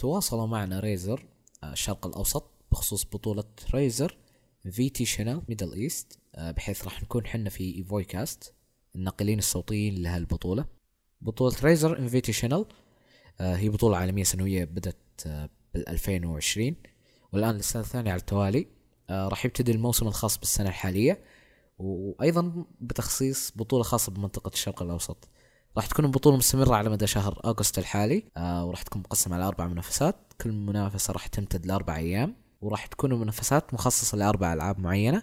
تواصلوا معنا Razer آه، الشرق الأوسط بخصوص بطولة Razer Invitational Middle East بحيث راح نكون حنا في ايفوي كاست الناقلين الصوتيين لهالبطولة. بطولة Razer Invitational هي بطولة عالمية سنوية بدأت آه، بال 2020 والآن للسنة الثانية على التوالي آه، راح يبتدي الموسم الخاص بالسنة الحالية وأيضا بتخصيص بطولة خاصة بمنطقة الشرق الأوسط. راح تكون البطولة مستمرة على مدى شهر أغسطس الحالي. آه، وراح تكون مقسمة على أربع منافسات. كل منافسة راح تمتد لأربع أيام. وراح تكون المنافسات مخصصة لأربع ألعاب معينة.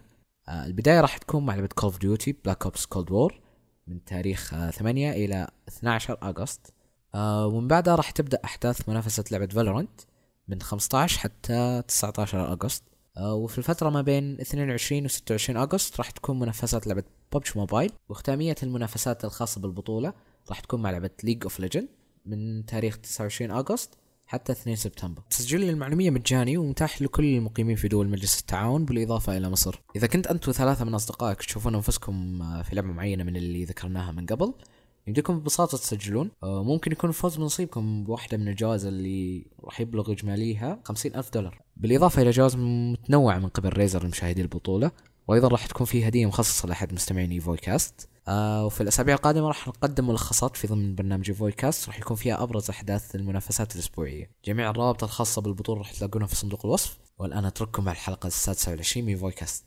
البداية راح تكون مع لعبة Call of Duty Black Ops Cold War من تاريخ 8 إلى 12 أغسطس. آه ومن بعدها راح تبدأ أحداث منافسة لعبة Valorant من 15 حتى 19 أغسطس. آه وفي الفترة ما بين 22 و 26 أغسطس راح تكون منافسات لعبة PUBG Mobile وختامية المنافسات الخاصة بالبطولة راح تكون مع لعبة League of Legends من تاريخ 29 أغسطس حتى 2 سبتمبر. تسجيل المعلومية مجاني ومتاح لكل المقيمين في دول مجلس التعاون بالإضافة إلى مصر. إذا كنت أنت وثلاثة من أصدقائك تشوفون أنفسكم آه، في لعبة معينة من اللي ذكرناها من قبل يمديكم ببساطة تسجلون. آه، ممكن يكون الفوز بنصيبكم بواحدة من الجوائز اللي راح يبلغ إجماليها خمسين ألف دولار. بالإضافة إلى جوائز متنوعة من قبل Razer لمشاهدي البطولة وأيضا راح تكون في هدية مخصصة لأحد مستمعين ايفوي كاست آه وفي الأسابيع القادمة راح نقدم ملخصات في ضمن برنامج ايفوي كاست راح يكون فيها أبرز أحداث المنافسات الأسبوعية. جميع الروابط الخاصة بالبطولة راح تلاقونها في صندوق الوصف. والآن أترككم مع الحلقة السادسة والعشرين من ايفوي كاست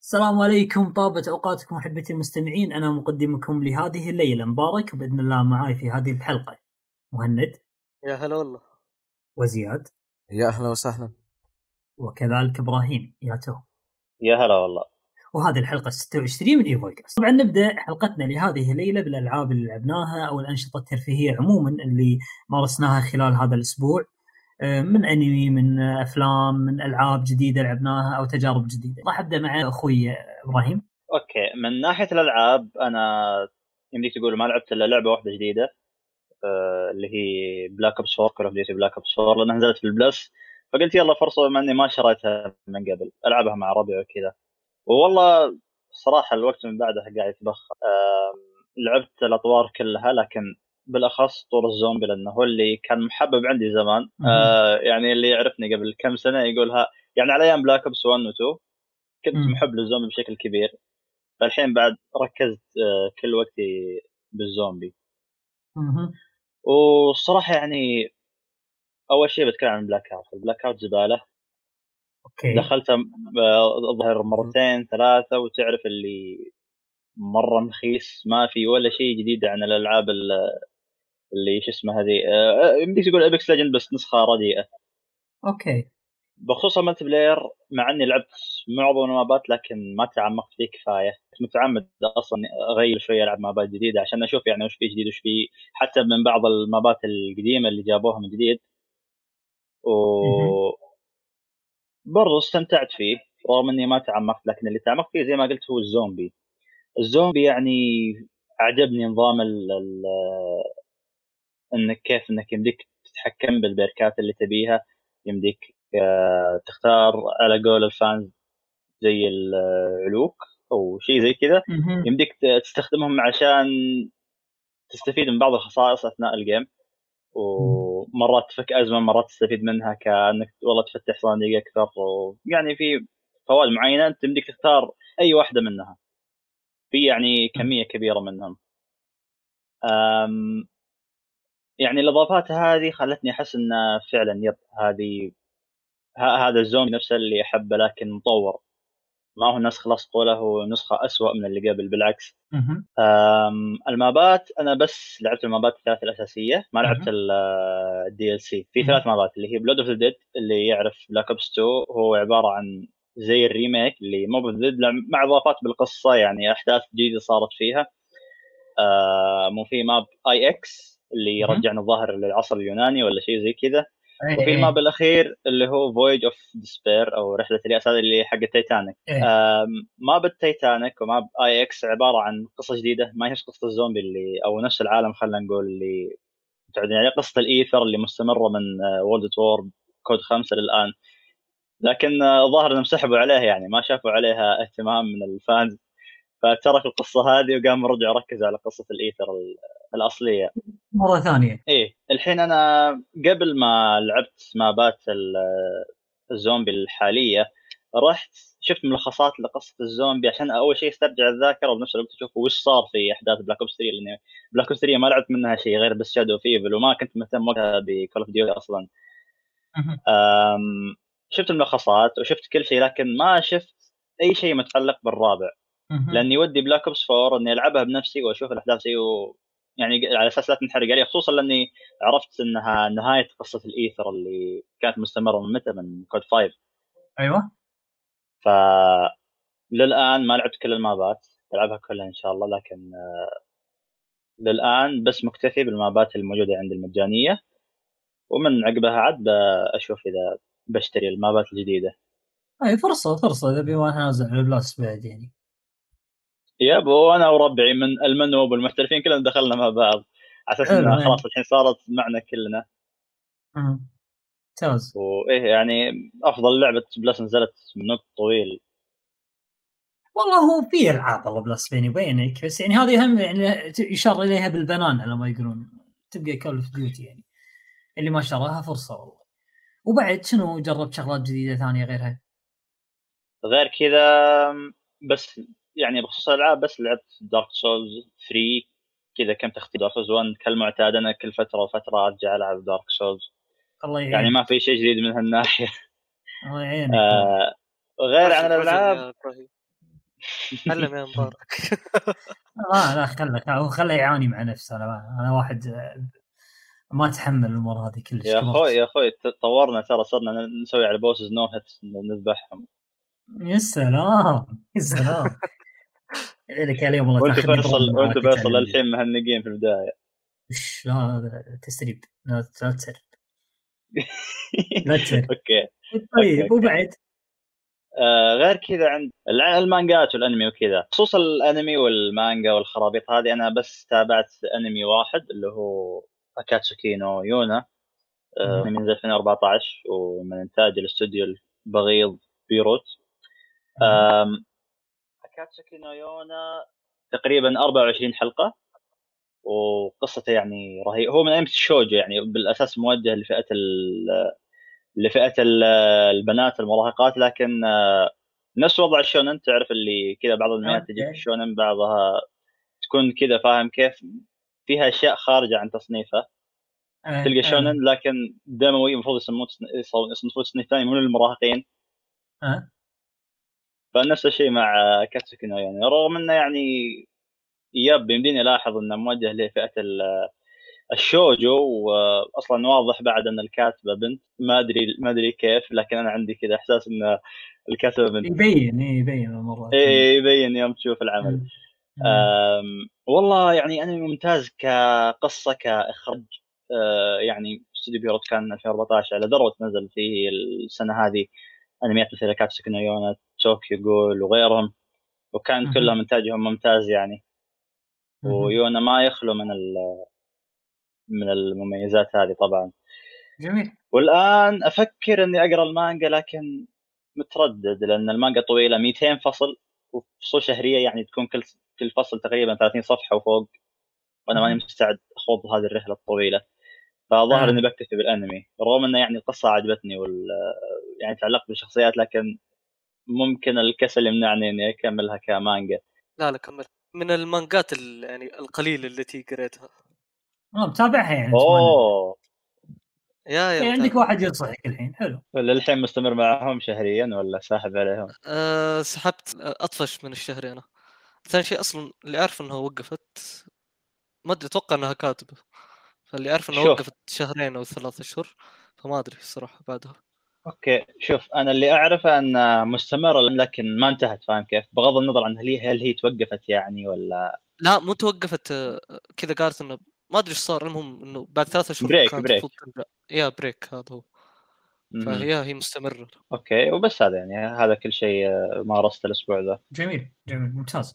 السلام عليكم طابت أوقاتكم أحبتي المستمعين. أنا مقدمكم لهذه الليلة مبارك وبإذن الله معاي في هذه الحلقة. مهند. يا هلا والله. وزياد. يا أهلا وسهلا. وكذلك إبراهيم. يا تو. يا هلا والله. وهذه الحلقة 26 من ايفوي كاست. طبعا نبدأ حلقتنا لهذه الليلة بالألعاب اللي لعبناها أو الأنشطة الترفيهية عموما اللي مارسناها خلال هذا الأسبوع. آه، من أنمي من أفلام من ألعاب جديدة لعبناها أو تجارب جديدة. راح أبدأ مع أخوي إبراهيم. okay من ناحية الألعاب أنا يمديك تقول ما لعبت إلا لعبة واحدة جديدة. اللي هي Black Ops 4 Call of Duty Black Ops 4 لأنها نزلت في ال Plus. فقلت يلا فرصة بما إني ما شريتها من قبل ألعبها مع ربعي وكذا. والله صراحة الوقت من بعدها قاعد يتبخر. لعبت الأطوار كلها لكن بالأخص طور الزومبي لأنه هو اللي كان محبب عندي زمان. آه يعني اللي يعرفني قبل كم سنة يقولها يعني على أيام Black Ops 1 و 2 كنت مم. محب للزومبي بشكل كبير. فالحين بعد ركزت آه كل وقتي بالزومبي. والصراحة يعني أول شيء بتكلم عن Blackout ال Blackout زبالة. أوكي. دخلتها آه، الظاهر مرتين ثلاثة وتعرف اللي مرة مخيس ما في ولا شيء جديد عن الألعاب ال- اللي شو اسمه هذه آه، يمديك تقول Apex Legends بس نسخة رديئة. أوكي. بخصوص ال multiplayer مع إني لعبت معظم المابات لكن ما تعمقت فيه كفاية. متعمد أصلا أغير شوية ألعب مابات جديدة عشان أشوف يعني وش فيه جديد وش فيه حتى من بعض المابات القديمة اللي جابوها من جديد. و برضو استمتعت فيه رغم إني ما تعمقت لكن اللي تعمقت فيه زي ما قلت هو الزومبي. الزومبي يعني عجبني نظام ال ال إنك كيف إنك يمديك تتحكم بالبركات اللي تبيها يمديك تختار على قول الفانز زي العلوك أو شيء زي كذا. يمديك تستخدمهم عشان تستفيد من بعض الخصائص أثناء الجيم. ومرات تفك أزمة مرات تستفيد منها كأنك والله تفتح صناديق أكثر. ويعني في فوائد معينة انت يمديك تختار أي واحدة منها. في يعني كمية كبيرة منهم. أم يعني الإضافات هذه خلتني أحس انه فعلا yep هذه هذا الزومبي نفسه اللي احبه لكن مطور ما هو نسخ لصق ولا هو نسخة أسوأ من اللي قبل بالعكس المابات أنا بس لعبت المابات الثلاث الأساسية ما لعبت. ال DLC في. ثلاث مابات اللي هي Blood of the Dead اللي يعرف Black Ops 2 هو عبارة عن زي ال remake ل Mob of the Dead مع إضافات بالقصة يعني أحداث جديدة صارت فيها أم، وفي ماب IX اللي. يرجعنا الظاهر للعصر اليوناني ولا شيء زي كذا إيه، وفي إيه. الماب الأخير اللي هو Voyage of Despair أو رحلة اليأس هذه اللي حق تايتانيك إيه. آم، ماب التايتانيك وماب IX عبارة عن قصة جديدة ما هي قصة الزومبي اللي أو نفس العالم خلينا نقول اللي متعودين عليه قصة ال Aether اللي مستمرة من World at War COD خمسة للآن لكن آه، الظاهر إنهم سحبوا عليه يعني ما شافوا عليها اهتمام من ال fans فترك القصة هذه وقام رجع ركز على قصة ال Aether ال- الأصلية مرة ثانية إيه الحين أنا قبل ما لعبت مابات ال- الزومبي الحالية رحت شفت ملخصات لقصة الزومبي عشان أول شيء أسترجع الذاكرة وبنفس الوقت أشوف وش صار في أحداث Black Ops 3 لأن Black Ops 3 ما لعبت منها شيء غير بس Shadows of Evil وما كنت مهتم وقتها ب Call of Duty أصلا. أم، شفت الملخصات وشفت كل شيء لكن ما شفت أي شيء متعلق بالرابع. لأني ودي Black Ops 4 إني ألعبها بنفسي وأشوف الأحداث و... يعني على أساس لا تنحرق. علي خصوصا لأني عرفت إنها نهاية قصة ال Aether اللي كانت مستمرة من متى؟ من COD 5 أيوه. ف للآن ما لعبت كل المابات. بلعبها كلها إن شاء الله لكن آه، للآن بس مكتفي بالمابات الموجودة عندي المجانية. ومن عقبها عاد أشوف إذا بشتري المابات الجديدة. أي فرصة فرصة. إذا بما نازل على ال Plus بعد يعني. yep وأنا وربعي من ال noob والمحترفين كلنا دخلنا مع بعض. على أساس إنها. خلاص الحين صارت معنا كلنا. ممتاز. وإيه يعني أفضل لعبة Plus نزلت من وقت طويل. والله هو في ألعاب والله Plus بيني وبينك بس يعني هذه هم يعني يشار إليها بالبنان على ما يقولون. تبقى Call of Duty يعني. اللي ما شراها فرصة والله. وبعد شنو جربت شغلات جديدة ثانية غيرها؟ غير كذا بس يعني بخصوص الألعاب بس لعبت Dark Souls 3 كذا كم تختيم Dark Souls 1 كالمعتاد أنا كل فترة وفترة أرجع ألعب Dark Souls الله يعينك. يعني ما في شيء جديد من هالناحية. الله يعينك. آه غير عن الالعاب. علم يا مبارك. لا لا خلك هو خله يعاني مع نفسه. أنا أنا واحد آه، ما أتحمل الأمور هذه كلش. يا. أخوي يا أخوي طورنا ترى صرنا نسوي على بوسز نو هيت نذبحهم. يا سلام يا سلام. لك اليوم والله وأنت فيصل وأنت فيصل. الحين مهنقين في البداية. لا تسريب. لا تسرب لا تسرب أوكي. طيب. وبعد؟ آه غير كذا عند المانجات والأنمي وكذا. خصوصا الأنمي والمانجا والخرابيط هذه أنا بس تابعت أنمي واحد اللي هو Akatsuki no Yona. آه. من 2014 ومن إنتاج الاستوديو البغيض Pierrot. Akatsuki no Yona تقريبا 24 حلقة وقصته يعني رهيب. هو من انمي ال shoujo يعني بالأساس موجه لفئة ال- لفئة ال- البنات المراهقات لكن آه، نفس وضع ال shounen. تعرف اللي كذا بعض الأنميات تجي في. ال shounen بعضها تكون كذا فاهم كيف فيها أشياء خارجة عن تصنيفه. آه، تلقى آه، shounen لكن دموي المفروض يصنفوه تصنيف ثاني من المراهقين آه. فنفس الشيء مع Akatsuki no يعني رغم إنه يعني yep يمديني ألاحظ إنه موجه لفئة ال- ال shoujo واصلا واضح بعد إن الكاتبة بنت ما أدري ما أدري كيف لكن أنا عندي كذا إحساس إن الكاتبة بنت. يبين إيه، يبين مرات اي يبين يوم تشوف العمل. أم، والله يعني انمي ممتاز كقصة كإخراج. أه، يعني استوديو Pierrot كان 2014 على ذروة نزل فيه السنة هذه أنميات مثل Akatsuki no Tokyo Ghoul وغيرهم وكان. كلهم إنتاجهم ممتاز يعني. ويونا ما يخلو من ال- من المميزات هذه طبعا جميل والآن أفكر إني أقرأ المانجا لكن متردد لأن المانجا طويلة 200 فصل وفصول شهرية يعني تكون كل كل فصل تقريبا 30 صفحة وفوق وأنا ماني. مستعد أخوض هذه الرحلة الطويلة فظهر آه. إني بكتفي بالأنمي رغم إنه يعني القصة عجبتني وال يعني تعلقت بالشخصيات لكن ممكن الكسل يمنعني اني اكملها كمانجا. لا لا كمل. من المانجات ال- يعني القليله التي قريتها. آه متابعها يعني أوه. يا يا يعني عندك. واحد ينصحك الحين. حلو. للحين مستمر معهم شهريا ولا ساحب عليهم؟ أه سحبت أطفش من الشهر أنا. ثاني شيء أصلا اللي اعرف إنها وقفت ما أدري أتوقع إنها كاتبة. فاللي اعرف إنها شوف. وقفت شهرين أو ثلاثة اشهر فما أدري الصراحة بعدها. أوكي شوف أنا اللي أعرفه أن مستمرة لكن ما انتهت فاهم كيف؟ بغض النظر عن هل هي هل هي توقفت يعني ولا لا مو توقفت آه، كذا قالت إنه ما أدري إيش صار المهم إنه بعد ثلاثة اشهر break- break. يا break هذا هو. فهي هي مستمرة okay وبس هذا يعني هذا كل شيء آه، مارسته الأسبوع ذا جميل جميل ممتاز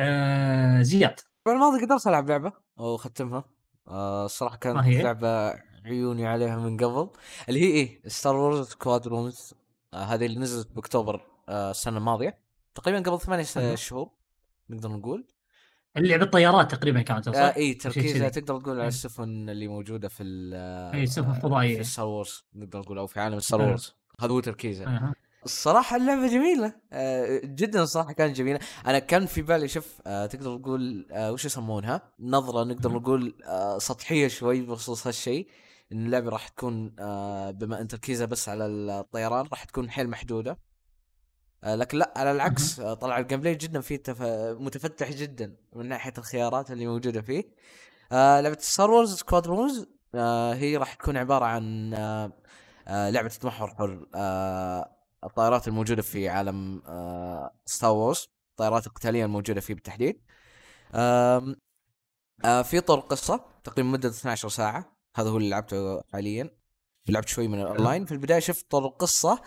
آه زياد الأسبوع الماضي قدرت ألعب لعبة وختمها آه الصراحه كانت؟ لعبة عيوني عليها من قبل اللي هي إيه Star Wars Squadrons آه هذه اللي نزلت بأكتوبر آه السنة الماضية تقريبا قبل ثمانية. شهور نقدر نقول اللي بالطيارات تقريبا كانت صح؟ آه اي تركيزها. تقدر تقول على إيه. السفن اللي موجودة في ال- اي السفن في الفضائية Star Wars نقدر نقول أو في عالم Star حلو. Wars هذا هو تركيزها أها. الصراحة اللعبة جميلة آه جدا الصراحة كانت جميلة أنا كان في بالي شوف آه تقدر تقول آه وش يسمونها نظرة نقدر. نقول آه سطحية شوي بخصوص هالشيء إن اللعبة راح تكون آه بما أن تركيزها بس على الطيران راح تكون حيل محدودة. آه لكن لا على العكس آه طلع ال gameplay جدا فيه تف... متفتح جدا من ناحية الخيارات اللي موجودة فيه. لعبة Star Wars Squadrons آه هي راح تكون عبارة عن لعبة تتمحور حول الطائرات الموجودة في عالم Star Wars الطائرات القتالية الموجودة فيه بالتحديد. في طور قصة تقريبا مدة 12 ساعة. هذا هو اللي لعبته حاليا. لعبت شوي من الأونلاين. في البداية شفت طور القصة.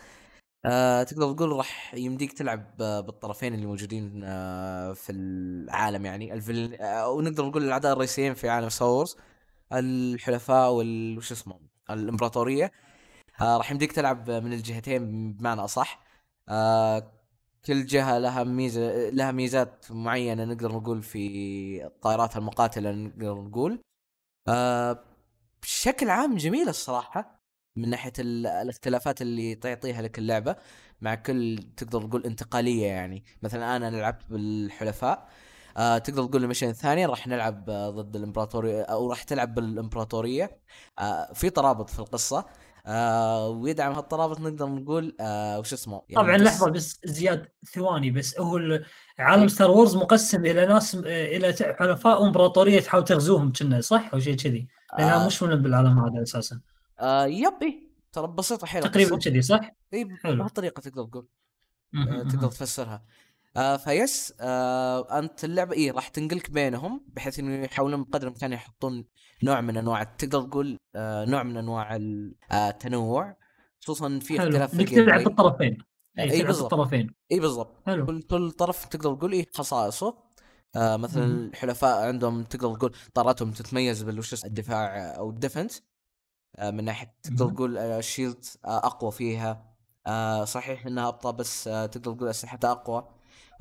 آه تقدر تقول راح يمديك تلعب آه بالطرفين اللي موجودين آه في العالم يعني. الفيل آه ونقدر نقول الأعداء الرئيسيين في عالم Star Wars الحلفاء وال وش اسمه؟ الإمبراطورية. آه راح يمديك تلعب من الجهتين بمعنى أصح. آه كل جهة لها ميزة لها ميزات معينة نقدر نقول في الطائرات المقاتلة نقدر نقول. آه بشكل عام جميله الصراحة من ناحية ال- الاختلافات اللي تعطيها لك اللعبة مع كل تقدر تقول انتقالية يعني. مثلا أنا لعبت بالحلفاء آه تقدر تقول ال mission الثاني راح نلعب آه ضد الامبراطوريه أو راح تلعب بالإمبراطورية آه في ترابط في القصة آه ويدعم هالترابط نقدر نقول آه وش اسمه يعني طبعا بس- لحظة بس زياد ثواني بس هو ال- عالم Star Wars مقسم إلى ناس إلى حلفاء وإمبراطورية تحاول تغزوهم كنا صح؟ أو شيء كذي. لانها آه مش من بالعالم هذا أساسا آه يب إيه، ترى بسيطة حيل تقريبا. كذي صح؟ اي. بهالطريقه تقدر تقول آه،. تقدر تفسرها آه فيس آه أنت اللعبة إيه راح تنقلك بينهم بحيث إنه يحاولون بقدر الإمكان يحطون نوع من أنواع تقدر تقول آه نوع من أنواع ال- آه التنوع خصوصا في اختلاف في تلعب. بالطرفين اي تلعب بالضبط. اي بالضبط كل كل طرف تقدر تقول إيه خصائصه آه مثلا. الحلفاء عندهم تقدر تقول طائراتهم تتميز بالوش الدفاع أو ال defense آه من ناحية تقدر. تقول آه ال shield آه أقوى فيها آه صحيح إنها أبطأ بس آه تقدر تقول اسلحتها أقوى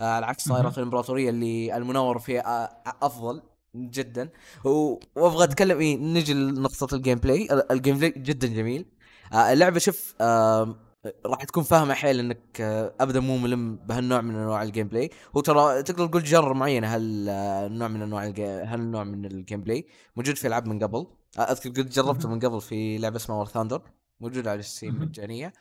آه على عكس مهم. طائرة الإمبراطورية اللي ال maneuver فيها آه أفضل جدا وأبغى أتكلم إيه نجي لنقطة ال gameplay ال- ال gameplay جدا جميل آه اللعبة شوف آه راح تكون فاهمة حيل إنك آه أبدا مو ملم بهالنوع من أنواع ال gameplay هو ترى تقدر تقول جر معينة هالنوع من أنواع. هالنوع من ال gameplay موجود في ألعاب من قبل. آه أذكر قد جربته من قبل في لعبة اسمها War Thunder موجودة على ال Steam مهم. مجانية.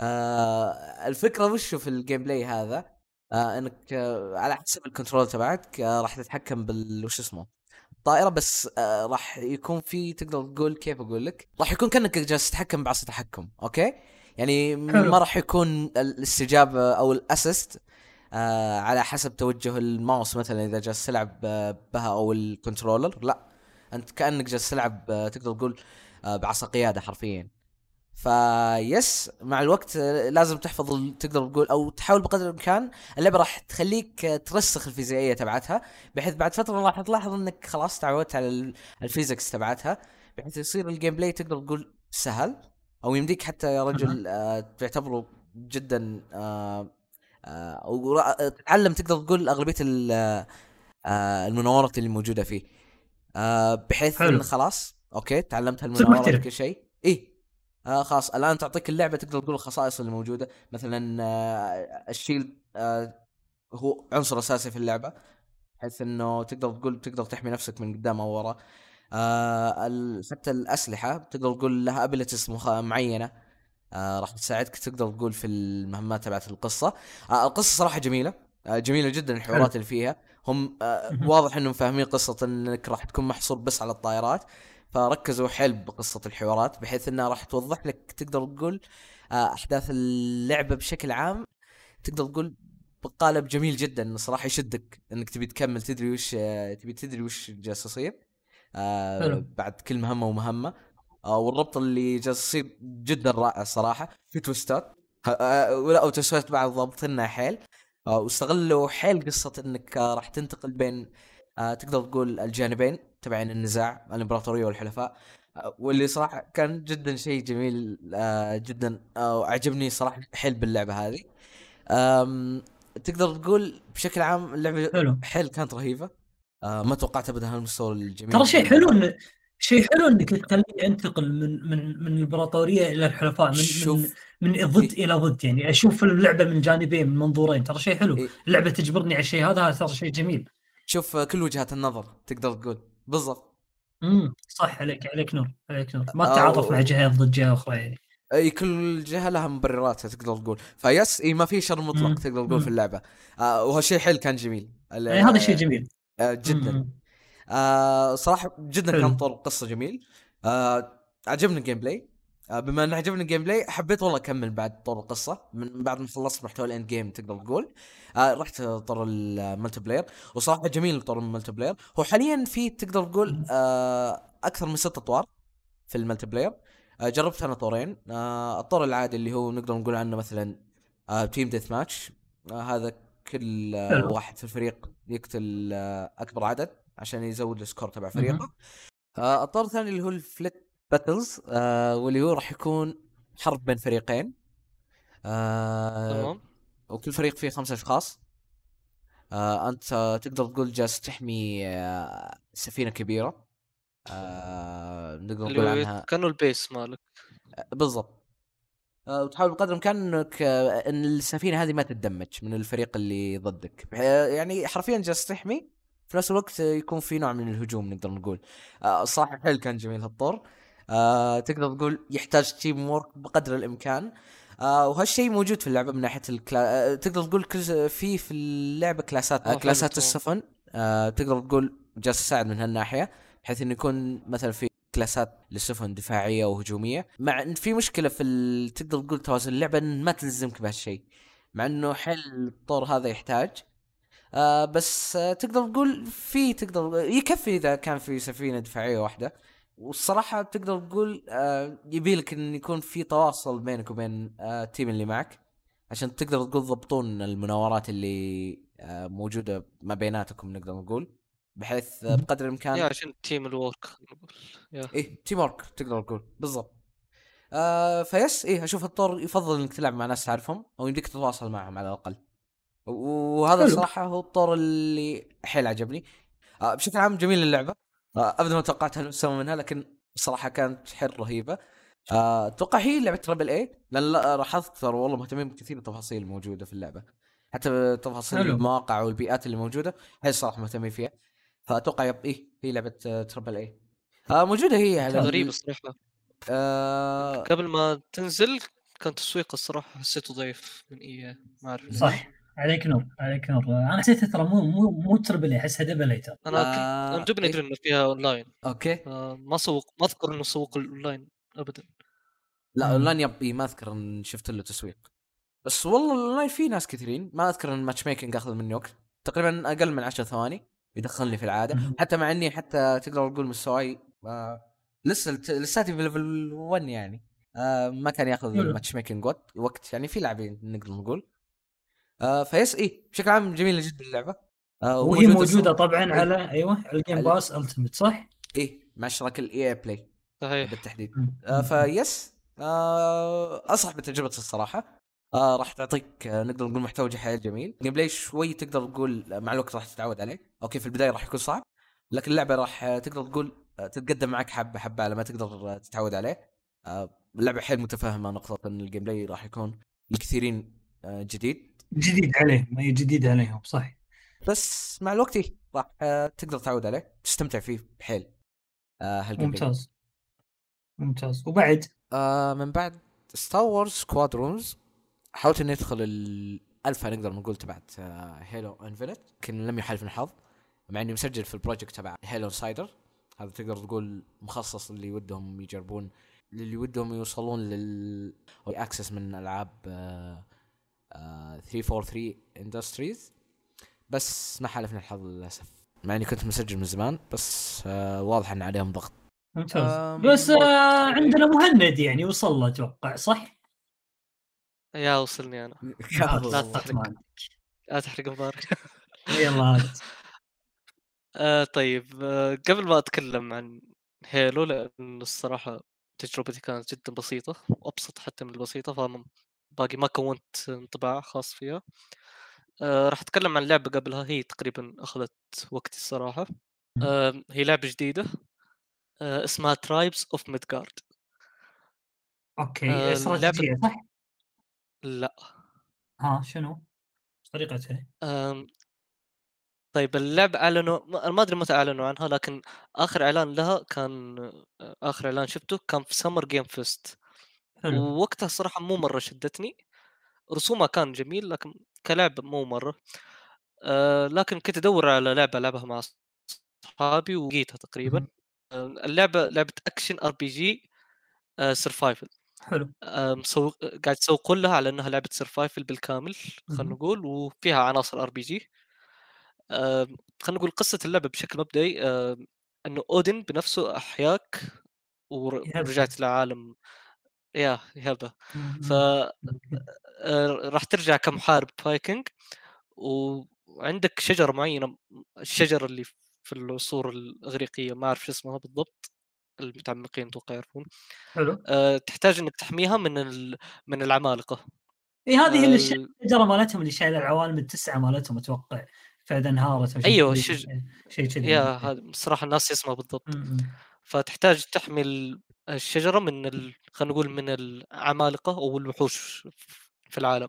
آه الفكرة وشو في ال gameplay هذا؟ آه إنك آه على حسب ال control تبعك آه راح تتحكم بال وش اسمه الطائرة بس آه راح يكون في تقدر تقول كيف أقول لك؟ راح يكون كأنك جالس تتحكم بعصا تحكم okay؟ يعني. ما راح يكون الاستجابة أو ال assist آه على حسب توجه الماوس مثلا إذا جالس تلعب آه بها أو ال controller. لا أنت كأنك جالس تلعب آه تقدر تقول آه بعصا قيادة حرفيا فبس مع الوقت لازم تحفظ تقدر تقول أو تحاول بقدر الإمكان اللعبة راح تخليك ترسخ الفيزيائية تبعتها بحيث بعد فترة راح تلاحظ إنك خلاص تعودت على ال- physics تبعتها بحيث يصير ال gameplay تقدر تقول سهل. أو يمديك حتى يا رجل آه تعتبره جدا آه آه ورا- تتعلم تقدر تقول أغلبية ال- المناورات اللي موجودة فيه. بحيث حلو. إن خلاص okay تعلمت هالمناورات. كل شيء. إيه. آه خلاص الآن تعطيك اللعبة تقدر تقول الخصائص اللي موجودة. مثلا آه ال shield آه هو عنصر أساسي في اللعبة. بحيث إنه تقدر تقول تقدر تحمي نفسك من قدام أو ورا آه حتى الأسلحة تقدر تقول لها ابيلتيز معينة. آه راح تساعدك تقدر تقول في المهمات تبعت القصة. آه القصة صراحة جميلة. آه جميلة جدا الحوارات اللي فيها. هم آه. واضح إنهم فاهمين قصة إنك راح تكون محصور بس على الطائرات. فركزوا حيل بقصة الحوارات بحيث إنها راح توضح لك تقدر تقول آه أحداث اللعبة بشكل عام. تقدر تقول بقالب جميل جدا صراحة يشدك إنك تبي تكمل تدري وش آه، تبي تدري وش جالس يصير آه حلو. بعد كل مهمة ومهمة. آه والربط اللي جالس يصير جدا رائع صراحة. في تويستات. ه- آه ولا أو تويستات بعد ضابطينها حيل. آه واستغلوا حيل قصة إنك آه راح تنتقل بين آه تقدر تقول الجانبين تبعين النزاع الإمبراطورية والحلفاء. آه واللي صراحة كان جدا شيء جميل آه جدا آه وعجبني صراحة حيل باللعبة هذه. تقدر تقول بشكل عام اللعبة حلو. حيل كانت رهيبة. آه ما توقعت أبدا هالمستوى الجميل ترى شيء حلو ان شيء حلو إنك تخليه ينتقل من من من الإمبراطورية إلى الحلفاء من شوف من ضد إلى ضد يعني. أشوف اللعبة من جانبين من منظورين ترى شيء حلو. إيه. اللعبة تجبرني على الشيء هذا هذا ترى شيء جميل. شوف كل وجهات النظر تقدر تقول. بالضبط. امم صح عليك عليك نور عليك نور. ما آه، تتعاطف و- مع جهة ضد جهة أخرى يعني. إي كل جهة لها مبرراتها تقدر تقول. فبس إي ما في شر مطلق مم. تقدر تقول مم. في اللعبة. آه وهالشيء حيل كان جميل. يعني هذا شيء جميل. آه جدا. مم. آه صراحة جدا. كان طور القصة جميل. آه عجبني ال gameplay آه بما إنه عجبني ال gameplay حبيت والله أكمل بعد طور القصة. من بعد ما خلصت محتوى ال end game تقدر تقول. آه رحت طور ال multiplayer وصراحة جميل طور ال multiplayer هو حاليا في تقدر تقول آه أكثر من ست أطوار في ال multiplayer آه جربت أنا طورين. آه الطور العادي اللي هو نقدر نقول عنه مثلا آه team deathmatch آه هذا كل. واحد في الفريق يقتل آه أكبر عدد عشان يزود ال score تبع فريقه. آه الطور الثاني اللي هو ال fleet battles آه واللي هو راح يكون حرب بين فريقين. تمام. وكل فريق فيه خمسة أشخاص. آه أنت تقدر تقول جالس تحمي آه سفينة كبيرة. آه نقدر نقول عنها كأنه ال base مالك. بالضبط. وتحاول بقدر الامكان انك آه، إن السفينة هذه ما تتدمر من الفريق اللي ضدك. بح- يعني حرفيا جالس تحمي. في نفس الوقت آه، يكون في نوع من الهجوم نقدر نقول. آه، الصراحه حيل كان جميل هالطور. آه، تقدر تقول يحتاج teamwork بقدر الامكان. آه وهالشيء موجود في اللعبة من ناحية الكلا... آه، تقدر تقول كل في في اللعبة كلاسات آه، آه كلاسات. السفن. آه تقدر تقول جالس تساعد من هالناحية بحيث إنه يكون مثلا في كلاسات للسفن دفاعيه وهجومية. مع إن في مشكلة في ال... تقدر تقول توازن اللعبة إن ما تلزمك بهالشيء. مع إنه حل الطور هذا يحتاج. آه بس آه تقدر تقول في تقدر يكفي إذا كان في سفينة دفاعية واحدة. والصراحة تقدر تقول آه يبي لك إن يكون في تواصل بينك وبين آه التيم اللي معك. عشان تقدر تقول تضبطون المناورات اللي آه موجودة ما بيناتكم نقدر نقول. بحيث آه بقدر الإمكان يا عشان team الورك إيه teamwork تقدر تقول. بالضبط. آه فيس إيه أشوف الطور يفضل إنك تلعب مع ناس تعرفهم أو يمديك تتواصل معهم على الأقل. وهذا حلو. صراحة هو الطور اللي حيل عجبني. آه بشكل عام جميل اللعبة. آه ابدا ما توقعت هالمستوى منها لكن الصراحه كانت حيل رهيبة. آه، أتوقع هي لعبة triple A لأن لا- لاحظت ترى والله مهتمين بكثير التفاصيل الموجودة في اللعبة. حتى تفاصيل. المواقع والبيئات اللي موجودة هي الصراحه مهتمين فيها. فأتوقع يب إيه هي لعبة آه، triple A آه موجودة هي على غريب الصراحة. آه قبل ما تنزل كان تسويق الصراحة حسيته ضعيف من إي ما أعرف. صح. عليك نور عليك نور. أنا حسيتها ترى مو مو مو triple A أحسها double A ترى أنا كنت آه، أنا جبني إيه. ادري انه فيها online okay. آه، ما سوق ما أذكر إنه سوق الاونلاين ابدا. لا. اونلاين يب إيه، ما أذكر إن شفت له تسويق. بس والله الاونلاين في ناس كثيرين ما أذكر إن ال matchmaking أخذ مني وقت. تقريبا أقل من 10 ثواني. يدخلني في العادة. حتى مع إني حتى تقدر تقول مستواي آه لسه لساتي في level 1 يعني. آه ما كان ياخذ. ال matchmaking وقت وقت يعني في لاعبين نقدر نقول. آه فيس إيه بشكل عام جميلة جدا اللعبة. آه وهي موجودة طبعا على أيوه على ال Game Pass Ultimate صح؟ إيه مع اشتراك ال EA Play صحيح. بالتحديد. آه فيس آه أنصح بتجربته الصراحة. آه راح تعطيك آه نقدر نقول محتوى حيل جميل. gameplay شوي تقدر تقول مع الوقت راح تتعود عليه. okay في البداية راح يكون صعب لكن اللعبة راح آه، تقدر تقول آه، تتقدم معك حبة حبة على ما تقدر آه، تتعود عليه. اللعبة حيل متفهمه نقطة إن ال gameplay راح يكون لكثيرين جديد. جديد عليهم ما هي جديد عليهم صح بس مع الوقت إيه، راح تقدر تعود عليه تستمتع فيه بحيل. ممتاز. ممتاز. وبعد؟ آه من بعد Star Wars Squadrons حاولت اني ادخل الالفا نقدر نقول تبعت آه Halo Infinite لكن لم يحالفني الحظ مع إني مسجل في ال project تبع Halo Insider هذا تقدر تقول مخصص اللي ودهم يجربون اللي ودهم يوصلون لل access من ألعاب آه آه 343 اندستريز بس ما حالفني الحظ للأسف. مع إني كنت مسجل من زمان بس آه واضح إن عليهم ضغط. ممتاز. بس آه عندنا مهند يعني وصل له أتوقع صح؟ يا وصلني أنا. لا تحرق. لا تحرق مبارك يلا هذا آه طيب آه قبل ما أتكلم عن هيلو لأن الصراحة تجربتي كانت جدا بسيطة وأبسط حتى من البسيطة فأنا باقي ما كونت انطباع خاص فيها. آه راح أتكلم عن لعبة قبلها هي تقريبا أخذت وقتي الصراحة. آه هي لعبة جديدة آه اسمها Tribes of Midgard okay استراتيجيه صح؟ لأ. ها شنو؟ إيش طريقتها؟ آم، طيب اللعبة أعلنوا ما- أدري متى أعلنوا عنها لكن آخر إعلان لها كان آه، آخر إعلان شفته كان في Summer Game Fest ووقتها الصراحة مو مرة شدتني. رسومها كان جميل لكن كلعبة مو مرة. آه لكن كنت أدور على لعبة ألعبها مع أصحابي ولقيتها تقريبا. آه اللعبة لعبة action RPG survival حلو مسوق قاعد يسوقون لها على إنها لعبة survival بالكامل خلينا. نقول وفيها عناصر RPG خلينا نقول قصة اللعبة بشكل مبدئي آم، إنه أودين بنفسه أحياك. ورجعت لعالم يا يهبه. ف آه، راح ترجع كمحارب فايكنج وعندك شجرة معينة الشجرة اللي في العصور الإغريقية ما أعرف شو اسمها بالضبط المتعمقين أتوقع يعرفون. حلو. آه، تحتاج إنك تحميها من ال... من العمالقة. اي هذه اللي ال- الشجرة مالتهم اللي شايلة العوالم التسعة مالتهم أتوقع. فإذا انهارت أو شيء كذي. الشج- شيء كذي يا هذا الصراحه الناس اسمها بالضبط. مم. فتحتاج تحمي ال- الشجرة من ال... خلينا نقول من العمالقة أو الوحوش في العالم.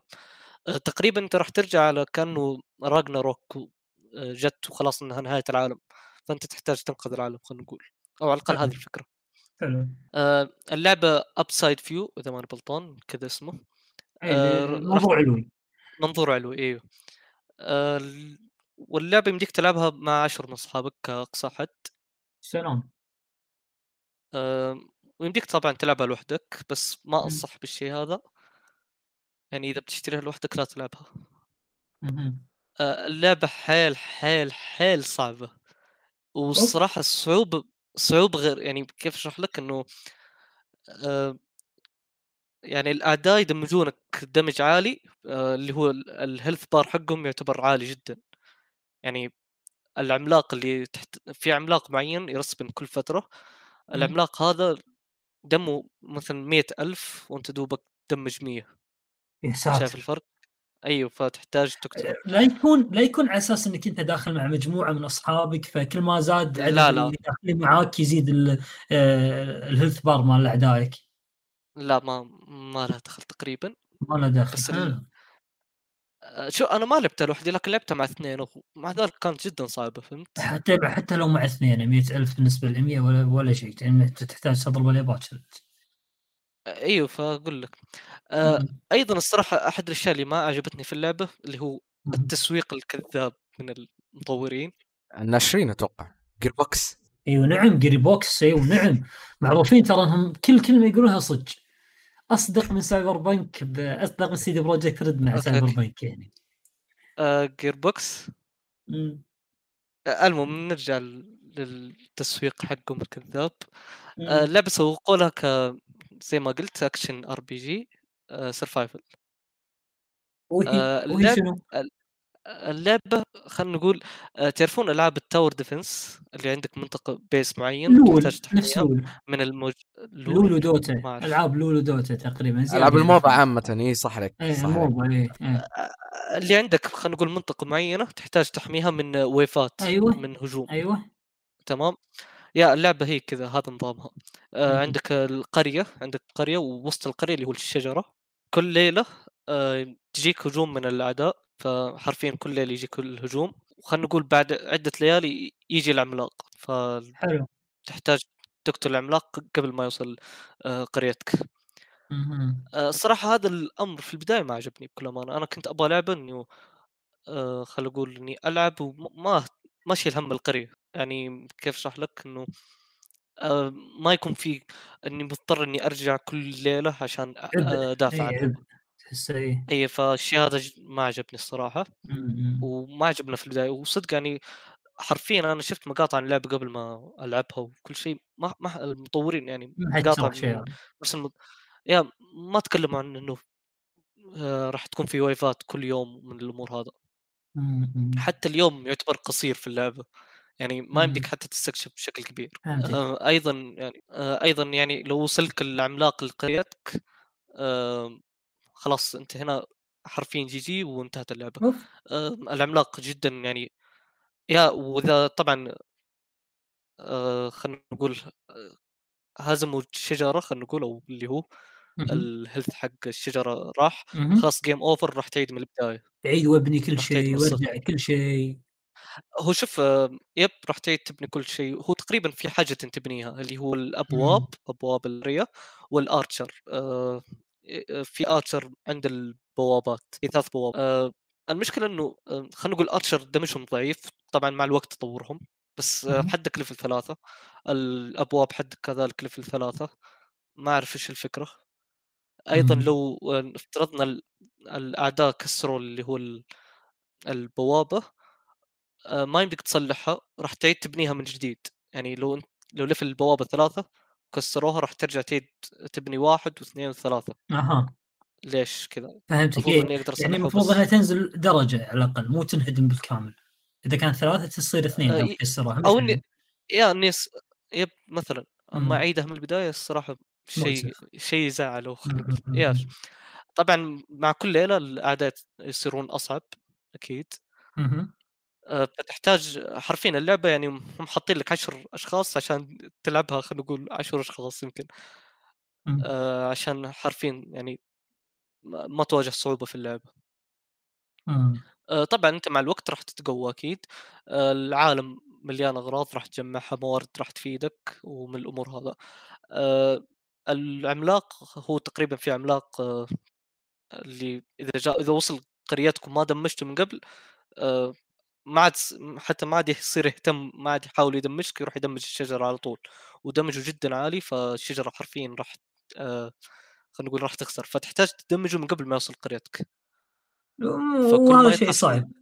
آه، تقريبا أنت راح ترجع على كأنه راجنا روك جت وخلاص إنها نهاية العالم. فأنت تحتاج تنقذ العالم خلينا نقول. أو على الأقل هذه الفكرة. حلو آه، اللعبة upside view إذا ماني غلطان كذا اسمه. اي آه، الموضوع علوي. منظور علوي إيوه. آه، ال- واللعبة يمديك تلعبها مع عشر من أصحابك كأقصى حد. سلام. آه، ويمديك طبعا تلعبها لوحدك بس ما. انصح بالشيء هذا. يعني إذا بتشتريها لوحدك لا تلعبها. آه، اللعبة حيل حيل حيل صعبة. والصراحه الصعوبه صعوبه غير يعني كيف اشرح لك إنه آه، يعني الأعداء يدمجونك damage عالي آه، اللي هو ال health bar حقهم يعتبر عالي جدا. يعني العملاق اللي تحت في عملاق معين يرسبون كل فترة العملاق هذا دمه مثلا مية ألف وأنت دوبك تدمج مية. شايف الفرق؟ أيوه فتحتاج تقتل لا يكون لا يكون على أساس إنك أنت داخل مع مجموعة من أصحابك فكل ما زاد عدد لا، لا. اللي معاك يزيد آه، ال health bar مال أعدائك لا ما ما لها دخل تقريبا ما له دخل بس ال- حلو. آه، شو أنا ما لعبتها لوحدي لكن لعبتها مع اثنين ومع ذلك كانت جدا صعبة فهمت؟ حتى حتى لو مع اثنين 100000 بالنسبة ل 100 ولا ولا شيء يعني تحتاج تضرب اليابات أيوه فأقول لك. آه أيضا الصراحة أحد الأشياء اللي ما عجبتني في اللعبة اللي هو التسويق الكذاب من المطورين. الناشرين أتوقع. Gearbox أيوه نعم Gearbox أيوه نعم. معروفين ترى إنهم كل كلمة يقولوها صدق. أصدق من Cyberpunk أصدق من CD Projekt Red مع. Cyberpunk يعني. آه Gearbox مم. آه، المهم نرجع لل- للتسويق حقهم الكذاب. مم. آه، اللعبه سوقوا لها ك زي ما قلت action RPG survival آه،؟ اللعبة خلينا نقول آه، تعرفون ألعاب ال tower defense اللي عندك منطقة base معين لول تحتاج نفس تحميها لول من الموج لولو دوتا. ألعاب لولو دوتا تقريبا زي ألعاب هذه. ال MOBA عامة إي صح عليك إيه صح عليك MOBA إيه إيه آه، اللي عندك خلينا نقول منطقة معينة تحتاج تحميها من wave ات أيوة. من هجوم أيوه تمام يا اللعبة هي كذا هذا نظامها. آه. عندك القرية عندك قرية ووسط القرية اللي هو الشجرة. كل ليلة آه تجيك هجوم من الأعداء فحرفيا كل ليلة يجيك الهجوم. وخلنا نقول بعد عدة ليالي يجي العملاق فتحتاج حلو تقتل العملاق قبل ما يوصل آه قريتك. آه الصراحة هذا الأمر في البداية ما عجبني بكل أمانة. أنا كنت أبغى لعبة إنه آه خل أقول إني ألعب وما ما أشيل هم القرية. يعني كيف أشرح لك إنه آه ما يكون في إني مضطر إني أرجع كل ليلة عشان إيه عنها عبء تحس إيه. اي فالشيء هذا ما عجبني الصراحة. مم. وما عجبنا في البداية. وصدق يعني حرفيا أنا شفت مقاطع عن اللعبة قبل ما ألعبها وكل شيء. ما ما المطورين يعني مقاطع شرح شيء من نفس الم... يا ما تكلموا عن إنه آه راح تكون في wave ات كل يوم من الأمور هذا. حتى اليوم يعتبر قصير في اللعبة. يعني ما يمديك. حتى تستكشف بشكل كبير آه أيضا يعني آه أيضا يعني لو وصلك العملاق لقريتك آه خلاص أنت هنا حرفيا GG وانتهت اللعبة آه، العملاق جدا يعني يا وإذا طبعا آه، خلينا نقول هزموا الشجرة خلينا نقول أو اللي هو. ال health حق الشجرة راح. خلاص game over راح تعيد من البداية عيد وابني كل تعيد شيء. وارجع كل شيء هو شوف yep راح تعيد تبني كل شيء. هو تقريبا في حاجة تبنيها اللي هو الأبواب أبواب الريا وال archer آه، آه، في archer عند البوابات في ثلاث بوابات. آه، المشكلة إنه خلينا نقول archer damage هم ضعيف طبعا مع الوقت تطورهم بس. حدك level ثلاثة. الأبواب حدك كذلك level ثلاثة. ما أعرف إيش الفكرة. أيضا. لو افترضنا ال- الأعداء كسروا اللي هو ال- البوابة ما يمديك تصلحها راح تعيد تبنيها من جديد يعني لو انت لو level البوابة ثلاثة كسروها راح ترجع تعيد تبني واحد واثنين وثلاثة أها ليش كذا؟ فهمتك المفروض إيه. يعني المفروض إنها تنزل درجة على الأقل مو تنهدم بالكامل إذا كانت ثلاثة تصير اثنين آه، لو تكسرها أو. إني يا إني يب مثلا مم. اما أعيدها من البداية الصراحة شيء. شيء يزعل مم. مم. مم. طبعا مع كل ليلة الاعداء يصيرون أصعب أكيد مهم. آه، فتحتاج حرفيا اللعبة يعني هم حاطين لك عشر أشخاص عشان تلعبها خلينا نقول عشر أشخاص يمكن. آه، عشان حرفيا يعني ما تواجه صعوبة في اللعبة. آه، طبعا أنت مع الوقت راح تتقوى أكيد آه، العالم مليان أغراض راح تجمعها موارد راح تفيدك ومن الأمور هذا آه، العملاق هو تقريبا في عملاق آه، اللي إذا جاء إذا وصل قريتكم ما دمجته من قبل آه، ما عاد حتى ما عاد يصير يهتم ما عاد يحاول يدمجك يروح يدمج الشجرة على طول. ودمجه جدا عالي فالشجرة حرفيا راح آه، خلينا نقول راح تخسر. فتحتاج تدمجه من قبل ما يوصل قريتك. وهذا شيء صعب.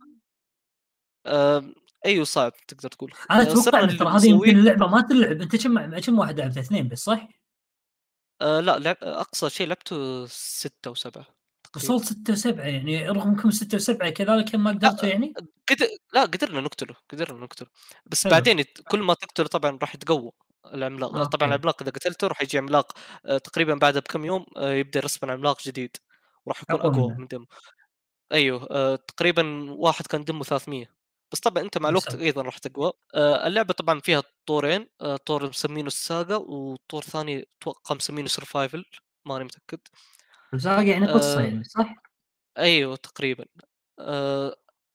آه، أيوه صعب تقدر تقول. أنا آه، أتوقع إن ترى هذه يمكن اللعبة ما تلعب أنت كم كم واحد لعبت؟ اثنين بس صح؟ آه لا لعب أقصى شيء لعبته ستة وسبعة. وصلت ستة وسبعة يعني رغم إنكم ستة وسبعة كذلك ما قدرتوا يعني؟ قدر لا قدرنا نقتله قدرنا نقتله بس حلو. بعدين كل ما تقتله طبعا راح يتقوى العملاق okay. طبعا العملاق إذا قتلته راح يجي عملاق آه، تقريبا بعدها بكم يوم آه، يبدأ يرسم عملاق جديد وراح يكون أقوى. من دمه أيوه آه، تقريبا واحد كان دمه 300 بس طبعا أنت مع الوقت. أيضا راح تقوى آه، اللعبة طبعا فيها طورين آه، طور مسمينه الساقا وطور ثاني أتوقع مسمينه survival ماني متأكد الساقة يعني قصة آه، يعني صح؟ أيوه تقريبا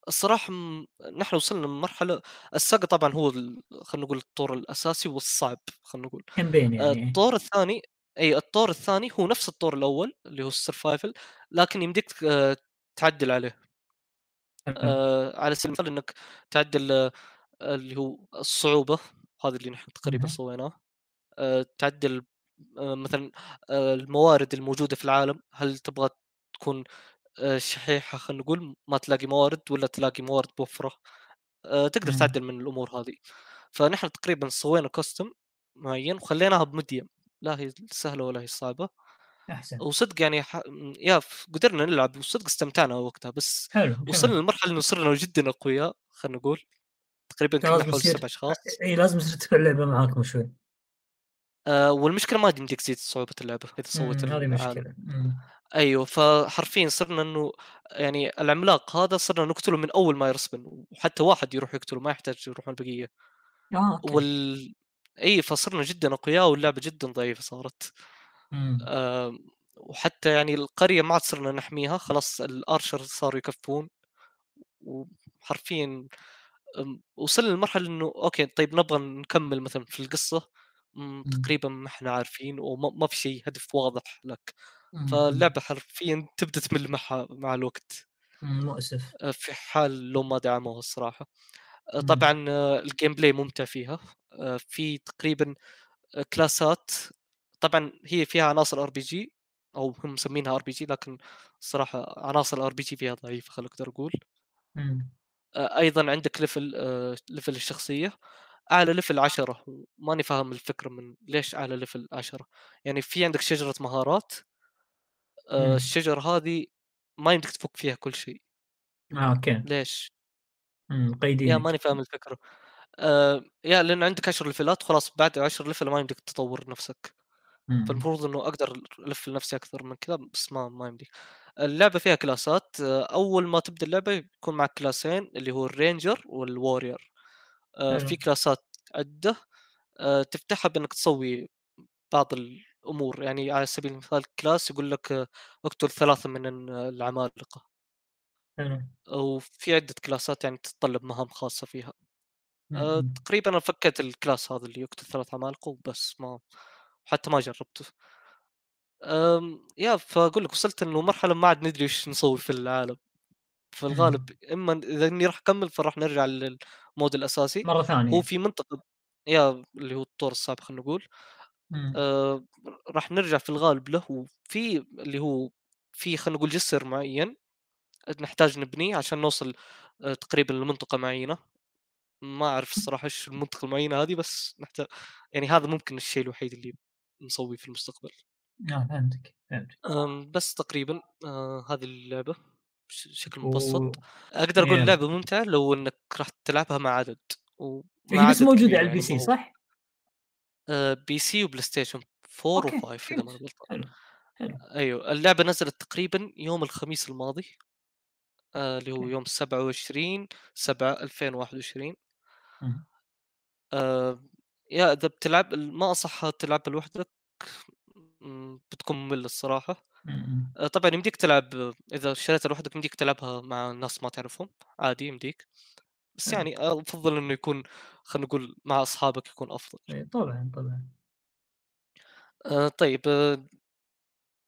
الصراحة م- نحن وصلنا لمرحلة الساقة طبعا هو ال- خلينا نقول الطور الأساسي والصعب خلينا نقول كامبين آه، يعني الطور الثاني أي الطور الثاني هو نفس الطور الأول اللي هو السرفايفل لكن يمديك آه، تعدل عليه. آه، على سبيل المثال إنك تعدل آه، اللي هو الصعوبة هذا اللي نحن تقريبا. سويناه آه، تعدل آه، مثلا آه، الموارد الموجودة في العالم هل تبغى تكون آه، شحيحة خلينا نقول ما تلاقي موارد ولا تلاقي موارد بوفرة؟ آه، تقدر. تعدل من الأمور هذه. فنحن تقريبا سوينا كاستم معين وخليناها بمديم لا هي سهلة ولا هي صعبة. أحسن. وصدق يعني ح... يا قدرنا نلعب وصدق استمتعنا وقتها بس حلو وصلنا جميل. لمرحلة إنه صرنا جدا أقوياء خلينا نقول. تقريبا كنا حول سبع أشخاص. إي لازم يصير تدخل اللعبة معاكم شوي. آه والمشكلة ما يمديك تزيد صعوبة اللعبة إذا سويت مم، هذه مم. أيوه فحرفيا صرنا إنه يعني العملاق هذا صرنا نقتله من أول ما يرسبن وحتى واحد يروح يقتله ما يحتاج يروحون البقية آه okay وال إي فصرنا جدا أقوياء واللعبة جدا ضعيفة صارت مم. آم، وحتى يعني القرية ما عاد صرنا نحميها خلاص ال archer صاروا يكفون وحرفيا وصلنا لمرحلة إنه okay طيب نبغى نكمل مثلا في القصة. تقريبا ما إحنا عارفين وما ما في شيء هدف واضح لك. فاللعبة حرفيا تبدأ تمل معها مع الوقت. مؤسف. آه، في حال لو ما دعموها الصراحة. آه،. طبعا آه، ال gameplay ممتع فيها. في تقريبا class ات. طبعا هي فيها عناصر RPG أو هم مسمينها RPG لكن الصراحة عناصر ال RPG فيها ضعيفة خلينا أقدر أقول. أيضا عندك level level الشخصية. أعلى level 10 ماني فاهم الفكرة من ليش أعلى level 10 يعني في عندك شجرة مهارات آه، مم. الشجرة هذه ما يمديك تفك فيها كل شيء آه okay ليش مم. يا قيدينك ماني فاهم الفكرة آه yeah لأن عندك 10 level ات خلاص بعد 10 level ما يمديك تطور نفسك مم. فالمفروض إنه أقدر ألفل نفسي أكثر من كذا بس ما ما يمدي اللعبة فيها class ات آه، أول ما تبدأ اللعبة يكون معك class ين اللي هو ال ranger وال warrior. في class ات عدة آه، تفتحها بإنك تسوي بعض الأمور. يعني على سبيل المثال class يقول لك آه، اقتل ثلاثة من العمالقة. وفي عدة class ات يعني تتطلب مهام خاصة فيها. آه،. تقريبا أنا فكيت ال class هذا اللي يقتل ثلاث عمالقة وبس ما حتى ما جربته. أم يا فأقول لك وصلت إنه مرحلة ما عاد ندري إيش نسوي في العالم. في الغالب إما إذا إني راح أكمل فراح نرجع للمود الاساسي مرة ثانية. هو في منطقة يا اللي هو الطور السابق خلينا نقول مم. آه راح نرجع في الغالب له وفي اللي هو في خلينا نقول جسر معين نحتاج نبنيه عشان نوصل آه تقريبا لمنطقة معينة. ما أعرف الصراحة إيش المنطقة المعينة هذه بس نحتاج يعني هذا ممكن الشيء الوحيد اللي نسويه في المستقبل. آه فهمتك فهمتك. بس تقريبا آه هذه اللعبة. بشكل و- مبسط أقدر أقول yeah. اللعبة ممتعة لو إنك راح تلعبها مع عدد ومع هي بس موجودة على يعني ال PC صح؟ آه PC وبلاي ستيشن 4 okay و5 إذا ما. غلطان أيوه اللعبة نزلت تقريبا يوم الخميس الماضي آه اللي هو. يوم 27 7 2021 مم. آه يا إذا بتلعب ما انصحها تلعبها لوحدك بتكون مملة الصراحة مم. آه، طبعا يمديك تلعب إذا شريتها لوحدك يمديك تلعبها مع ناس ما تعرفهم عادي يمديك. بس. يعني آه، أفضل إنه يكون خلينا نقول مع أصحابك يكون أفضل. إيه، طبعا طبعا. آه، طيب آه،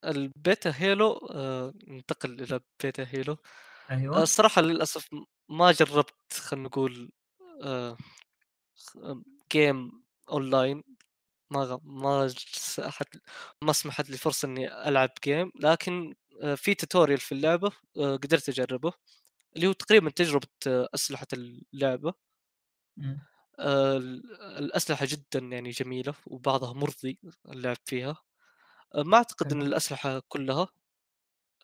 ال beta Halo آه، ننتقل إلى beta Halo. آه، أيوه الصراحه للاسف ما جربت خلينا نقول آه، game online ما ما س- أحد ما سمحت لي فرصه إني ألعب game لكن آه، في tutorial في اللعبة آه، قدرت أجربه اللي هو تقريبا تجربة آه، أسلحة اللعبة. الأسلحة جدا يعني جميلة وبعضها مرضي اللعب فيها. ما أعتقد إن. الأسلحة كلها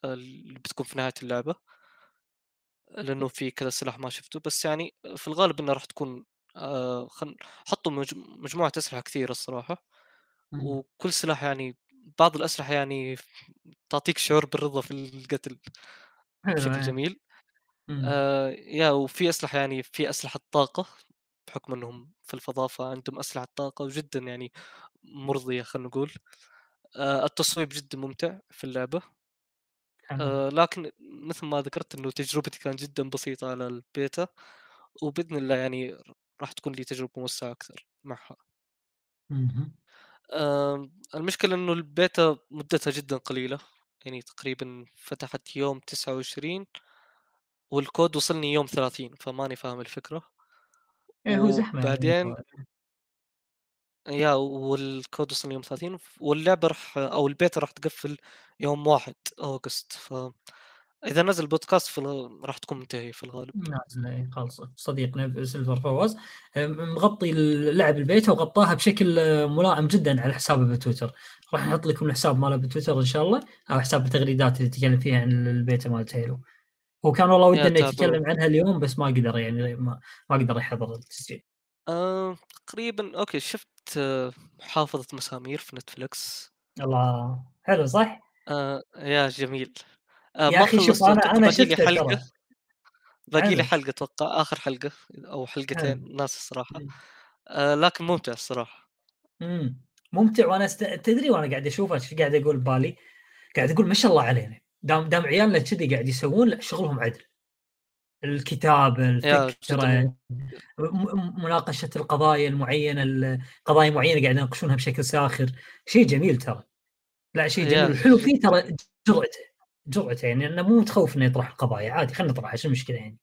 اللي بتكون في نهاية اللعبة لأنه في كذا سلاح ما شفته بس يعني في الغالب إنها راح تكون آه، خل... حطوا مج... مجموعة أسلحة كثيرة الصراحة مم. وكل سلاح يعني بعض الأسلحة يعني تعطيك شعور بالرضا في القتل بشكل إيه. جميل مم. آه يا وفي أسلحة يعني في أسلحة طاقة بحكم إنهم في الفضاء فعندهم أسلحة طاقة وجدا يعني مرضية خلينا نقول آه التصويب جدا ممتع في اللعبة. آه لكن مثل ما ذكرت إنه تجربتي كانت جدا بسيطة على البيتا وبإذن الله يعني راح تكون لي تجربة موسعه أكثر معها. المشكلة إنه البيتا مدتها جدا قليلة يعني تقريبا فتحت يوم 29 والكود وصلني يوم 30 فماني فاهم الفكرة. إيه هو زحمة يعني وبعدين yeah وال code وصل يوم 30 واللعبة راح أو البيتا راح تقفل يوم 1 August ف إذا نزل بودكاست فل- راح تكون منتهية في الغالب. نازل إيه، خلص صديقنا سيلفر فواز. مغطي اللعب البيتا وغطاها بشكل آه، ملائم جدا على حسابه بتويتر. راح نحط لكم الحساب ماله بتويتر إن شاء الله أو حساب التغريدات اللي يتكلم فيها عن البيتا مالت Halo هو كان والله وده انه. يتكلم عنها اليوم بس ما قدر يعني ما, ما قدر يحضر التسجيل. آه تقريبا okay شفت آه محافظة مسامير في Netflix الله حلو صح؟ آه يا جميل. يا ما أخي شوف أنا أنا حلقة. ترى باقي لي حلو. حلقة أتوقع آخر حلقة أو حلقتين. ناس الصراحة. مم. آه لكن ممتع الصراحة. إمم ممتع. وأنا است... تدري وأنا قاعد اشوفه إيش قاعد أقول ببالي؟ قاعد أقول ما شاء الله علينا. دام دام عيالنا كذي قاعد يسوون لا شغلهم عدل. الكتابه الفكرة مناقشة القضايا المعينة القضايا معينة قاعد يناقشونها بشكل ساخر. شيء جميل ترى. لا شيء جميل. الحلو. فيه ترى جرأته. جرأته يعني إنه مو متخوف إنه يطرح القضايا عادي خلينا نطرحها شو المشكلة يعني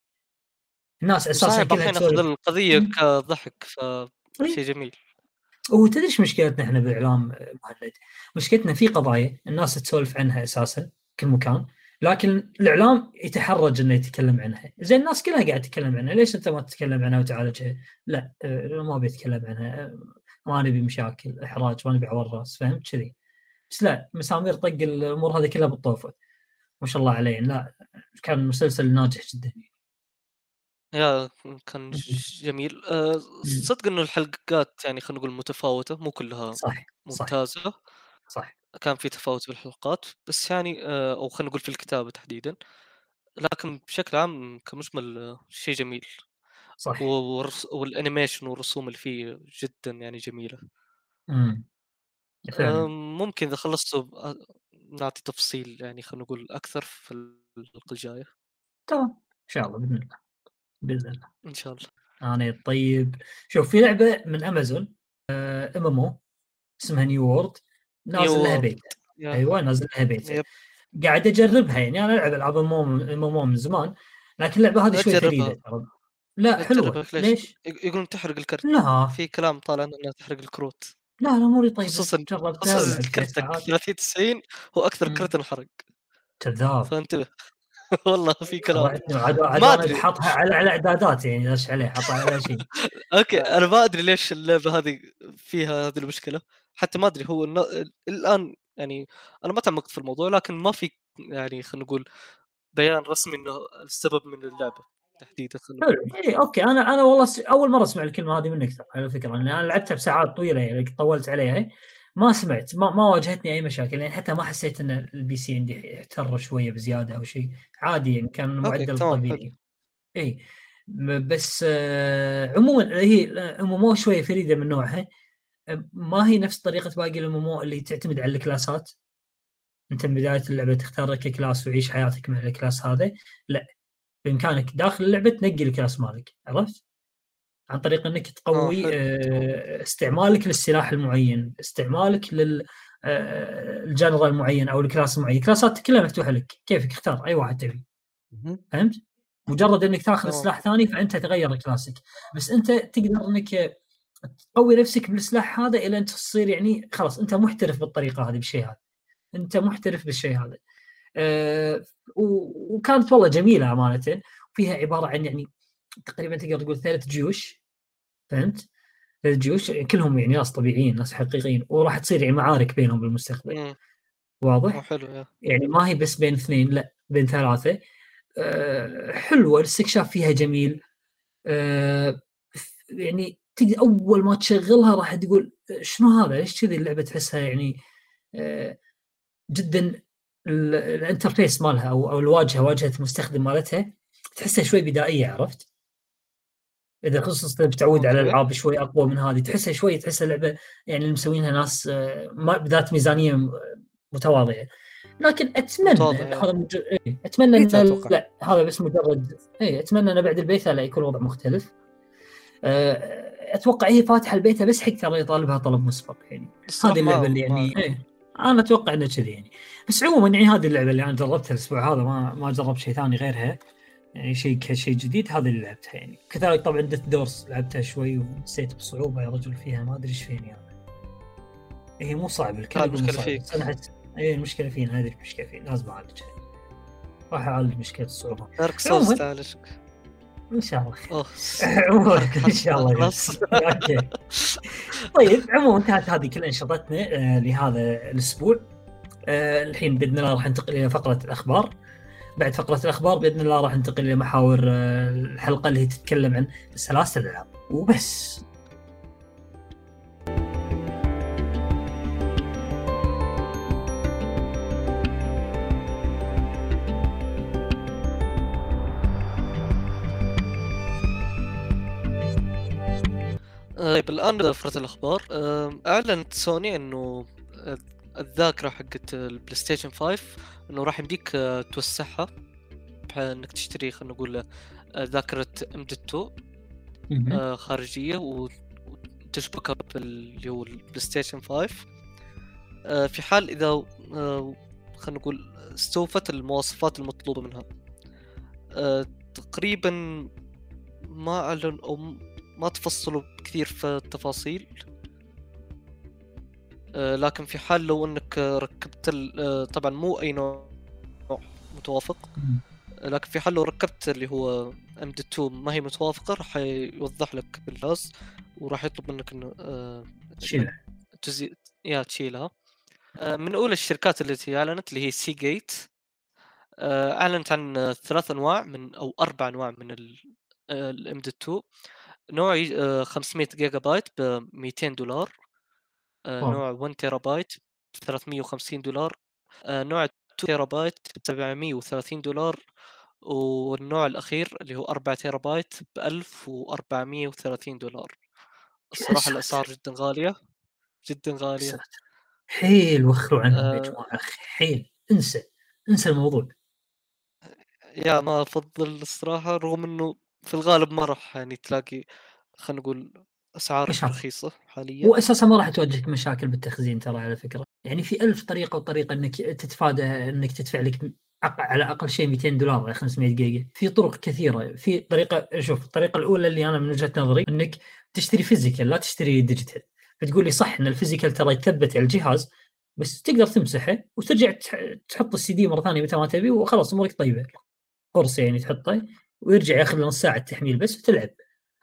الناس أساسا الأحيان تسولف مم. كضحك إيه. فشيء جميل هو تدري إيش مشكلتنا إحنا بالإعلام مهند؟ مشكلتنا في قضايا الناس تسولف عنها أساسا كل مكان لكن الإعلام يتحرج إنه يتكلم عنها، زين الناس كلها قاعدة تتكلم عنها، ليش أنت ما تتكلم عنها وتعالجها؟ لا آه، ما أبي أتكلم عنها آه، ما نبي مشاكل إحراج ما نبي عور راس فهمت كذي بس لا مسامير طق الأمور هذه كلها بالطوفة ما شاء الله عليه. لا كان مسلسل ناجح جدا. يا كان جميل. أه، صدق إنه الحلقات يعني خلينا نقول متفاوتة مو كلها صح صح ممتازة. صح. كان في تفاوت بالحلقات بس يعني آه، أو خلينا نقول في الكتابة تحديدا. لكن بشكل عام كمجمل آه، شيء جميل. صح. والرس- والأنيميشن والرسوم اللي فيه جدا يعني جميلة. امم ممكن إذا خلصتوا آه، نعطي تفصيل يعني خلينا نقول أكثر في الحلقة الجايه تمام إن شاء الله بإذن الله بإذن الله. إن شاء الله. أنا طيب. شوف في لعبة من Amazon MMO اسمها New World نازل لها. بيت. أيوه نازل لها بيت. قاعد أجربها يعني أنا ألعب العاب MMO من زمان لكن اللعبة هذه شوي. فريده لا حلوة؟ ليش؟ يقولون تحرق الكرت. لا. في كلام طالع إنها تحرق الكروت. لا لا اموري طيبه خصوصا خصوصا كرتك ساعات. 30 90 هو أكثر مم. كرت انحرق كذاب. فانتبه والله في كلام. ما أنا أدري. حاطها على على إعدادات يعني إيش عليه حاطها على شيء. okay أنا ما أدري ليش اللعبة هذه فيها هذه المشكلة. حتى ما أدري هو الآن يعني أنا ما تعمقت في الموضوع لكن ما في يعني خلينا نقول بيان رسمي إنه السبب من اللعبة. تحديدا اي okay. أنا أنا والله أول مرة أسمع الكلمة هذه منك على فكرة. لأن أنا لعبتها بساعات طويلة يعني طولت عليها. ما سمعت ما, ما واجهتني أي مشاكل. يعني حتى ما حسيت إن ال PC عندي احتر شوية بزيادة أو شيء. عادي يعني كان معدل طبيعي. اي بس آه، عموما هي أو شوية فريدة من نوعها. ما هي نفس طريقة باقي ال MMO اللي تعتمد على الكلاسات؟ أنت من بداية اللعبة تختار لك class وعيش حياتك مع ال class هذا؟ لا. بامكانك داخل اللعبة تنقي ال class مالك عرفت؟ عن طريق إنك تقوي حلو. آه، استعمالك للسلاح المعين، استعمالك لل آه، الجنرال المعين أو ال class المعين، الكلاسات كلها مفتوحة لك، كيفك اختار أي واحد تبي،. فهمت؟ مجرد إنك تاخذ. سلاح ثاني فأنت تغير كلاسك، بس أنت تقدر إنك تقوي نفسك بالسلاح هذا إلى أن تصير يعني خلاص أنت محترف بالطريقة هذه بالشيء هذا. أنت محترف بالشيء هذا. آه، وكانت والله جميلة أمانة فيها عبارة عن يعني تقريبا تقدر تقول ثلاث جيوش فهمت؟ ثلاث جيوش كلهم يعني ناس طبيعيين ناس حقيقيين وراح تصير يعني معارك بينهم بالمستقبل. واضح؟ حلو يعني ما هي بس بين اثنين لا بين ثلاثة أه حلوة الاستكشاف فيها جميل أه يعني تقدر أول ما تشغلها راح تقول شنو هذا؟ ليش كذي اللعبة تحسها يعني أه جدا ال interface مالها أو أو الواجهة واجهة المستخدم مالتها تحسها شوي بدائية عرفت؟ إذا خصوصا بتعود على. العاب شوي أقوى من هذه تحسها شوي تحسها لعبه يعني اللي مسوينها ناس آه، ما بذات ميزانية متواضعة لكن أتمنى. هذا مج... إيه، أتمنى بيتا ان. لا هذا بس مجرد اي أتمنى إن بعد البيتا لا يكون الوضع مختلف آه، أتوقع هي فاتحة البيتا بس حق ترى يطالبها طلب مسبق يعني هذه اللعبة اللي يعني إيه أنا أتوقع إنه كذي يعني. بس عموما يعني هذه اللعبة اللي أنا جربتها الأسبوع هذا ما ما جربت شيء ثاني غيرها. يعني شيء كشيء جديد هذه اللي لعبتها يعني. كذلك طبعا ديث دورس لعبتها شوي ونسيت بصعوبة يا رجل فيها ما أدري إيش فيني أنا. هي مو صعبه الكل لا، يقول مو المشكلة صعبة، فيك. اي المشكلة فينا هذه المشكلة فينا لازم اعالجها راح أعالج مشكلة الصعوبة. Dark Souls. تعالجك. إن شاء الله. عموما إن شاء الله. خلاص. أوكي. طيب عموما انتهت هذه كل أنشطتنا آه، لهذا الأسبوع. آه، الحين بإذن الله راح ننتقل إلى فقرة الأخبار. بعد فقرة الأخبار بإذن الله راح ننتقل إلى محاور آه، الحلقة اللي هي تتكلم عن سلاسل الالعاب وبس. طيب الآن فقره الأخبار أعلنت سوني إنه آه، الذاكرة حقت ال PlayStation 5 إنه راح يمديك آه، توسعها بحيث إنك تشتري خلينا نقول آه، ذاكرة M.2 مهم. آه، خارجية و- وتشبكها باللي هو ال PlayStation 5 آه، في حال إذا خلينا نقول استوفت المواصفات المطلوبة منها تقريبا ما أعلن أو ما تفصلوا كثير في التفاصيل آه، لكن في حال لو انك ركبت آه، طبعا مو أي نوع متوافق. لكن في حال لو ركبت اللي هو M.2 ما هي متوافقة راح يوضح لك بالجهاز وراح يطلب منك إنه آه، شيلها. تزي... يا تشيلها من اولى الشركات التي أعلنت اللي هي Seagate أعلنت عن ثلاث أنواع من أو أربع أنواع من ال M.2 نوع آه، 500 جيجا بايت ب 200 دولار آه،. نوع 1 تيرا بايت ب 350 دولار آه، نوع 2 تيرا بايت ب 730 دولار والنوع الأخير اللي هو 4 تيرا بايت ب 1430 دولار الصراحة. الأسعار جدا غالية جدا غالية. حيل وخروا عنهم يا آه. جماعة حيل انسى انسى الموضوع يا ما أفضل الصراحة رغم إنه في الغالب ما راح يعني تلاقي خلينا نقول أسعار. رخيصة حاليا. واساسا ما راح تواجهك مشاكل بالتخزين ترى على فكرة. يعني في ألف طريقة وطريقة إنك تتفادى إنك تدفع لك على أقل شيء 200 دولار على 500 جيجا. في طرق كثيرة. في طريقة شوف الطريقة الأولى اللي أنا من وجهة نظري إنك تشتري physical لا تشتري digital فتقول لي صح إن ال physical ترى يثبت على الجهاز بس تقدر تمسحه وترجع تح- تحط السي دي مرة ثانية متى ما تبي وخلاص أمورك طيبة. قرص يعني تحطه. ويرجع ياخذ نص ساعه تحميل بس وتلعب.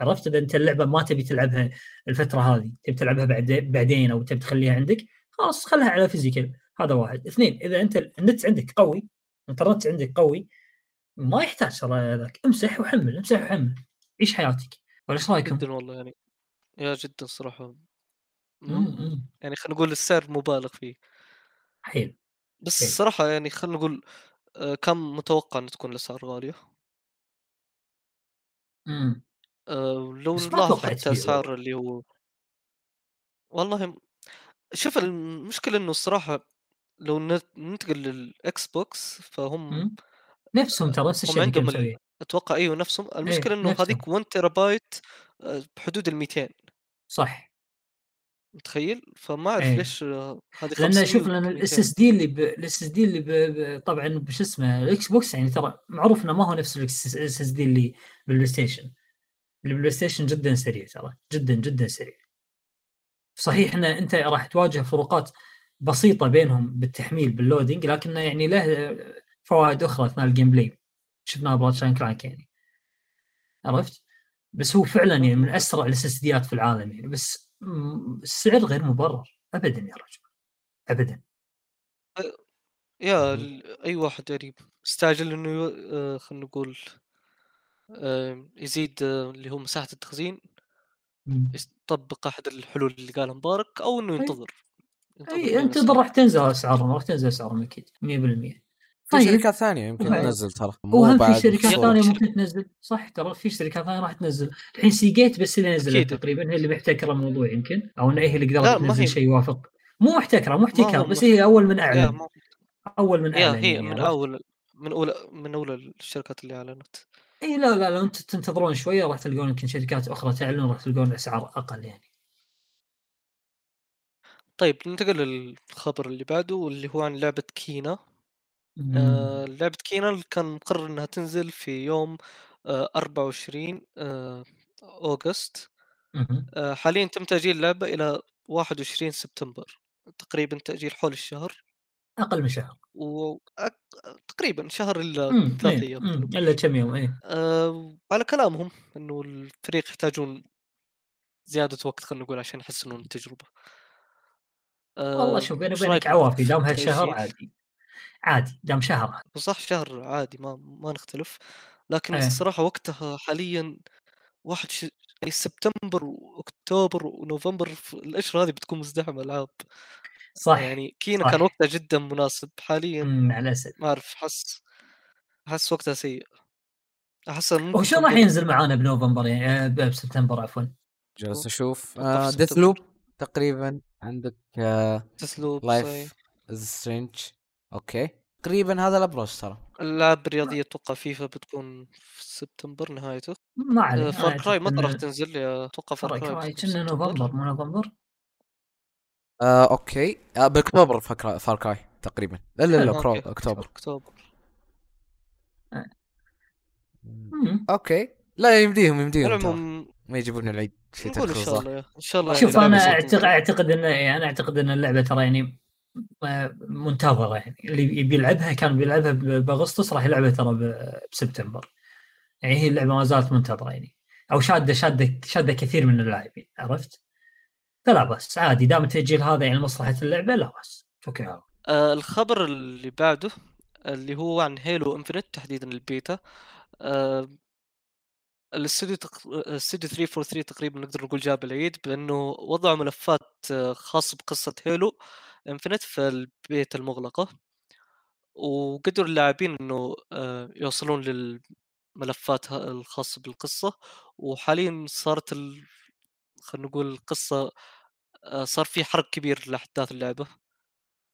عرفت؟ إذا أنت اللعبة ما تبي تلعبها الفترة هذه تبي تلعبها بعد بعدين أو تبي تخليها عندك خلاص خلها على physical هذا واحد. اثنين إذا أنت النت عندك قوي الإنترنت عندك قوي ما يحتاج ترى ذاك. امسح وحمل امسح وحمل. عيش حياتك. ولا إيش رأيكم؟ جدا والله يعني. يا جدا صراحة. مم، مم. يعني خلينا نقول السعر مبالغ فيه. حيل. بس. الصراحه يعني خلينا نقول آه، كم متوقع إن تكون الأسعار غالية. مم. آه، لو بس ما نلاحظ حتى اسعار اللي هو والله م- شوف المشكلة إنه الصراحة لو نت- ننتقل لل Xbox فهم مم. نفسهم ترى نفس هم الشركة عندهم ال- مسويه أتوقع أيوه نفسهم المشكلة إنه نفسهم. هذيك 1 تيرا بايت آه، بحدود ال 200 صح متخيل؟ فما أعرف إيه. ليش هذه لأن 500 شوف لأن ال S 200. SD اللي ال SSD اللي ب... ب... طبعا بش اسمه ال Xbox يعني ترى معروف إنه ما هو نفس ال SSD اللي بالبلاي ستيشن. اللي بالبلاي ستيشن جدا سريع ترى جدا جدا سريع. صحيح ان أنت راح تواجه فروقات بسيطة بينهم بالتحميل بال loading لكنه يعني له فوائد أخرى أثناء ال gameplay شفناها ب Ratchet and Clank يعني. عرفت؟ بس هو فعلا يعني من أسرع ال SSD ات في العالم يعني. بس السعر غير مبرر. ابدا يا رجل. ابدا. يا أي واحد يعني مستعجل إنه يو- آه، خلينا نقول يزيد آه، اللي هو مساحة التخزين. يطبق أحد الحلول اللي قالها مبارك أو إنه ينتظر. أي انتظر. راح تنزل أسعارهم راح تنزل أسعارهم أكيد 100% في طيب. شركات ثانية يمكن طيب. تنزل ترى مو وهم في شركات. ثانية. ممكن تنزل. صح ترى في شركات ثانية راح تنزل. الحين سي جيت بس اللي نزلت. تقريبا هي اللي محتكرة الموضوع يمكن. أو ان هي اللي قدرت تنزل شيء يوافق. مو محتكرة مو احتكار بس هي أول من اعلن أول من اعلن هي يعني من؟ أول من أولى من أولى الشركات اللي أعلنت. إي لا لا لو أنتم تنتظرون شوية راح تلقون يمكن شركات أخرى تعلن راح تلقون أسعار أقل يعني. طيب ننتقل للخبر اللي بعده واللي هو عن لعبة كينا. آه لعبة كينا اللي كان مقرر إنها تنزل في يوم آه 24 آه أوغست. آه حاليا تم تأجيل اللعبة إلى 21 سبتمبر تقريبا تأجيل حول الشهر. أقل من شهر. و تقريبا شهر الا ثلاث إيه، أيام الا كم يوم إيه. آه على كلامهم إنه الفريق يحتاجون زيادة وقت خلينا نقول عشان يحسنون التجربة. آه والله شوف بيني وبينك عوافي في دام هالشهر؟ عادي. عادي دام شهر عادي. صح شهر عادي ما ما نختلف لكن إيه. الصراحة وقتها حاليا واحد ش... أي سبتمبر وأكتوبر ونوفمبر في الاشهر هذه بتكون مزدحمة العاب صح يعني كينا صح. كان وقتها جدا مناسب حاليا مم، مع الأسف ما أعرف حس احس وقتها سيء أحس ممكن وشو راح ينزل معانا بنوفمبر يعني آه، بسبتمبر عفوا جالس أشوف ديث. لوب تقريبا عندك تسلوب لايف صحيح. از سترينج أوكي. تقريبا هذا الأبرز ترى. الالعاب الرياضية أتوقع فيفا بتكون في سبتمبر نهايته. ما عليه فار كراي أعتقد متى راح تنزل أتوقع فار كراي في كنا. نوفمبر مو نوفمبر؟ آه okay. آه بأكتوبر Far Cry تقريبا. لا لا لا آه، okay. أكتوبر. أكتوبر. مم. okay. لا يمديهم يمديهم ترى. العموم ما يجيبون العيد شيء نقول إن شاء الله إن شاء الله شوف يعني أنا لعبة اعتقد. أعتقد إن أنا أعتقد إن اللعبة ترى يعني آه، منتظرة يعني. اللي يبي يلعبها كان بيلعبها بأغسطس راح يلعبها ترى بسبتمبر. يعني هي اللعبة ما زالت منتظرة يعني. أو شاده شاده شادة كثير من اللاعبين عرفت؟ فلا بس عادي دام التاجيل هذا يعني مصلحة اللعبة لا على الله. آه الخبر اللي بعده اللي هو عن Halo Infinite تحديدا البيتا. آه الاستوديو تق... الاستوديو 343 تقريبا نقدر نقول جاب العيد بأنه وضعوا ملفات آه، خاصه بقصة Halo Infinite في البيت المغلقة وقدروا اللاعبين إنه آه، يوصلون للملفات الخاصة بالقصة وحاليا صارت ال... خلينا نقول القصة آه، صار في حرق كبير لأحداث اللعبة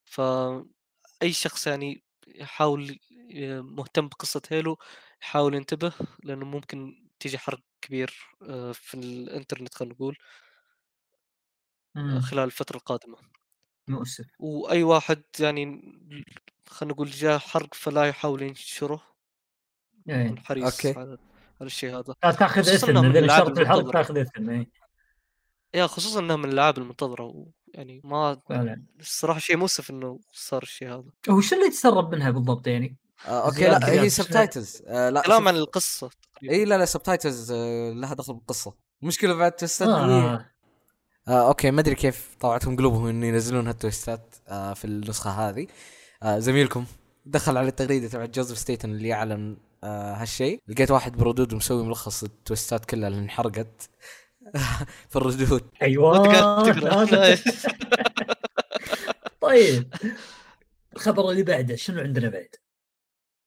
فاي شخص يعني يحاول مهتم بقصة هيلو يحاول ينتبه لأنه ممكن تيجي حرق كبير آه، في الإنترنت خلينا نقول آه، مم. خلال الفترة القادمة مؤسف وأي واحد يعني خلينا نقول جاء حرق فلا يحاول ينشره إيه. يكون حريص أوكي. على الشيء هذا لا تاخذ من إذا الحرب المنتظرة. تاخذ إثم إيه. يا خصوصا انها من الالعاب المنتظرة ويعني ما فعلا الصراحة شيء مؤسف إنه صار الشيء هذا هو شو اللي تسرب منها بالضبط يعني؟ آه أوكي لا هي. سبتايتلز آه لا كلام عن القصة تقريبا اي لا لا سبتايتلز آه لها دخل بالقصة المشكلة بعد قوية. آه. آه أوكي ما أدري كيف طلعتهم قلوبهم ان ينزلون هالتويستات آه في النسخة هذه. آه زميلكم دخل على التغريدة تبع Joseph Staten اللي يعلن آه هالشيء. لقيت واحد بردود مسوي ملخص ال twist ات كلها اللي انحرقت في الردود. أيوه. هذا- طيب. الخبر اللي بعده شنو عندنا بعد؟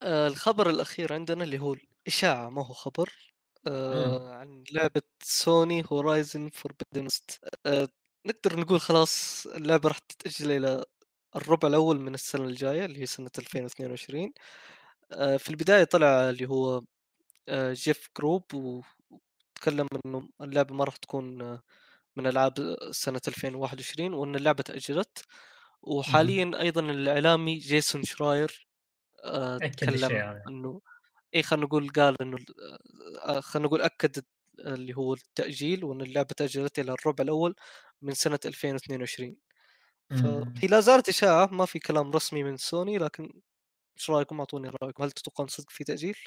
آه، الخبر الأخير عندنا اللي هو الإشاعة. ما هو خبر؟ آه عن لعبة Sony Horizon Forbidden آه نقدر نقول خلاص اللعبة راح تتأجل إلى الربع الأول من السنة الجاية اللي هي سنة 2022 آه في البداية طلع اللي هو آه Jeff Grubb وتكلم إنه اللعبة ما راح تكون آه، من ألعاب سنة 2021 وإن اللعبة تأجلت. وحاليا أيضا الإعلامي Jason Schreier آه، تكلم. إنه اي خلينا نقول قال إنه آه، خلينا نقول أكد اللي هو التأجيل وإن اللعبة تأجلت إلى الربع الأول من سنة 2022 مم. فهي لا زالت إشاعة ما في كلام رسمي من سوني لكن إيش رأيكم أعطوني رأيكم هل تتوقعون صدق في تأجيل؟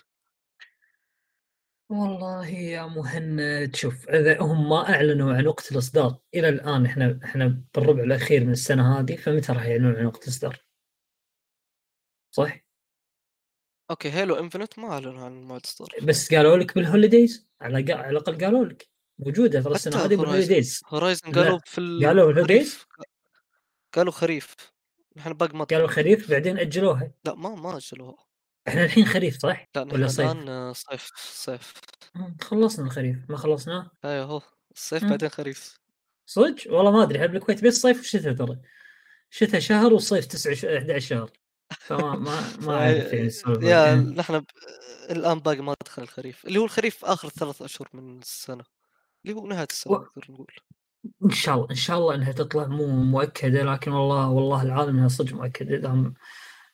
والله يا مهند شوف إذا هم ما أعلنوا عن وقت الإصدار إلى الآن إحنا إحنا بالربع الأخير من السنة هذه فمتى راح يعلنون عن وقت الإصدار؟ صح؟ okay Halo Infinite ما اعلنوا عن موعد اصدار بس قالوا لك بال holidays على على الأقل قالوا لك. موجودة ترى السنة هذه بال holidays Horizon. قالوا في ال- قالوا ال holidays؟ قالوا خريف. نحن باقي ما قالوا خريف بعدين أجلوها. لا ما ما أجلوها. إحنا الحين خريف صح؟ لا ولا صيف؟ الآن صيف صيف. خلصنا الخريف. ما خلصناه أيوه هو الصيف. بعدين خريف. صدق؟ والله ما أدري. إحنا بالكويت بس صيف وشتاء ترى. شتاء شهر والصيف 9 ش- 11 شهر. فما ما ما اعرف يعني السالفة. يا إيه. نحن ب... الان باقي ما دخل الخريف اللي هو الخريف آخر ثلاث أشهر من السنة اللي هو نهاية السنة و- نقدر نقول. إن شاء الله إن شاء الله إنها تطلع مو مؤكدة لكن والله والله العالم إنها صدق مؤكدة دام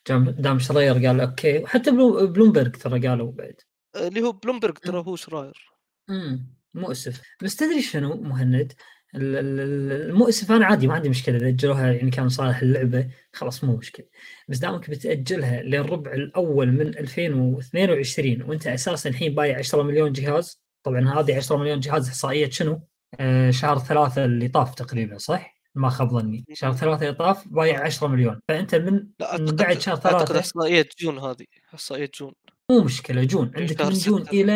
دام دام Schreier قال okay. وحتى Bloo Bloomberg ترى قالوا بعد. اللي هو بلومبرج ترى هو Schreier. امم مؤسف. بس تدري شنو مهند؟ المؤسف أنا عادي ما عندي مشكلة إذا أجلوها يعني كان صالح اللعبة خلاص مو مشكلة بس دامك بتأجلها للربع الأول من 2022 وأنت أساسا الحين بايع 10 مليون جهاز طبعا هذه 10 مليون جهاز إحصائية شنو؟ آه شهر ثلاثة اللي طاف تقريبا صح؟ ما خاب ظني شهر ثلاثة اللي طاف بايع 10 مليون فأنت من لا من أعتقد بعد شهر أعتقد ثلاثة إحصائية June هذه إحصائية June مو مشكلة June في عندك من June. إلى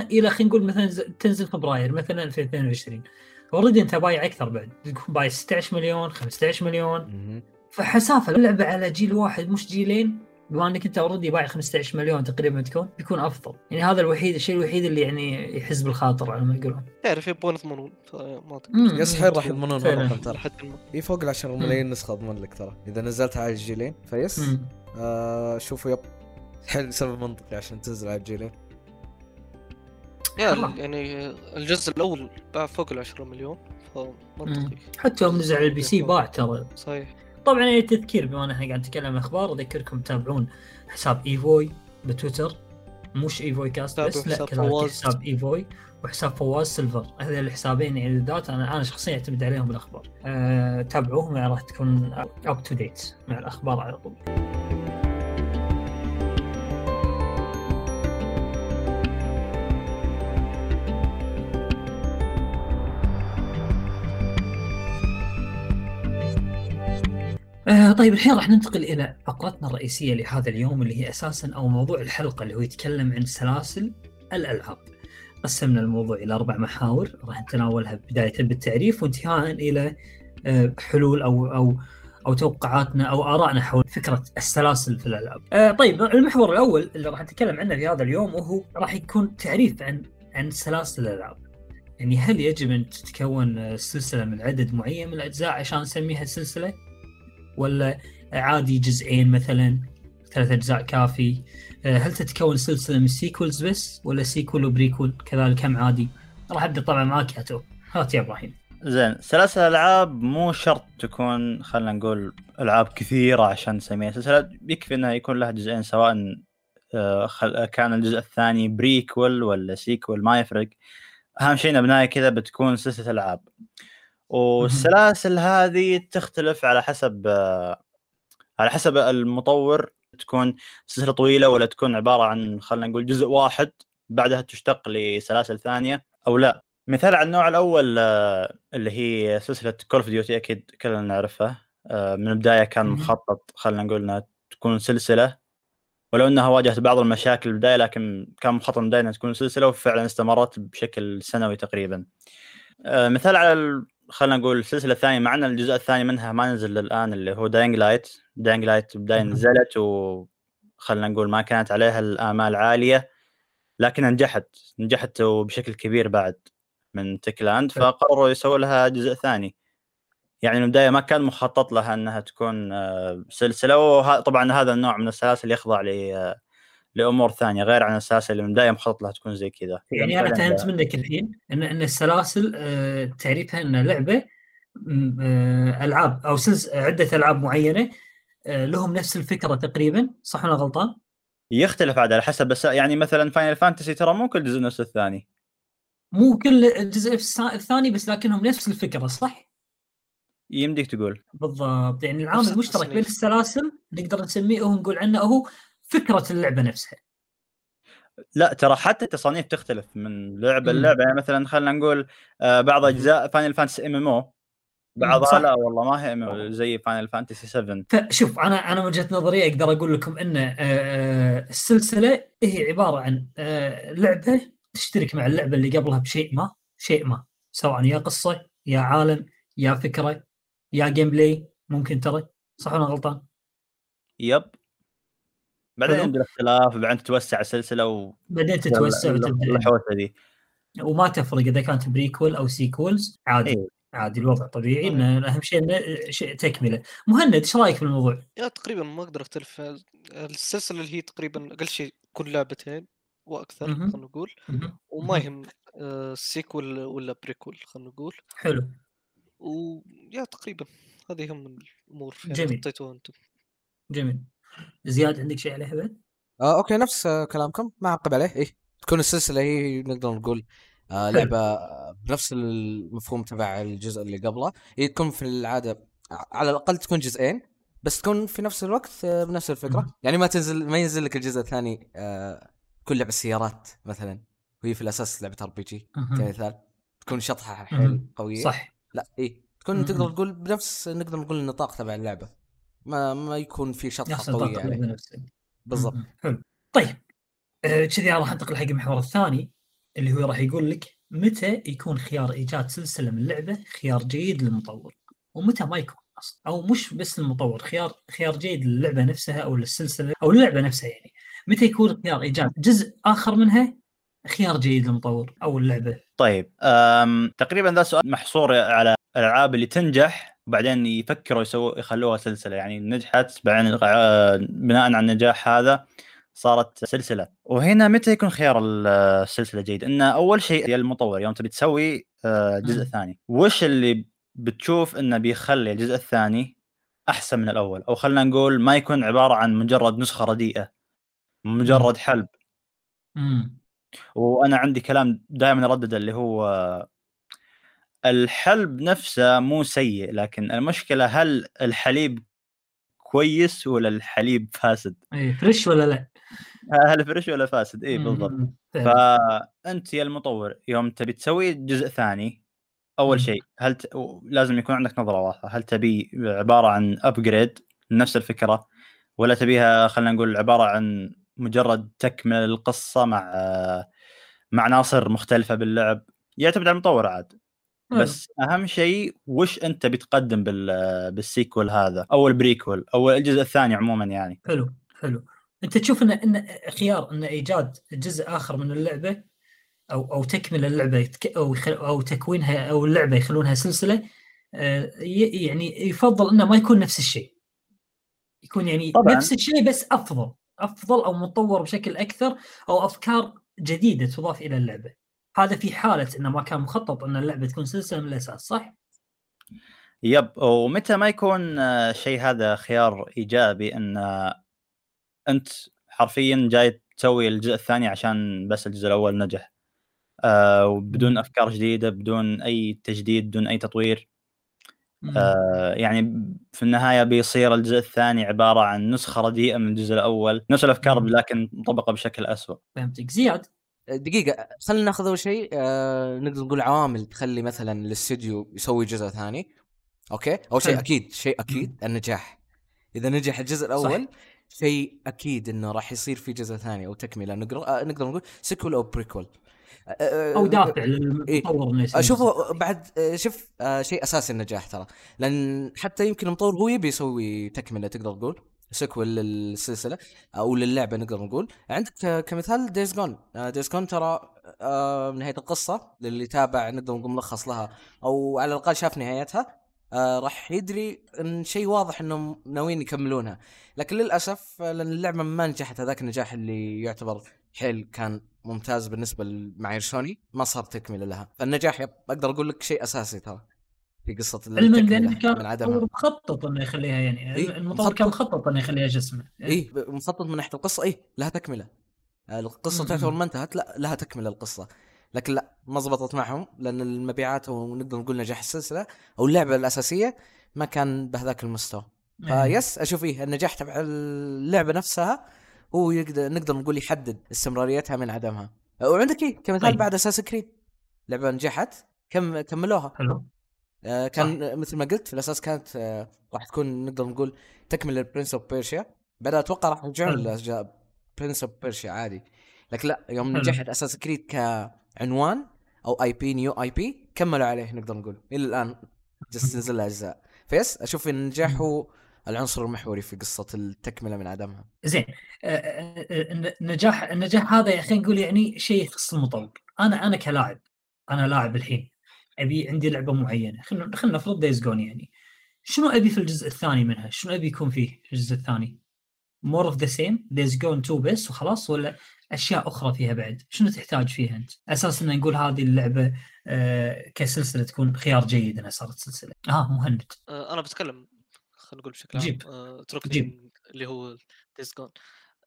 إلى خلينا نقول مثلا تنزل فبراير مثلا 2022 already انت بايع أكثر بعد. تكون بايع 16 مليون 15 مليون. فحسافة اللعبه على جيل واحد مش جيلين بما انك انت already بايع 15 مليون تقريبا تكون بيكون افضل. يعني هذا الوحيد الشيء الوحيد اللي يعني يحز بالخاطر على ما يقولون. تعرف يبغون يضمنون يسحر راح يضمنون ترى. ما في فوق ال 10 ملايين نسخة أضمن لك ترى. إذا نزلتها على الجيلين فيس. آه شوفوا yep. حل سبب منطقي عشان تنزل على الجيلين. يا. يعني الجزء الأول باع فوق ال 10 مليون فمنطقي. حتى يوم نزل على ال PC باع ترى. صحيح. طبعا يعني تذكير بما إن إحنا قاعد نتكلم أخبار أذكركم تتابعون حساب إيفوي بتويتر. مش إيفوي كاست بس لا حساب كذلك. حساب إيفوي وحساب فواز سيلفر. هذول الحسابين يعني ذات أنا أنا شخصيا أعتمد عليهم بالأخبار. أه تابعوهم يعني راح تكون up to date مع الأخبار على طول. آه طيب الحين راح ننتقل إلى فقرتنا الرئيسية لهذا اليوم اللي هي أساسا أو موضوع الحلقة اللي هو يتكلم عن سلاسل الألعاب. قسمنا الموضوع إلى أربع محاور راح نتناولها بداية بالتعريف وانتهاء إلى آه حلول أو أو أو توقعاتنا أو آرائنا حول فكرة السلاسل في الألعاب. آه طيب المحور الأول اللي راح نتكلم عنه في هذا اليوم وهو راح يكون تعريف عن عن سلاسل الألعاب. يعني هل يجب أن تتكون سلسلة من عدد معين من الأجزاء عشان نسميها سلسلة؟ ولا عادي جزئين مثلا ثلاث أجزاء كافي؟ آه، هل تتكون سلسلة من sequels بس ولا sequel و prequel كذلك هم عادي؟ راح أبدأ طبعا معاك يا تو هات يا إبراهيم. زين سلاسل الألعاب مو شرط تكون خلينا نقول ألعاب كثيرة عشان نسميها سلسلة يكفي إنها يكون لها جزئين سواء آه،. كان الجزء الثاني prequel ولا sequel ما يفرق أهم شيء بالنهايه كذا بتكون سلسلة ألعاب والسلاسل هذه تختلف على حسب على حسب المطور تكون سلسلة طويلة ولا تكون عبارة عن خلينا نقول جزء واحد بعدها تشتق لسلاسل ثانية أو لا. مثال على النوع الأول اللي هي سلسلة Call of Duty أكيد كلنا نعرفها. من البداية كان مخطط خلينا نقول إنها تكون سلسلة. ولو إنها واجهت بعض المشاكل في البداية لكن كان مخطط من البدايه إنها تكون سلسلة وفعلا استمرت بشكل سنوي تقريبا. آه، مثال على خلينا نقول السلسلة الثانية مع ان الجزء الثاني منها ما نزل الان اللي هو Dying Light Dying Light بداية نزلت وخلينا نقول ما كانت عليها الآمال عالية لكنها نجحت. نجحت وبشكل كبير بعد من تكلاند فقرروا يسووا لها جزء ثاني. يعني من البداية ما كان مخطط لها إنها تكون آه، سلسلة وطبعا هذا النوع من السلاسل يخضع ل لأمور ثانية غير عن السلاسل اللي من البدايه مخطط لها تكون زي كذا. يعني أنا فهمت منك الحين ان إن السلاسل آه، تعريفها ان لعبة آه، ألعاب أو سلس عدة ألعاب معينة لهم نفس الفكرة تقريبا صح ولا غلطان؟ يختلف عاد على حسب بس يعني مثلا Final Fantasy ترى مو كل جزء نفس الثاني. مو كل الجزء الثاني بس لكنهم نفس الفكرة صح؟ يمديك تقول. بالضبط يعني العامل المشترك بين السلاسل نقدر نسميه هو نقول عنه هو فكرة اللعبة نفسها. لا ترى حتى التصانيف تختلف من لعبة للعبة. يعني مثلا خلينا نقول آه، بعض أجزاء Final Fantasy MMO بعضها لا والله ما هي MMO زي Final Fantasy 7 فشوف أنا أنا وجهة نظري أقدر أقول لكم إن آه، آه، السلسلة هي عبارة عن لعبة تشترك مع اللعبة اللي قبلها بشيء ما شيء ما سواء يا قصة يا عالم يا فكرة يا gameplay ممكن ترى صح ولا غلطان؟ yep. بعدين يبدا اختلاف وبعدين تتوسع السلسلة و بعدين تتوسع الحوسه دي وما تفرق إذا كانت prequel أو sequels عادي إيه. عادي الوضع طبيعي. إن أهم شيء انه شيء تكملة. مهند إيش رأيك في الموضوع؟ yeah تقريبا ما أقدر أختلف. السلسلة اللي هي تقريبا أقل شيء كل لعبتين وأكثر خلينا نقول. وما يهم sequel ولا prequel خلينا نقول. حلو. و yeah تقريبا هذه هم الأمور. يعني جميل. حطيتوها أنتم. جميل. زياد عندك شيء عليه بعد؟ آه okay نفس آه كلامكم ما اعقب عليه. إيه تكون السلسلة هي نقدر نقول آه لعبة بنفس المفهوم تبع الجزء اللي قبله. هي تكون في العادة على الأقل تكون جزئين بس تكون في نفس الوقت آه بنفس الفكرة. يعني ما تنزل ما ينزل لك الجزء الثاني آه كل لعبة سيارات مثلا وهي في الأساس لعبة RPG كمثال تكون شطحة حيل قوية. صح. لا اي تكون تقدر تقول بنفس نقدر نقول النطاق تبع اللعبة. ما ما يكون في شطحة قوية عليه. بالضبط. حلو. طيب آه، كذي راح انتقل حق المحور الثاني اللي هو راح يقول لك متى يكون خيار إيجاد سلسلة من اللعبه خيار جيد للمطور؟ ومتى ما يكون أصلا؟ أو مش بس للمطور خيار خيار جيد للعبة نفسها أو للسلسلة أو اللعبه نفسها يعني. متى يكون خيار إيجاد جزء آخر منها خيار جيد للمطور أو اللعبة؟ طيب تقريبا ذا سؤال محصور على الألعاب اللي تنجح وبعدين يفكروا يسووا يخلوها سلسلة. يعني نجحت بعدين بناء على النجاح هذا صارت سلسلة. وهنا متى يكون خيار السلسلة جيد؟ انه أول شيء يا المطور يوم تبي تسوي آه، جزء ثاني. وش اللي بتشوف إنه بيخلي الجزء الثاني أحسن من الأول؟ أو خلينا نقول ما يكون عبارة عن مجرد نسخة رديئة مجرد حلب. وأنا عندي كلام دائما اردد اللي هو الحلب نفسه مو سيء لكن المشكلة هل الحليب كويس ولا الحليب فاسد؟ اي fresh ولا لا؟ هل fresh ولا فاسد؟ اي بالضبط فأنت يا المطور يوم تبي تسوي جزء ثاني أول شيء هل ت... لازم يكون عندك نظرة واضحة هل تبي عبارة عن upgrade نفس الفكرة ولا تبيها خلينا نقول عبارة عن مجرد تكمل القصة مع مع عناصر مختلفة باللعب يعتمد على المطور عاد. بس أهم شيء وش أنت بتقدم بال بال sequel هذا أو ال prequel أو الجزء الثاني عموما يعني؟ حلو حلو. أنت تشوف إن إن خيار إن إيجاد جزء آخر من اللعبة أو أو تكمل اللعبة أو أو تكوينها أو اللعبة يخلونها سلسلة آه، يعني يفضل إنه ما يكون نفس الشيء. يكون يعني طبعاً. نفس الشيء بس أفضل أفضل أو مطور بشكل أكثر أو أفكار جديدة تضاف إلى اللعبة. هذا في حالة إنه ما كان مخطط إن اللعبة تكون سلسلة من الأساس صح؟ يب ومتى ما يكون آه، شيء هذا خيار إيجابي إن آه، أنت حرفيا جاي تسوي الجزء الثاني عشان بس الجزء الأول نجح آه وبدون. أفكار جديدة بدون أي تجديد بدون أي تطوير. آه يعني في النهاية بيصير الجزء الثاني عبارة عن نسخة رديئة من الجزء الأول نفس الأفكار. لكن مطبقة بشكل أسوأ فهمتك زياد دقيقة خلينا ناخذ أول شيء آه نقدر نقول عوامل تخلي مثلا الاستوديو يسوي جزء ثاني okay؟ أول شيء. أكيد شيء أكيد النجاح. إذا نجح الجزء الأول شيء أكيد إنه راح يصير في جزء ثاني أو تكملة. نقدر آه نقدر نقول sequel أو prequel آه أو آه، دافع إيه. للمطور إنه يسوي أشوفه بعد شوف شيء أساسي النجاح ترى. لأن حتى يمكن المطور هو يبي يسوي تكملة تقدر تقول. sequel للسلسلة أو للعبة نقدر نقول. عندك كمثال Days Gone Days Gone ترى آه، نهاية القصة للي تابع نقدر نقول ملخص لها أو على الأقل شاف نهايتها آه، راح يدري إن شيء واضح إنهم ناويين يكملونها. لكن للأسف آه، لأن اللعبة ما نجحت هذاك النجاح اللي يعتبر حيل كان ممتاز بالنسبة لمعايير سوني ما صار تكملة لها. فالنجاح أقدر أقول لك شيء أساسي ترى. في قصة علما لأنه كان عدمها. مخطط إنه يخليها يعني إيه، المطور كان مخطط. إنه يخليها جسمه. إي مخطط من ناحية القصة إي لها تكملة. القصة. تعتبر ما انتهت لا لها تكملة القصة. لكن لا ما زبطت معهم لأن المبيعات أو نقدر نقول نجاح السلسلة أو اللعبة الأساسية ما كان بهذاك المستوى. فبس أشوف إيه النجاح تبع اللعبة نفسها هو يقدر نقدر نقول يحدد استمراريتها من عدمها. وعندك إيه كمثال طيب. بعد Assassin's Creed لعبة نجحت كم كملوها. حلو. آه، كان آه، مثل ما قلت في الأساس كانت آه، راح تكون نقدر نقول تكمل ال Prince of Persia بعدها أتوقع راح يرجعون Prince of Persia عادي. لكن لا يوم. نجحت Assassin's Creed كعنوان أو IP new IP كملوا عليه نقدر نقول. إلى الآن جالس تنزل أجزاء. فيس أشوف إن النجاح هو العنصر المحوري في قصة التكملة من عدمها زين. آه، آه، النجاح النجاح هذا خلينا نقول يعني شيء يخص المطور أنا أنا كلاعب أنا لاعب الحين. أبي عندي لعبة معينة خلينا خلينا نفرض Days Gone يعني شنو أبي في الجزء الثاني منها؟ شنو أبي يكون فيه في الجزء الثاني؟ more of the same Days Gone 2 بس وخلاص ولا أشياء أخرى فيها بعد؟ شنو تحتاج فيها أنت؟ أساس إن نقول هذه اللعبة آه كسلسلة تكون خيار جيد إنها صارت سلسلة. آه مهند آه، أنا بتكلم خلينا نقول بشكل جيب. عام آه، جيب. من اللي هو Days Gone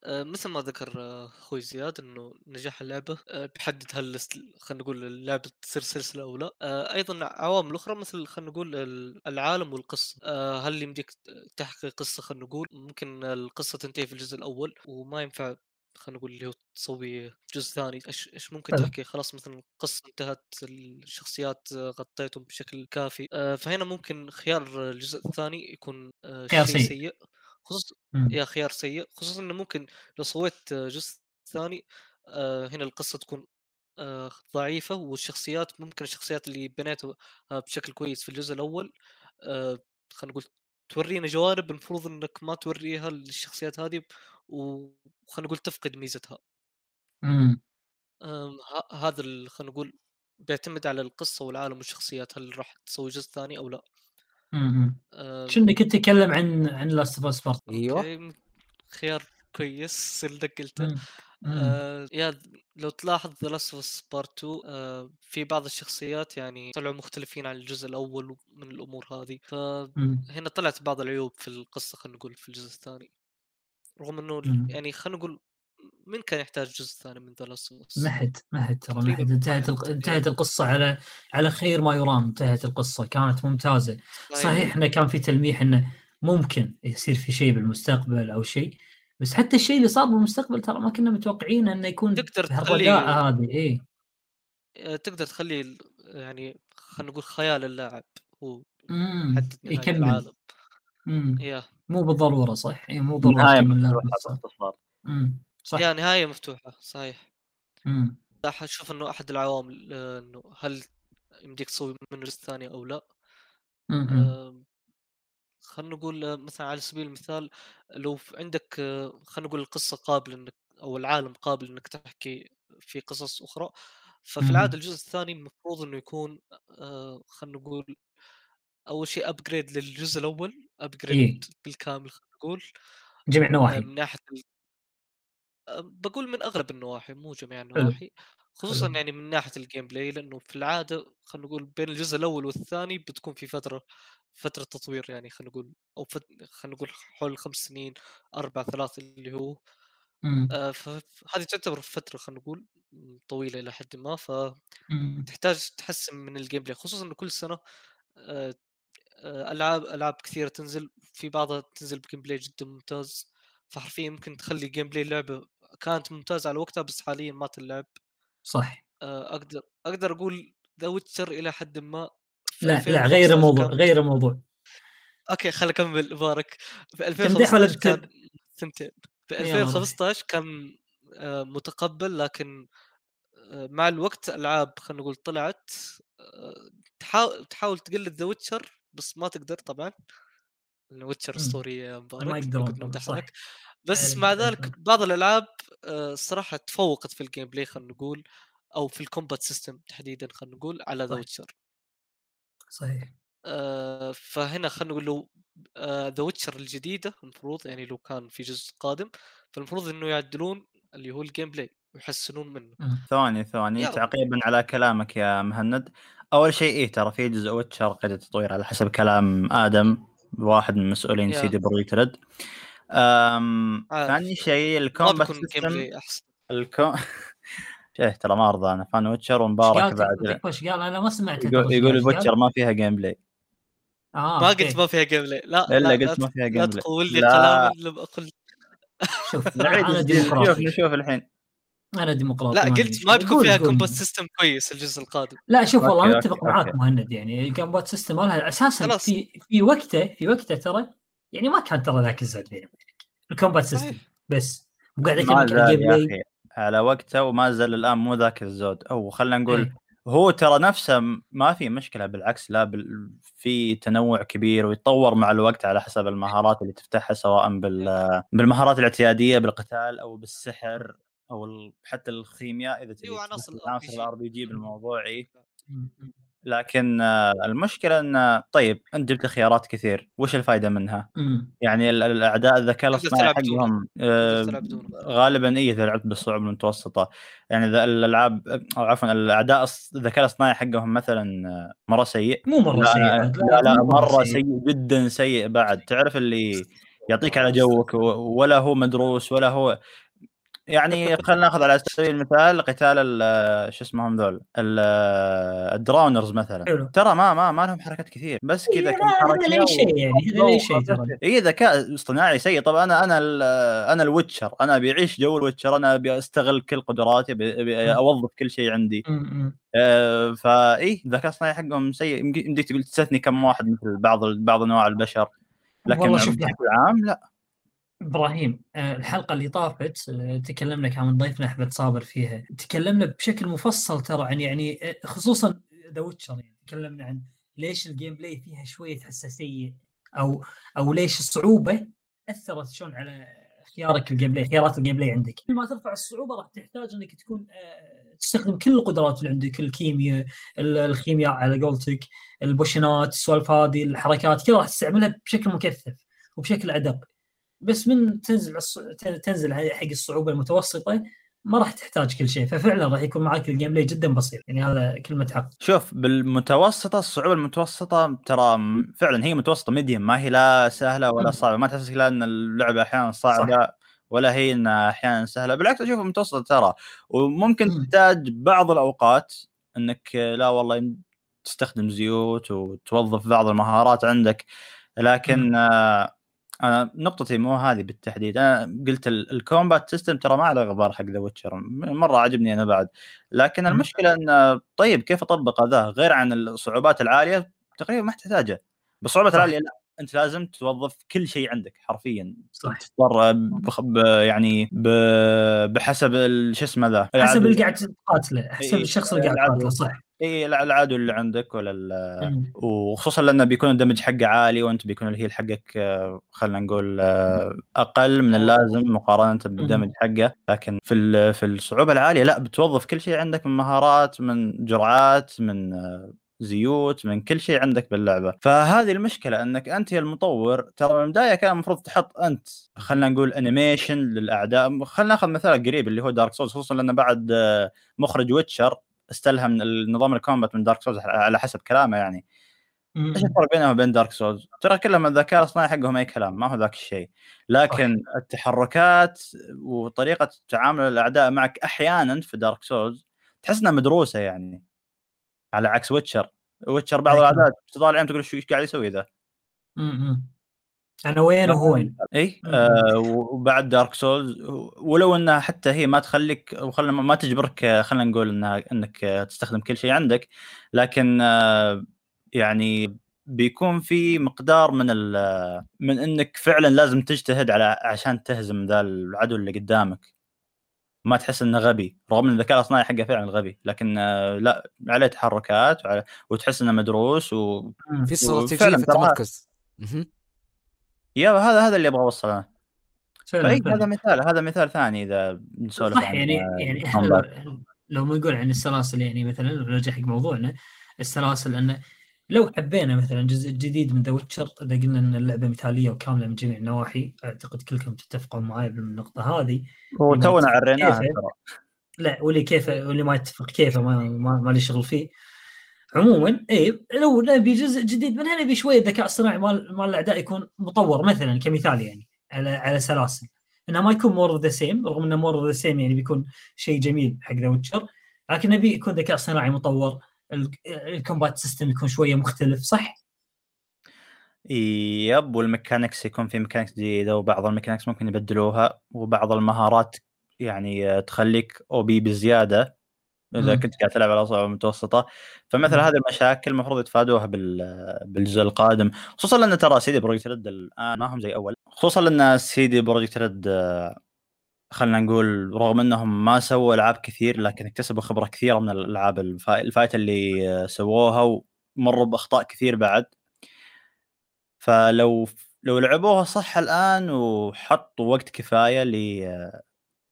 مثل ما ذكر آه، أخوي زياد إنه نجاح اللعبة آه، بيحدد هل خلينا نقول اللعبة تصير سلسلة أو لا. آه، أيضا عوامل أخرى مثل خلينا نقول ال- العالم والقصة. آه، هل يمديك تحكي قصة خلينا نقول؟ ممكن القصة تنتهي في الجزء الأول وما ينفع خلينا نقول اللي هو تسوي جزء ثاني. إيش إيش ممكن. تحكي؟ خلاص مثلا القصة انتهت الشخصيات آه، غطيتهم بشكل كافي. آه، فهنا ممكن خيار الجزء الثاني يكون آه، شيء سيء. خصوصا مم. يا خيار سيء خصوصا إنه ممكن لو سويت جزء ثاني آه، هنا القصة تكون آه، ضعيفة والشخصيات ممكن الشخصيات اللي بنيتها آه، بشكل كويس في الجزء الأول خلينا نقول تورينا جوانب المفروض إنك ما توريها للشخصيات هذه وخلينا نقول تفقد ميزتها مم. آم، ه- هذا خلينا نقول بيعتمد على القصة والعالم والشخصيات هل راح تسوي جزء ثاني أو لا شنو كنت تتكلم عن عن Last of Us Part أيوه. خيار كويس اللي قلته. آه يا لو تلاحظ The Last of Us Part 2 آه في بعض الشخصيات يعني طلعوا مختلفين عن الجزء الأول من الأمور هذه. فهنا. طلعت بعض العيوب في القصة خلينا نقول في الجزء الثاني. رغم إنه. يعني خلينا نقول من كان يحتاج جزء ثاني من The Last of Us ما حد ما حد ترى ما حد انتهت انتهت القصة على على خير ما يرام انتهت القصة كانت ممتازة. صحيح إنه كان في تلميح إنه ممكن يصير في شيء بالمستقبل أو شيء بس حتى الشيء اللي صار بالمستقبل ترى ما كنا متوقعين إنه يكون تقدر تخلي- هذه إيه. آه، تقدر تخلي يعني خلينا نقول خيال اللاعب هو نهايه يكمل. العالم. امم يا. مو بالضرورة صح؟ إيه مو بالضروره صح. يا نهاية مفتوحة صحيح. إمم. راح أشوف إنه أحد العوامل إنه هل يمديك تسوي منه جزء ثاني أو لا. م- م. آم، خلينا نقول مثلا على سبيل المثال لو عندك خلينا نقول القصة قابل إنك أو العالم قابل إنك تحكي في قصص أخرى ففي. العادة الجزء الثاني المفروض إنه يكون آه، خلينا نقول أول شيء upgrade للجزء الأول upgrade بالكامل خلينا نقول جميع نواحي من ناحية بقول من اغلب النواحي مو جميع. النواحي خصوصا. يعني من ناحية ال gameplay لأنه في العادة خلينا نقول بين الجزء الأول والثاني بتكون في فترة فترة تطوير يعني خلينا نقول أو فت... خلينا نقول حول خمس سنين أربع ثلاث اللي هو آه، فهذه تعتبر فترة خلينا نقول طويلة إلى حد ما. فتحتاج تحسن من ال gameplay خصوصا إنه كل سنة آه، آه، ألعاب ألعاب كثيرة تنزل في بعضها تنزل ب gameplay جدا ممتاز فحرفيا يمكن تخلي gameplay اللعبه كانت ممتازة على وقتها بس حاليا ما تلعب. صح آه، أقدر أقدر أقول The Witcher إلى حد ما لا لا غير 2015 الموضوع غير الموضوع. okay خليني أكمل مبارك. في تمدح ولا 2015 كان ثنتين. في يلا روح. 2015 كان آه، متقبل لكن آه، مع الوقت ألعاب خلينا نقول طلعت تحاول تحاول تقلد The Witcher بس ما تقدر طبعا. Witcher مم. اسطوري يا مبارك ما يقدرون صح. بس مع. ذلك بعض الألعاب آه، الصراحه تفوقت في ال gameplay خلينا نقول أو في ال combat system تحديدا خلينا نقول على The. Witcher صحيح آه، فهنا خلينا نقول لو The Witcher الجديدة المفروض يعني لو كان في جزء قادم فالمفروض إنه يعدلون اللي هو ال gameplay ويحسنون منه. ثواني ثواني يلا. تعقيبا على كلامك يا مهند أول شيء إيه ترى في جزء Witcher قيد التطوير على حسب كلام آدم واحد من مسؤولين يا. CD Projekt Red أم... ثاني شيء الكومبات سيستم بلاي أحسن الكو... شيه ترى ما أرضى أنا فان ويتشر ومبارك بعد قال أنا ما سمعت يقول, يقول الويتشر ما فيها جيم بلاي آه ما. قلت ما فيها جيم بلاي لا إلا لا قلت لا ما فيها لا جيم بلاي تقول لي لا. كلام لم أقل شوف نعيد أنا. شوف نشوف الحين أنا ديمقراطي لا قلت. ما بيكون فيها. كومبات سيستم كويس الجزء القادم لا شوف والله أوكي، معاك. مهند يعني الكومبات سيستم مالها أساسا. في في وقته في وقته ترى يعني ما كان ترى ذاك الزود بيني وبينك ال combat system بس وقاعد اكلمك عن ال game على وقته وما زال الآن مو ذاك الزود. أو خلينا نقول إيه. هو ترى نفسه ما في مشكلة بالعكس لا بال... في تنوع كبير ويتطور مع الوقت على حسب المهارات اللي تفتحها سواء بال... بالمهارات الاعتيادية بالقتال أو بالسحر أو ال... حتى الخيمياء إذا تبي عناصر ال RPG بالموضوع إيه. لكن آه، المشكلة إن طيب أنت جبت خيارات كثير وش الفائده منها؟ م. يعني ال- الأعداء الذكاء الاصطناعي. حقهم آه،. غالبا إي إذا لعبت بالصعوبة المتوسطة يعني إذا الألعاب أو عفوا الأعداء الذكاء الاصطناعي حقهم مثلا آه، مرة سيء مو مرة لا, سيء لا. لا, لا مرة سيء جدا سيء بعد تعرف اللي يعطيك على جوك ولا هو مدروس ولا هو يعني خلينا ناخذ على سبيل المثال قتال ال- شو اسمهم ذول ال- ال Drowners مثلا. حلو. ترى ما ما ما لهم حركات كثير بس كذا إيه، كم حركة لا شيء يعني هذا لا شيء AI ذكاء اصطناعي سيء. طب أنا أنا أنا ال Witcher أنا أبي أعيش جو ال Witcher أنا أبي أستغل كل قدراتي أبي أوظف كل شيء عندي. آه، ف AI الذكاء الاصطناعي حقهم سيء. يمديك تقول تستثني كم واحد مثل بعض بعض أنواع البشر لكن والله شوف بشكل عام لا. إبراهيم آه، الحلقة اللي طافت آه، تكلمنا كان ضيفنا أحمد صابر فيها. تكلمنا بشكل مفصل ترى عن يعني آه، خصوصا The Witcher يعني تكلمنا عن ليش ال gameplay فيها شوية حساسية أو أو ليش الصعوبة أثرت شلون على خيارك ال gameplay خيارات ال gameplay عندك. كل ما ترفع الصعوبة راح تحتاج إنك تكون تستخدم كل القدرات اللي عندك الكيمياء ال- الخيمياء على قولتك البوشنات السوالف هذه الحركات كذا راح تستعملها بشكل مكثف وبشكل أدق. بس من تنزل الص- تنزل حق الصعوبة المتوسطة ما راح تحتاج كل شيء. ففعلا راح يكون معك ال gameplay جدا بسيط. يعني هذا كلمة حق. شوف بالمتوسطة الصعوبة المتوسطة ترى م- فعلا هي متوسطة medium ما هي لا سهلة ولا مم. صعبة. ما تحسسك لا إن اللعبة أحيانا صعبة ولا هي انها أحيانا سهلة. بالعكس اشوفها متوسطة ترى. وممكن مم. تحتاج بعض الأوقات إنك لا والله تستخدم زيوت وتوظف بعض المهارات عندك. لكن آه، أنا نقطتي مو هذه بالتحديد أنا قلت ال- ال combat system ترى ما عليه غبار حق The Witcher مرة عجبني أنا بعد لكن. المشكلة إن طيب كيف أطبق هذا غير عن الصعوبات العالية تقريبا ما تحتاجه بالصعوبات صح. العالية لا أنت لازم توظف كل شيء عندك حرفيا صح تضطر يعني. بحسب شو اسمه ذا حسب العدو. اللي قاعد تقاتله حسب الشخص اللي قاعد. تقاتله صح اي الع- العدو اللي عندك ولا. وخصوصا لأنه بيكون ال damage حقه عالي وأنت بيكون ال heal حقك آه، خلينا نقول آه، أقل من اللازم مقارنة بال damage حقه. لكن في في الصعوبة العالية لا بتوظف كل شيء عندك من مهارات من جرعات من آه، زيوت من كل شيء عندك باللعبة. فهذه المشكلة إنك أنت يا المطور ترى من البداية كان المفروض تحط أنت خلينا نقول animation للأعداء. خلينا ناخذ مثال قريب اللي هو Dark Souls خصوصا لأنه بعد مخرج Witcher استلهم النظام ال combat من Dark Souls على حسب كلامه يعني. إيش الفرق بينهم وبين Dark Souls؟ ترى كلهم الذكاء الاصطناعي حقهم أي كلام ما هو ذاك الشيء لكن التحركات وطريقة تعامل الأعداء معك أحيانا في Dark Souls تحس إنها مدروسة يعني على عكس Witcher Witcher بعض. الأعداء تطالع تقول إيش قاعد يسوي ذا. أنا وين وهو وين إي. آه وبعد Dark Souls ولو إنها حتى هي ما تخليك وخلنا ما تجبرك آه، خلينا نقول إنها إنك آه، تستخدم كل شيء عندك. لكن آه يعني بيكون في مقدار من ال- من إنك فعلا لازم تجتهد على عشان تهزم ذا العدو اللي قدامك. ما تحس إنه غبي رغم إن الذكاء الإصطناعي حقه فعلا غبي. لكن آه لا عليه تحركات وعلى وتحس إنه مدروس و. في استراتيجية في التمركز. يا هذا هذا اللي أبغى أوصله فأي فعلاً. هذا مثال هذا مثال ثاني إذا نسولف صح عن يعني آه، يعني إحنا. لو, لو ما نقول عن السلاسل يعني مثلا نرجع حق موضوعنا السلاسل انه لو حبينا مثلا جزء جديد من The Witcher إذا قلنا أن اللعبة مثالية وكاملة من جميع النواحي أعتقد كلكم تتفقون معي بالنقطة هذه. وتونا عريناها لا واللي كيف واللي ما يتفق كيفه ما ما, ما لي شغل فيه. عموما اي لو نبي جزء جديد منها نبي شوية ذكاء اصطناعي مال مال الأعداء يكون مطور مثلا كمثال يعني على على سلاسل إنه ما يكون more of the same رغم إنه more of the same يعني بيكون شيء جميل حق The Witcher لكن نبي يكون ذكاء اصطناعي مطور ال- ال combat system يكون شوية مختلف صح؟ yep وال mechanics يكون في mechanics جديدة وبعض ال mechanics ممكن يبدلوها وبعض المهارات يعني تخليك OP بزيادة إذا. كنت قاعد تلعب على اصعب متوسطة فمثل. هذه المشاكل المفروض يتفادوها بال بالجزء القادم خصوصا لأن ترى CD Projekt Red الآن ما هم زي أول خصوصا لأن CD Projekt Red خلينا نقول رغم إنهم ما سووا ألعاب كثير لكن اكتسبوا خبرة كثيرة من الألعاب الفا- الفايته اللي آه، سووها ومروا بأخطاء كثير بعد فلو لو لعبوها صح الآن وحطوا وقت كفاية ل آه،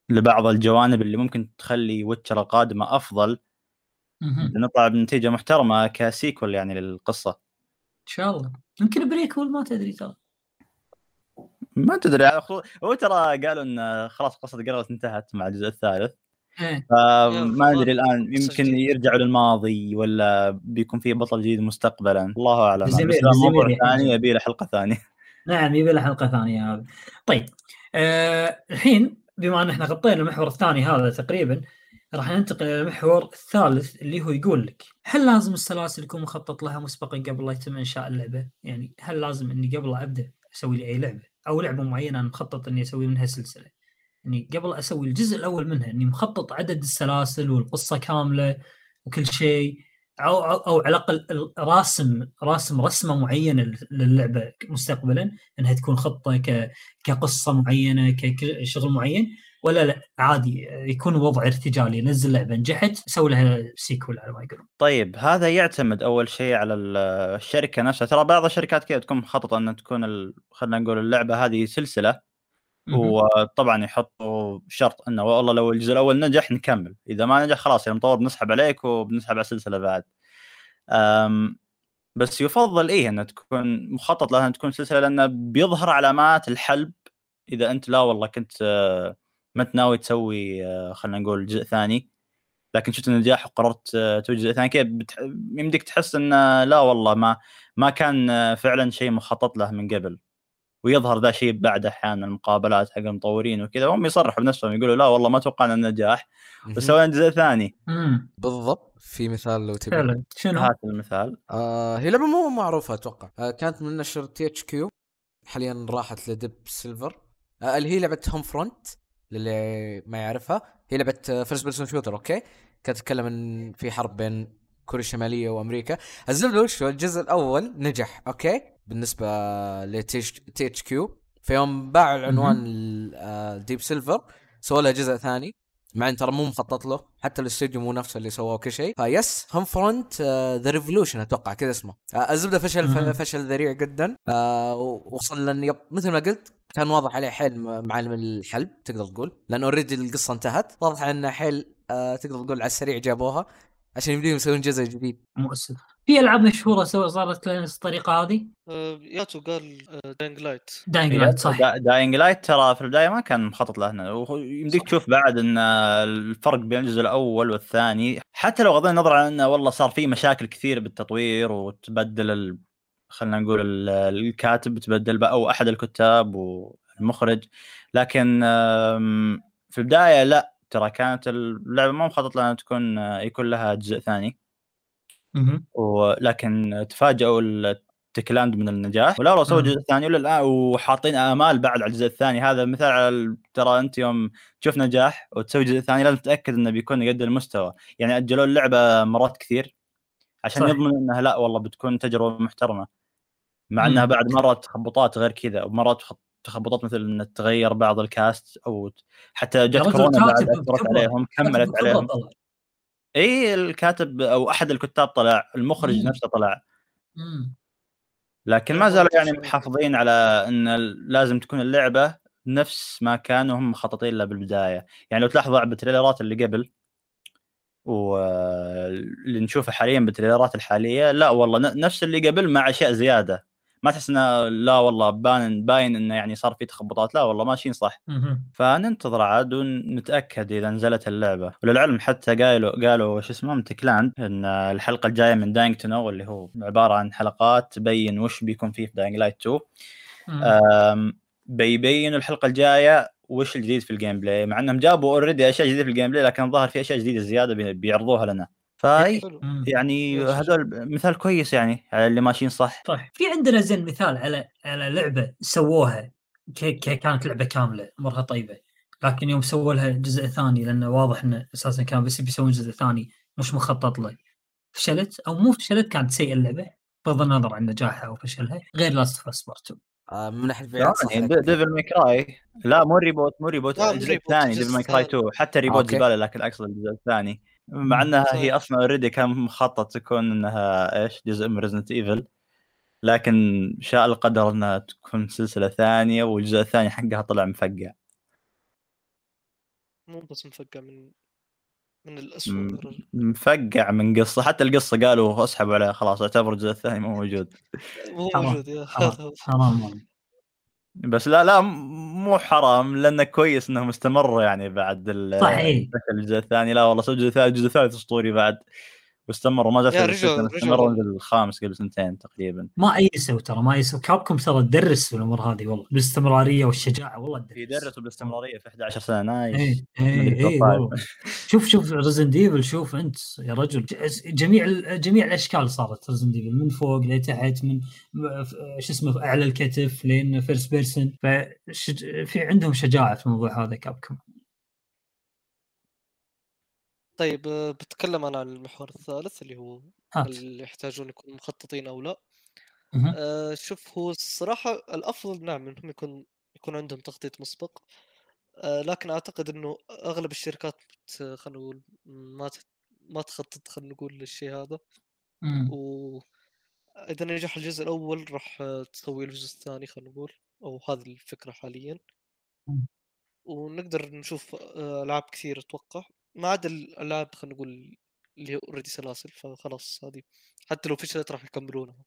لبعض الجوانب اللي ممكن تخلي Witcher القادمة أفضل. نطلع بنتيجة محترمة ك sequel يعني للقصة. إن شاء الله. يمكن prequel ما تدري ترى. ما تدري هو ترى قالوا إن خلاص قصة Geralt انتهت مع الجزء الثالث. إيه. فما أدري يلا، الان يمكن. يرجعوا للماضي ولا بيكون في بطل جديد مستقبلا. الله أعلم. بس موضوع ثاني. يبي له حلقة ثانية. نعم يبي له حلقة ثانية هذا طيب آه الحين بما أن إحنا غطينا المحور الثاني هذا تقريبا راح ننتقل إلى المحور الثالث اللي هو يقول لك هل لازم السلاسل يكون مخطط لها مسبقا قبل لا يتم إنشاء اللعبة؟ يعني هل لازم إني قبل أبدأ أسوي لي أي لعبة أو لعبة معينة أنا مخطط إني أسوي منها سلسله؟ يعني قبل أسوي الجزء الأول منها إني مخطط عدد السلاسل والقصة كاملة وكل شيء أو أو, على الأقل ال- راسم راسم رسمة معينة لل- للعبة مستقبلا إنها تكون خطة كقصة معينة كشغل معين ولا لا عادي يكون وضع ارتجالي نزل لعبة نجحت سوي لها سيكول على ما يقولون طيب هذا يعتمد أول شيء على ال- الشركة نفسها ترى بعض الشركات كذا تكون مخططة ان تكون. خلينا نقول اللعبة هذه سلسلة. وطبعا يحطوا شرط إنه والله لو الجزء الأول نجح نكمل إذا ما نجح خلاص يا المطور بنسحب عليك وبنسحب على السلسلة بعد. بس يفضل إيه إنها تكون مخطط لها أن تكون سلسلة لأنه بيظهر علامات الحلب. إذا أنت لا والله كنت آه، ما أنت ناوي تسوي آه، خلينا نقول جزء ثاني لكن شفت النجاح وقررت آه، تسوي جزء ثاني كيف. يمديك تحس إنه لا والله ما ما كان فعلا شيء مخطط له من قبل. ويظهر ذا شيء بعد أحيانا المقابلات حق المطورين وكذا. هم يصرحوا بنفسهم يقولوا لا والله ما توقعنا النجاح بس سوينا جزء ثاني. بالضبط. في مثال لو تبي. فعلا. شنو؟ هات المثال. آه هي لعبة مو معروفة أتوقع. آه كانت من نشر THQ حاليا راحت ل Deep Silver آه اللي هي لعبة Homefront للي ما يعرفها. هي لعبة first person shooter okay؟ كانت تتكلم ان في حرب بين كوريا الشمالية وأمريكا. الزبده وش هو؟ الجزء الأول نجح okay؟ بالنسبة ل THQ فيوم باعوا العنوان Deep Silver سووا لها جزء ثاني. مع إن ترى مو مخطط له. حتى الاستوديو مو نفسه اللي سواه كل شيء. فيس Homefront The Revolution أتوقع كذا اسمه. آه الزبدة فشل. فشل ذريع جدا. آه وصل لأن yep مثل ما قلت كان واضح عليه حيل معالم الحلب تقدر تقول. لأن already القصة انتهت. واضح انه حيل آه تقدر تقول على السريع جابوها. عشان يبدون يسوون جزء جديد. مؤسف. في ألعاب مشهورة so صارت نفس الطريقة هذه؟ آه، ياتو قال Dying Light Dying Light صح. Dying Light ترى في البداية ما كان مخطط له هنا. ويمديك تشوف بعد إن الفرق بين الجزء الأول والثاني. حتى لو غضينا النظر عن إنه والله صار في مشاكل كثير بالتطوير وتبدل ال... خلينا نقول ال- الكاتب تبدل بقى أو أحد الكتاب والمخرج. لكن في البداية لا. ترى كانت اللعبة ما مخطط لها أن تكون يكون لها جزء ثاني. ولكن تفاجئوا التكلاند من النجاح ولا سووا مم. جزء ثاني ولا الان وحاطين آمال بعد على الجزء الثاني هذا مثال على ترى أنت يوم تشوف نجاح وتسوي جزء ثاني لازم تتأكد إنه بيكون قد المستوى يعني أجلوا اللعبة مرات كثير عشان صح. يضمن إنها لا والله بتكون تجربة محترمة مع. إنها بعد مرات تخبطات غير كذا ومرات تخبطات مثل ان تغير بعض الكاست أو حتى جت رجل كورونا بعد أثرت. عليهم كملت عليهم. اي الكاتب أو أحد الكتاب طلع المخرج مم. نفسه طلع مم. لكن لا، ما زالوا يعني. محافظين على إن لازم تكون اللعبة نفس ما كانوا هم مخططين لها بالبداية، يعني لو تلاحظوا على التريلرات اللي قبل واللي نشوفه حاليا بالتريلرات الحالية لا والله نفس اللي قبل مع أشياء زيادة ما تحس إنه لا والله باين باين إنه يعني صار في تخبطات. لا والله ماشيين صح. فننتظر عاد ونتأكد إذا نزلت اللعبة. وللعلم حتى قالوا قالوا شو اسمه Techland إن الحلقة الجاية من Dying 2 Know اللي هو عبارة عن حلقات تبين وش بيكون فيه في Dying Light 2 مم. أم، بيبين الحلقة الجاية وش الجديد في ال gameplay مع إنهم جابوا already أشياء جديدة في ال gameplay لكن الظاهر في أشياء جديدة زيادة بي- بيعرضوها لنا. فاي مم. يعني. هذول مثال كويس يعني على اللي ماشيين صح صح في عندنا زين مثال على على لعبة سووها ك... ك... كانت لعبة كاملة امورها طيبة لكن يوم سووا لها جزء ثاني لأنه واضح انه أساسا كان بس بيسوون جزء ثاني مش مخطط له فشلت أو مو فشلت كانت سيئه اللعبة بغض النظر عن نجاحها أو فشلها غير Last of Us Part 2 آه من ناحية يعني. Devil May Cry لا مو reboot مو reboot مو الجزء reboot، الثاني Devil May Cry الثاني. 2 حتى reboot. زبالة لكن اقصد الجزء الثاني مع. إنها. هي أصلا already كان مخطط تكون إنها إيش جزء من Resident Evil لكن شاء القدر إنها تكون سلسلة ثانية والجزء الثاني حقها طلع مفقع مو بس مفقع من من رجل. مفقع من قصة حتى القصة قالوا اسحبوا عليها خلاص اعتبر الجزء الثاني مو موجود مو. موجود يا حرام. هذا هو. حرام والله. بس لا لا مو حرام لأنه كويس انهم استمروا يعني بعد ال- صح. فشل الجزء الثاني لا والله الجزء الثالث الجزء الثالث أسطوري بعد واستمروا ما يا زال رجعوا- رجعوا. استمروا الجزء الخامس قبل سنتين تقريبا. ما ايسوا ترى ما ايسوا Capcom ترى تدرس في الأمور هذه والله بالاستمرارية والشجاعة والله تدرس. يدرسوا بالاستمرارية في 11 سنة nice. إيه إيه مدري إيه توقعت. والله. شوف شوف Resident Evil شوف أنت يا رجل. جميع جميع الأشكال صارت Resident Evil من فوق لتحت من شو اسمه أعلى الكتف لين first person في عندهم شجاعة في الموضوع هذا Capcom. طيب آه، بتكلم أنا عن المحور الثالث اللي هو هات هل يحتاجون يكونوا مخططين أو لأ. آه شوف هو الصراحة الأفضل نعم إنهم يكون يكون عندهم تخطيط مسبق آه لكن أعتقد إنه أغلب الشركات خلينا نقول ما ما تخطط خلينا نقول للشيء هذا مم. وإذا نجح الجزء الأول راح آه، تسوي الجزء الثاني خلينا نقول أو هذه الفكرة حاليا مم. ونقدر نشوف آه، ألعاب كثير أتوقع ما عدا الألعاب خلينا نقول اللي هي already سلاسل فخلاص هذه حتى لو فشلت راح يكملونها.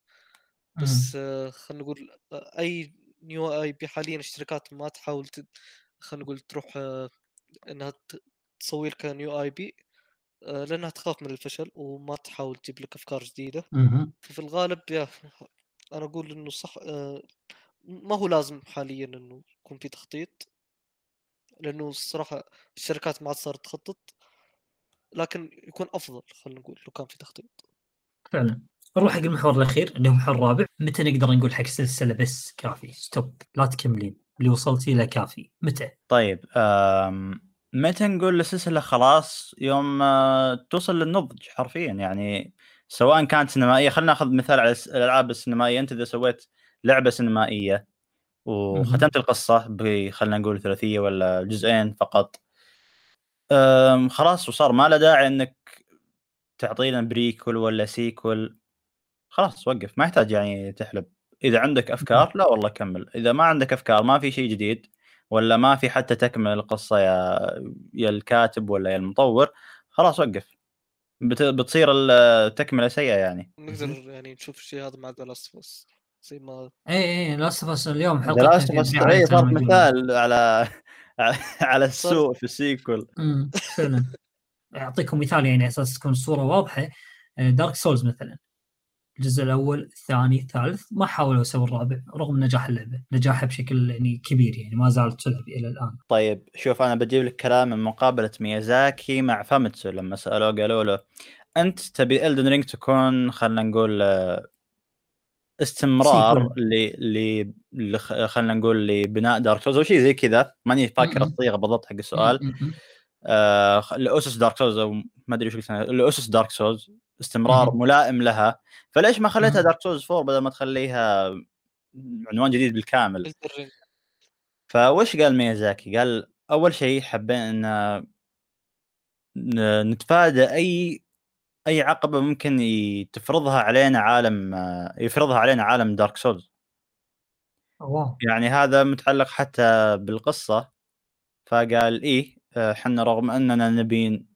بس آه، خلينا نقول أي new IP حاليا الشركات ما تحاول ت... خلينا نقول تروح آه، انها تسوي لك new IP لأنها تخاف من الفشل وما تحاول تجيب لك أفكار جديدة. ففي الغالب يا أنا أقول إنه صح آه، ما هو لازم حاليا إنه يكون في تخطيط لأنه الصراحة الشركات ما عاد صارت تخطط لكن يكون أفضل خلينا نقول لو كان في تخطيط. فعلا. نروح حق المحور الأخير اللي هو المحور الرابع. متى نقدر نقول حق السلسلة بس كافي؟ stop لا تكملين. اللي وصلتي له كافي. متى؟ طيب آم، متى نقول السلسلة خلاص يوم آه، توصل للنضج حرفيا؟ يعني سواء كانت سينمائية خلينا ناخذ مثال على الألعاب السينمائية. أنت إذا سويت لعبة سينمائية وختمت القصة ب خلينا نقول ثلاثية ولا جزئين فقط خلاص وصار ما له داعي إنك تعطينا prequel ولا sequel. خلاص وقف. ما يحتاج يعني تحلب. إذا عندك أفكار لا والله كمل. إذا ما عندك أفكار ما في شيء جديد ولا ما في حتى تكمل القصة يا يا الكاتب ولا يا المطور خلاص وقف. بت... بتصير التكمله سيئة يعني. نقدر يعني نشوف الشيء هذا مع The Last زي ما اي اي Last of اليوم حلقه Last بس هي صارت مثال على على السوء في ال sequel. فعلا. أعطيكم مثال يعني على أساس تكون الصورة واضحة. Dark Souls مثلا. الجزء الأول الثاني الثالث ما حاولوا يسووا الرابع رغم نجاح اللعبة. نجاحها بشكل يعني كبير يعني ما زالت تلعب إلى الآن. طيب شوف أنا بجيب لك كلام من مقابلة ميازاكي مع Famitsu لما سألوه قالوا له أنت تبي Elden Ring تكون خلينا نقول آه، استمرار. ل ل خلينا نقول لبناء Dark Souls أو شيء زي كذا ماني فاكر. الصيغة بالضبط حق السؤال آه لأسس Dark Souls أو ما أدري وش لأسس Dark Souls استمرار. ملائم لها فليش ما خليتها. Dark Souls 4 بدل ما تخليها عنوان جديد بالكامل. فوش قال ميازاكي؟ قال أول شيء حبينا ان نتفادى أي أي عقبة ممكن تفرضها علينا عالم آه، يفرضها علينا عالم Dark Souls واو يعني هذا متعلق حتى بالقصة. فقال إيه آه، حنا رغم أننا نبي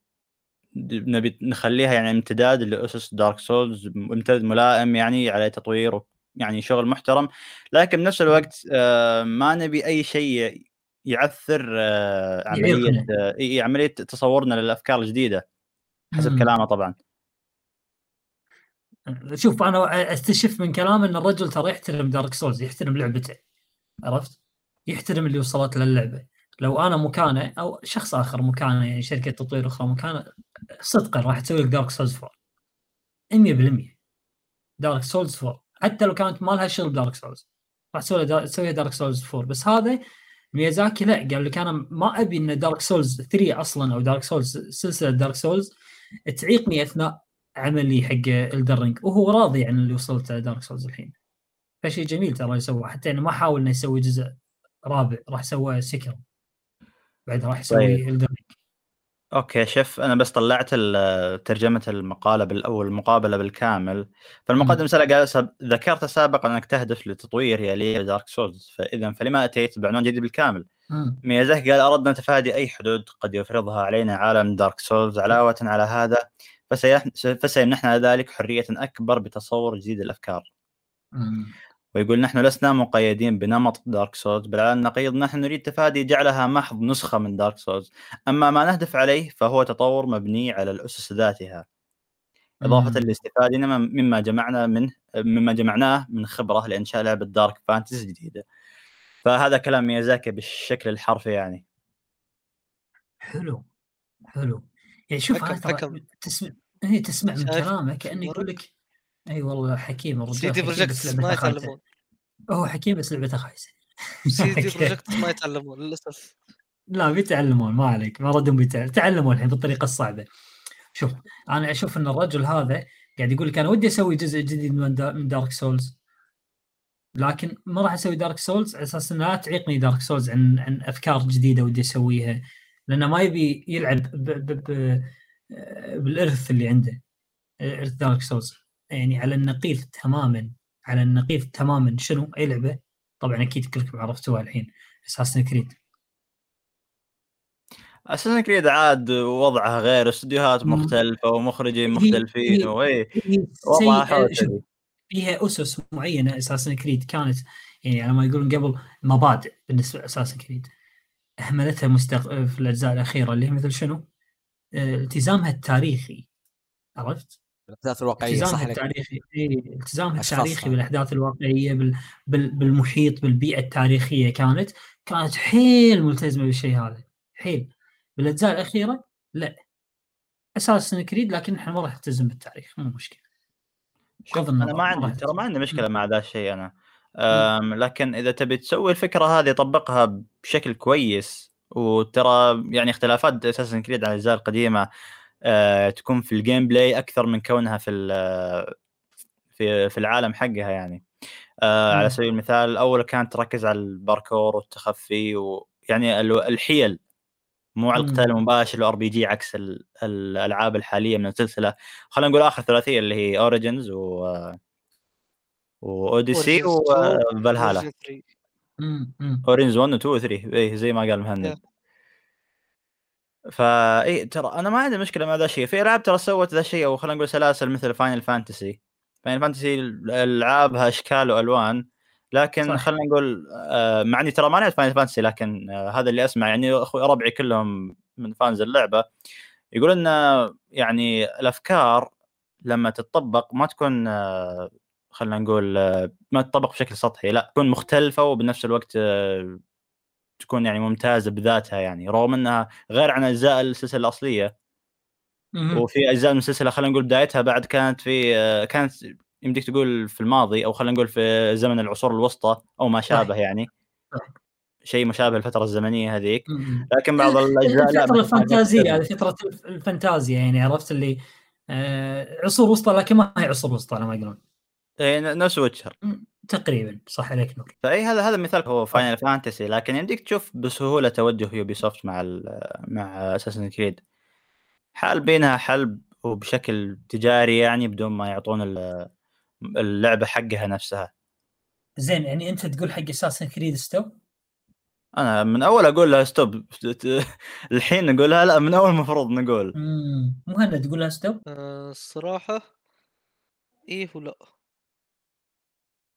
نبي نخليها يعني امتداد لأسس Dark Souls امتداد ملائم يعني عليه تطوير يعني شغل محترم. لكن بنفس الوقت آه، ما نبي أي شيء يعثر آه، عملية. آه، عملية تصورنا للأفكار الجديدة. حسب. كلامه طبعا. شوف أنا أستشف من كلامه إن الرجل ترى يحترم Dark Souls يحترم لعبته. عرفت؟ يحترم اللي وصلت للعبه لو أنا مكانه أو شخص آخر مكانه يعني شركة تطوير أخرى مكانه صدقا راح تسوي لك Dark Souls 4 100% Dark Souls 4 حتى لو كانت ما لها شغل ب Dark Souls راح تسوي تسويها Dark Souls 4 بس هذا ميازاكي لا قال لك أنا ما أبي إن Dark Souls 3 أصلا أو Dark Souls سلسلة Dark Souls تعيقني أثناء عملي حق Elden Ring وهو راضي عن اللي وصلت Dark Souls الحين. فشيء جميل ترى يسوى. حتى إنه ما حاول إنه يسوي جزء رابع راح سوى Sekiro بعد راح يسوي طيب. Elden Ring okay شوف أنا بس طلعت ترجمة المقالة بال- أو المقابلة بالكامل. فالمقدم. سأل قال ذكرت سابقا أنك تهدف لتطوير يا Dark Souls فاذا فلما أتيت بعنوان جديد بالكامل. ميازاكي قال أردنا تفادي أي حدود قد يفرضها علينا عالم Dark Souls علاوة على هذا فسيمنحنا ذلك حرية أكبر بتصور جديد الأفكار. مم. ويقول نحن لسنا مقيدين بنمط Dark Souls بل على النقيض نحن نريد تفادي جعلها محض نسخة من Dark Souls أما ما نهدف عليه فهو تطور مبني على الأسس ذاتها. إضافة. لاستفادتنا مما جمعنا منه مما جمعناه من خبرة لإنشاء لعبة dark fantasy جديدة. فهذا كلام ميازاكي بالشكل الحرفي يعني. حلو حلو. يعني شوف حكم. تسمع هي تسمع من؟ كلامه كأنه يقول لك إي والله حكيم الرجال CD Projekt ما. يتعلمون هو حكيم بس لعبته خايسة CD Projekt ما يتعلمون للأسف لا بيتعلمون ما عليك ما ردهم بيتعلمون تعلموا الحين بالطريقة الصعبة شوف أنا أشوف إن الرجل هذا قاعد يقول لك أنا ودي أسوي جزء جديد من, دا من Dark Souls لكن ما راح أسوي Dark Souls على أساس إنها لا تعيقني Dark Souls عن عن أفكار جديدة ودي أسويها لأنه ما يبي يلعب ب ب ب بالإرث اللي عنده إرث Dark Souls يعني على النقيض تماما على النقيض تماما شنو أي لعبة طبعا أكيد كلكم عرفتوها الحين اساسن كريد اساسن كريد عاد وضعها غير استديوهات. مختلفة ومخرجين مختلفين وضعها كذي. فيها أسس معينة أساسا كريد كانت يعني على ما يقولون قبل مبادئ بالنسبة لاساسا كريد أهملتها مستق... في الأجزاء الأخيرة اللي هي مثل شنو؟ آه، التزامها التاريخي عرفت؟ الأحداث الواقعية صح التزامها عليك التاريخي إيه، التزامها أشخاص التاريخي. بالاحداث الواقعية بال... بال... بالمحيط بالبيئة التاريخية كانت كانت حيل ملتزمة بالشيء هذا حيل بالأجزاء الأخيرة لا أساسا كريد لكن إحنا ما راح نلتزم بالتاريخ مو مشكلة شوف بغض أنا النظر، ما ما عندي ترى ما عندي مشكلة مم. مع ذا الشيء أنا لكن إذا تبي تسوي الفكرة هذه طبقها بشكل كويس وترى يعني اختلافات أساسا كريد على الأجزاء القديمة أه تكون في ال gameplay أكثر من كونها في في في العالم حقها يعني أه على. سبيل المثال الأول كانت تركز على الباركور والتخفي ويعني ال- الحيل مو على. القتال المباشر ال RPG عكس ال- الألعاب الحالية من السلسلة خلينا نقول آخر ثلاثية اللي هي Origins و و Odyssey Origins 2 و Valhalla Origin 3 مم. مم. Origins 1 و 2 و 3 اي زي ما قال مهند. فا اي ترى أنا ما عندي مشكلة مع ذا الشيء في ألعاب ترى سوت ذا الشيء أو خلينا نقول سلاسل مثل Final Fantasy Final Fantasy ألعابها إشكال وألوان لكن صح. خلينا نقول آه، مع إني ترى ما لعبت Final Fantasy لكن آه، هذا اللي أسمع يعني أخوي ربعي كلهم من fans اللعبة يقول إن يعني الأفكار لما تتطبق ما تكون آه، خلينا نقول آه، ما تطبق بشكل سطحي لا تكون مختلفة وبنفس الوقت آه، تكون يعني ممتازة بذاتها يعني رغم إنها غير عن أجزاء السلسلة الأصلية. وفي أجزاء من السلسلة خلينا نقول بدايتها بعد كانت في آه، كانت يمديك تقول في الماضي أو خلينا نقول في زمن العصور الوسطى أو ما شابه يعني. شيء مشابه الفترة الزمنية هذيك. لكن بعض الأجزاء لا الفترة الفانتازية فترة الف- الفانتازيا يعني عرفت اللي عصور وسطى لكن ما هي عصور وسطى على ما يقولون إيه، نفس ويتشر. تقريبا صح عليك نور. فأي هذا هذا مثال هو Final Fantasy لكن يمديك تشوف بسهولة توجه Ubisoft مع ال- مع Assassin's Creed حال بينها حل وبشكل تجاري يعني بدون ما يعطون ال- اللعبة حقها نفسها. زين يعني أنت تقول حق Assassin's Creed stop أنا من أول أقول لها stop الحين نقولها لا من أول المفروض نقول. مهند تقول لها stop آه، الصراحة إيه ولا.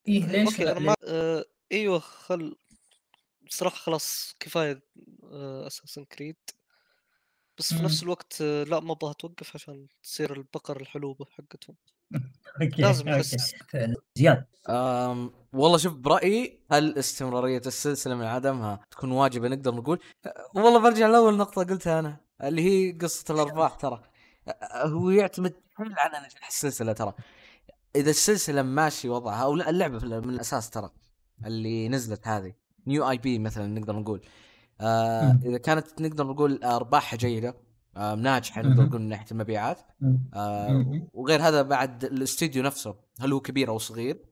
إيه ليش لا أنا ما آه إيوه خل بصراحة خلاص كفاية آه اساسن كريد بس في نفس مم. الوقت آه لا ما أبغى توقف عشان تصير البقر الحلوبة حقتهم. أوكي لازم. فعلا. زياد. والله شوف برأيي هل استمرارية السلسلة من عدمها تكون واجبة نقدر نقول؟ والله برجع لأول نقطة قلتها أنا اللي هي قصة الأرباح ترى. هو يعتمد كل على نجاح السلسلة ترى. إذا السلسلة ماشي وضعها أو اللعبة من الأساس ترى اللي نزلت هذه نيو اي بي مثلا نقدر نقول آه. إذا كانت نقدر نقول أرباحها جيدة آه ناجحة نقدر. نقول من ناحية المبيعات. آه. وغير هذا بعد الاستوديو نفسه هل هو كبير أو صغير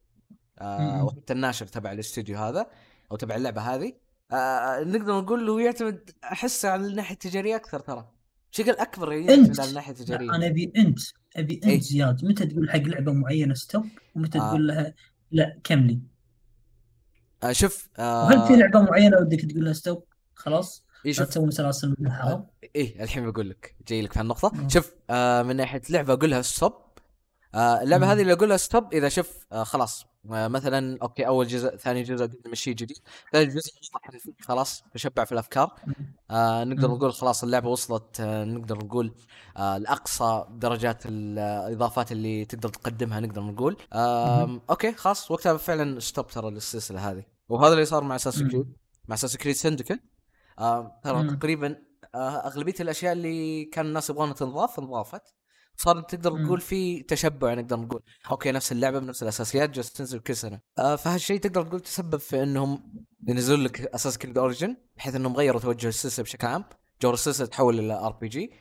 آه. وحتى الناشر تبع الاستوديو هذا أو تبع اللعبة هذه آه نقدر نقول له يعتمد أحس على الناحيه التجارية أكثر ترى بشكل أكبر يعتمد أنت. على الناحيه التجاريه أنا أبي أنت أبي إيه. انت زياد. متى تقول حق لعبة معينة stop؟ ومتى آه. تقول لها لا كملي. آه شوف آه. وهل في لعبة معينة ودك تقول لها stop؟ خلاص. إيه لا شوف. تسوي سلاسل من الحرام إيه الحين بقول لك جاي لك في هالنقطة. مم. شوف آه من ناحية لعبة أقول لها stop. آه اللعبة مم. هذه اللي أقول لها stop إذا شوف آه خلاص. آه مثلا okay أول جزء ثاني جزء مشي جديد ثالث جزء خلاص تشبع في الأفكار آه نقدر. نقول خلاص اللعبة وصلت آه نقدر نقول آه لأقصى درجات الاضافات اللي تقدر تقدمها نقدر نقول آه. okay خلاص وقتها فعلا stop ترى للسلسله هذه وهذا اللي صار مع Assassin's Creed مع Assassin's Creed Syndicate آه ترى. تقريبا آه أغلبية الأشياء اللي كان الناس يبغونها تنضاف انضافت صار تقدر. تقول في تشبع نقدر نقول. okay نفس اللعبة بنفس الأساسيات جالسه تنزل كل سنة. آه فهالشيء تقدر تقول تسبب في إنهم ينزلون لك Assassin's Creed Origins بحيث إنهم غيروا توجه السلسلة بشكل عام. جور السلسلة تحول إلى RPG.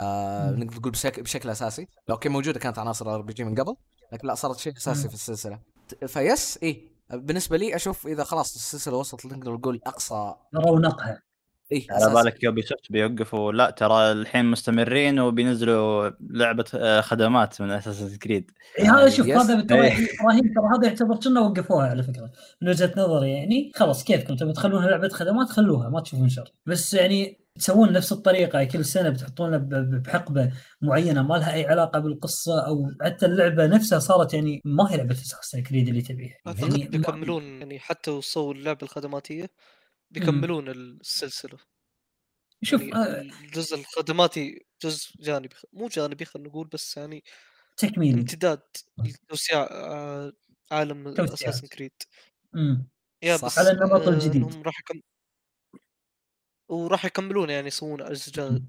نقدر نقول بشكل, بشكل أساسي. okay موجودة كانت عناصر RPG من قبل لكن لا صارت شيء أساسي. في السلسلة. فيس إيه. بالنسبة لي أشوف إذا خلاص السلسلة وصلت نقدر نقول أقصى رونقها. إيه على. بالك Ubisoft بيوقفوا. لا ترى الحين مستمرين وبينزلوا لعبة آه، خدمات من Assassin's Creed اي هذا آه، شوف. هذا ترى إيه. إبراهيم ترى هذا يعتبر كنا وقفوها على فكرة من وجهة نظري يعني. خلاص كيفكم تبي تخلونها لعبة خدمات؟ خلوها ما تشوفون شر. بس يعني تسوون نفس الطريقة كل سنة بتحطونها ب- ب- بحقبة معينة ما لها أي علاقة بالقصة أو حتى اللعبة نفسها صارت يعني ما هي لعبة اساسن كريد اللي تبيها. أعتقد يعني بيكملون يعني حتى وصلوا اللعبة الخدماتية. بيكملون السلسلة شوف يعني آه، الجزء الخدماتي جزء جانبي مو جانبي خلينا نقول بس يعني تكميلي امتداد لتوسيع آه، عالم. اساسن كريد. يا صح. بس على النمط آه، الجديد. إنهم راح يكم وراح يكملون يعني يسوون أجزاء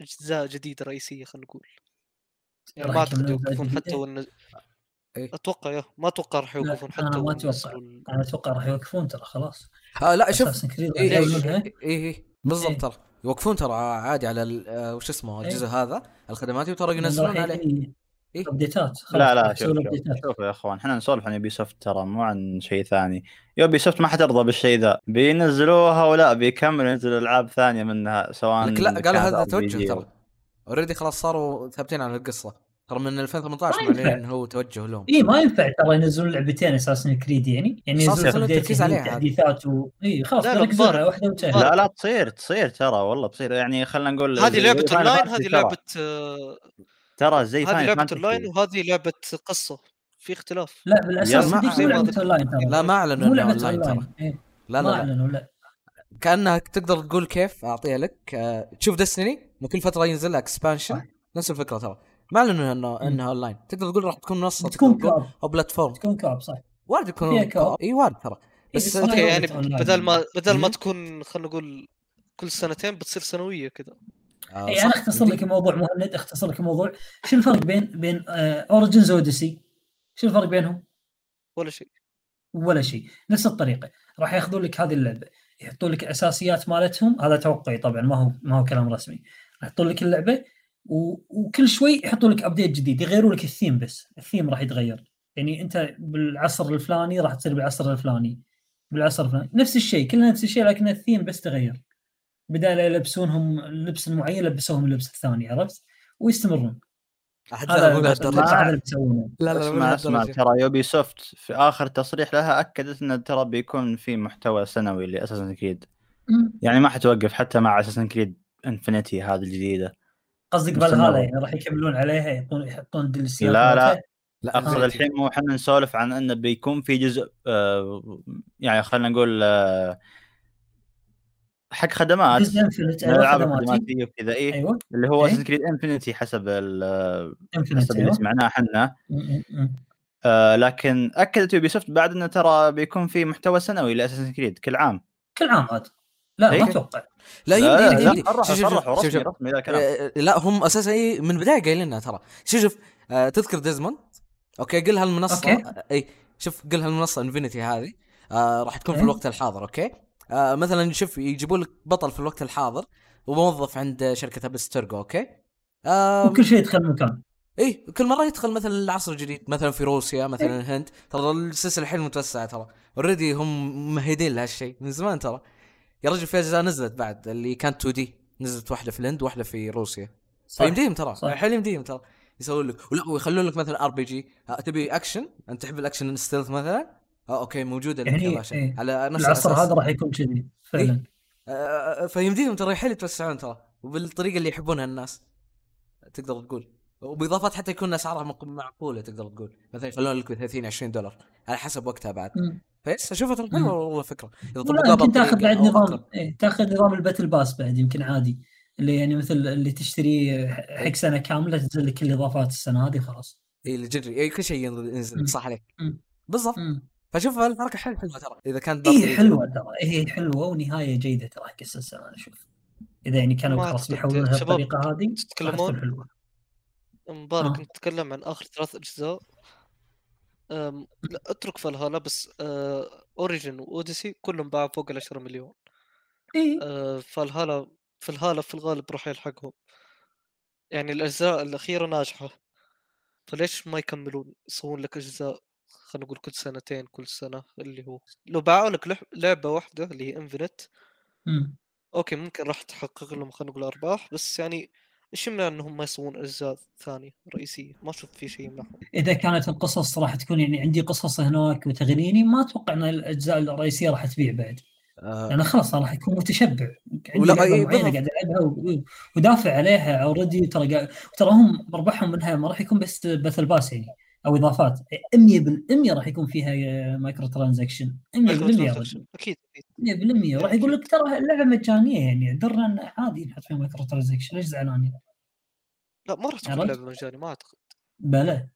أجزاء جديدة رئيسية خلينا نقول يعني ما أعتقد يوقفون حتى جديدة؟ إيه. أتوقع يا ما أتوقع راح لا، يوقفون حتى ما أتوقع. ونزلوا ال- أنا أتوقع راح يوقفون ترى خلاص. آه لا شوف إيه إيه يسوونها. إيه, إيه بالضبط إيه. ترى. يوقفون ترى عادي على ال- آه، وش اسمه إيه. الجزء هذا الخدماتي وترى ينزلون عليه. update ات لا لا شوف شوف, يا إخوان إحنا نسولف عن Ubisoft ترى مو عن شيء ثاني. Ubisoft ما حترضى بالشيء ذا. بينزلوها ولا بيكملوا ينزلوا ألعاب ثانية منها سواء لك لا قالوا هذا توجه ترى. already خلاص صاروا ثابتين على القصة. ترى من 2018 ما معلنين ينفع. انه هو توجه لهم اي ما ينفع ترى ينزلون لعبتين Assassin's Creed يعني يعني ينزلون هني، عليها. تحديثات و اي خلاص لا، لا، يركزون. واحدة. لا لا تصير تصير ترى والله تصير يعني خلينا نقول هذه لعبة online Fantasy هذه. لعبة آه، ترى زي هذه لعبة. أونلاين وهذه لعبة قصة في اختلاف لا بالأساس مو لعبة أونلاين ترى لا ما أعلنوا مو إنها لعبة أونلاين ترى إيه. لا ما لا, لا. أعلنوا لا كانها تقدر تقول كيف أعطيها لك تشوف Destiny من كل فترة ينزل لها expansion. نفس الفكرة ترى ما اعلنوا انه. إنها اونلاين تقدر تقول راح تكون منصة تكون hub. أو platform تكون hub صح. وارد يكون co-op. إي وارد ترى. بس okay يعني. بدل ما بدل ما. تكون خلينا نقول كل سنتين بتصير سنوية كذا. آه، إي صح. أنا أختصر لك الموضوع مهند أختصر لك الموضوع. شو الفرق بين بين Origins Odyssey شو الفرق بينهم؟ ولا شيء. ولا شيء. نفس الطريقة. راح ياخذون لك هذه اللعبة. يحطون لك اساسيات مالتهم. هذا توقعي طبعا ما هو ما هو كلام رسمي. راح يحطون لك اللعبة. و... وكل شوي يحطون لك update جديد يغيروا لك الثيم بس الثيم راح يتغير. يعني انت بالعصر الفلاني راح تصير بالعصر الفلاني بالعصر الفلاني. نفس الشيء كلنا نفس الشيء لكن الثيم بس تغير. بدال يلبسونهم اللبس المعين لبسوهم اللبس الثاني عرفت؟ ويستمرون. هذا اللي بيسوونه لا لا أسمع اسمع. ترى Ubisoft في آخر تصريح لها أكدت إنه ترى بيكون في محتوى سنوي ل Assassin's Creed. يعني ما حتوقف حتى مع Assassin's Creed Infinity هذه الجديدة. قصدك. بالهاله يعني راح يكملون عليها يحطون يحطون DLC ات لا، لا. لا اقصد آه. الحين مو إحنا نسولف عن إنه بيكون في جزء آه يعني خلينا نقول آه حق خدمات جزء Infinite من أيوه الالعاب خدماتي الخدماتيه وكذا إيه أيوه اللي هو إيه. Assassin's Creed Infinity حسب ال- Infinite حسب اللي أيوه سمعناه إحنا. آه لكن أكدت Ubisoft بعد إنه ترى بيكون في محتوى سنوي ل Assassin's Creed كل عام كل عام عاد لا إيه. ما أتوقع لا لا يمدي لا يمدي صرحوا شوف- شوف- شوف- آه، لا هم أساسا إيه من البداية قايلينها ترى. شوف شوف. آه، تذكر ديزموند؟ okay قل هالمنصة. أوكي. إي شوف قل هالمنصة Infinity هذه. آه راح تكون في إيه. الوقت الحاضر okay؟ آه مثلا شوف يجيبوا لك بطل في الوقت الحاضر وموظف عند شركة Abstergo okay؟ آه وكل شيء يدخل مكان. إي كل مرة يدخل مثلا العصر الجديد مثلا في روسيا مثلا الهند. ترى السلسلة الحين متوسعة ترى. already هم ممهدين لهالشيء من زمان ترى. يا رجل في اجزاء نزلت بعد اللي كانت 2D نزلت واحدة في الهند واحدة في روسيا. صح. فيمديهم ترى. الحين يمديهم ترى. يسوون لك ولا ويخلون لك مثلا RPG تبي اكشن أنت تحب ال action stealth مثلا؟ آه okay موجودة لك يعني إيه. على نفس العصر. هذا راح يكون كذي فعلا. آه، فيمديهم ترى يحل يتوسعون ترى. وبالطريقة اللي يحبونها الناس. تقدر تقول. وباضافات حتى يكون اسعارها معقولة تقدر تقول مثلا يخلون لك ب 30 20 دولار على حسب وقتها بعد. فبس اشوفها ترى حلوة والله فكرة إذا يمكن تاخذ بعد نظام. إيه تاخذ نظام ال battle pass بعد يمكن عادي اللي يعني مثل اللي تشتري حق سنة كاملة تنزل لك الإضافات السنة هذه خلاص اي اللي جري اي كل شيء ينزل. صح عليك. بالضبط. فشوف الحركه حلوة حلوة ترى إذا كانت اي. حلوة ترى هي حلوة ونهاية جيدة ترى حق السلسلة أنا أشوف إذا يعني كانوا خلاص. بيحولونها بالطريقة هذه تتكلمون؟ مبارك آه. نتكلم عن آخر ثلاث أجزاء. أم، لا اترك فالهالا بس Origins و Odyssey كلهم باعوا فوق ال 10 مليون. اي أه، Valhalla Valhalla في الغالب راح يلحقهم. يعني الأجزاء الأخيرة ناجحة. فليش ما يكملون؟ يسوون لك أجزاء خلينا نقول كل سنتين كل سنة اللي هو. لو باعوا لك لح- لعبة واحدة اللي هي Infinite. okay ممكن راح تحقق لهم خلينا نقول أرباح بس يعني إيش يمنع انهم ما يسوون اجزاء ثانية رئيسية. ما أشوف في شيء يمنعهم إذا كانت القصص راح تكون يعني عندي قصص هناك وتغريني ما أتوقع إن الأجزاء الرئيسية راح تبيع بعد. آه. لأن خلاص راح يكون متشبع. عندي ولا- لعبه إيه، معينه بالضبط. قاعد ألعبها ودافع عليها already ترى ترى هم مربحهم منها ما راح يكون بس battle pass يعني. أو إضافات. 100% راح يكون فيها micro transaction 100% يا رجل أكيد أكيد. 100% راح يقول لك ترى اللعبة مجانية يعني درنا إن عادي نحط فيها micro transaction ليش زعلانين؟ لا ما راح تكون؟ لعبة مجاني ما أعتقد. بلا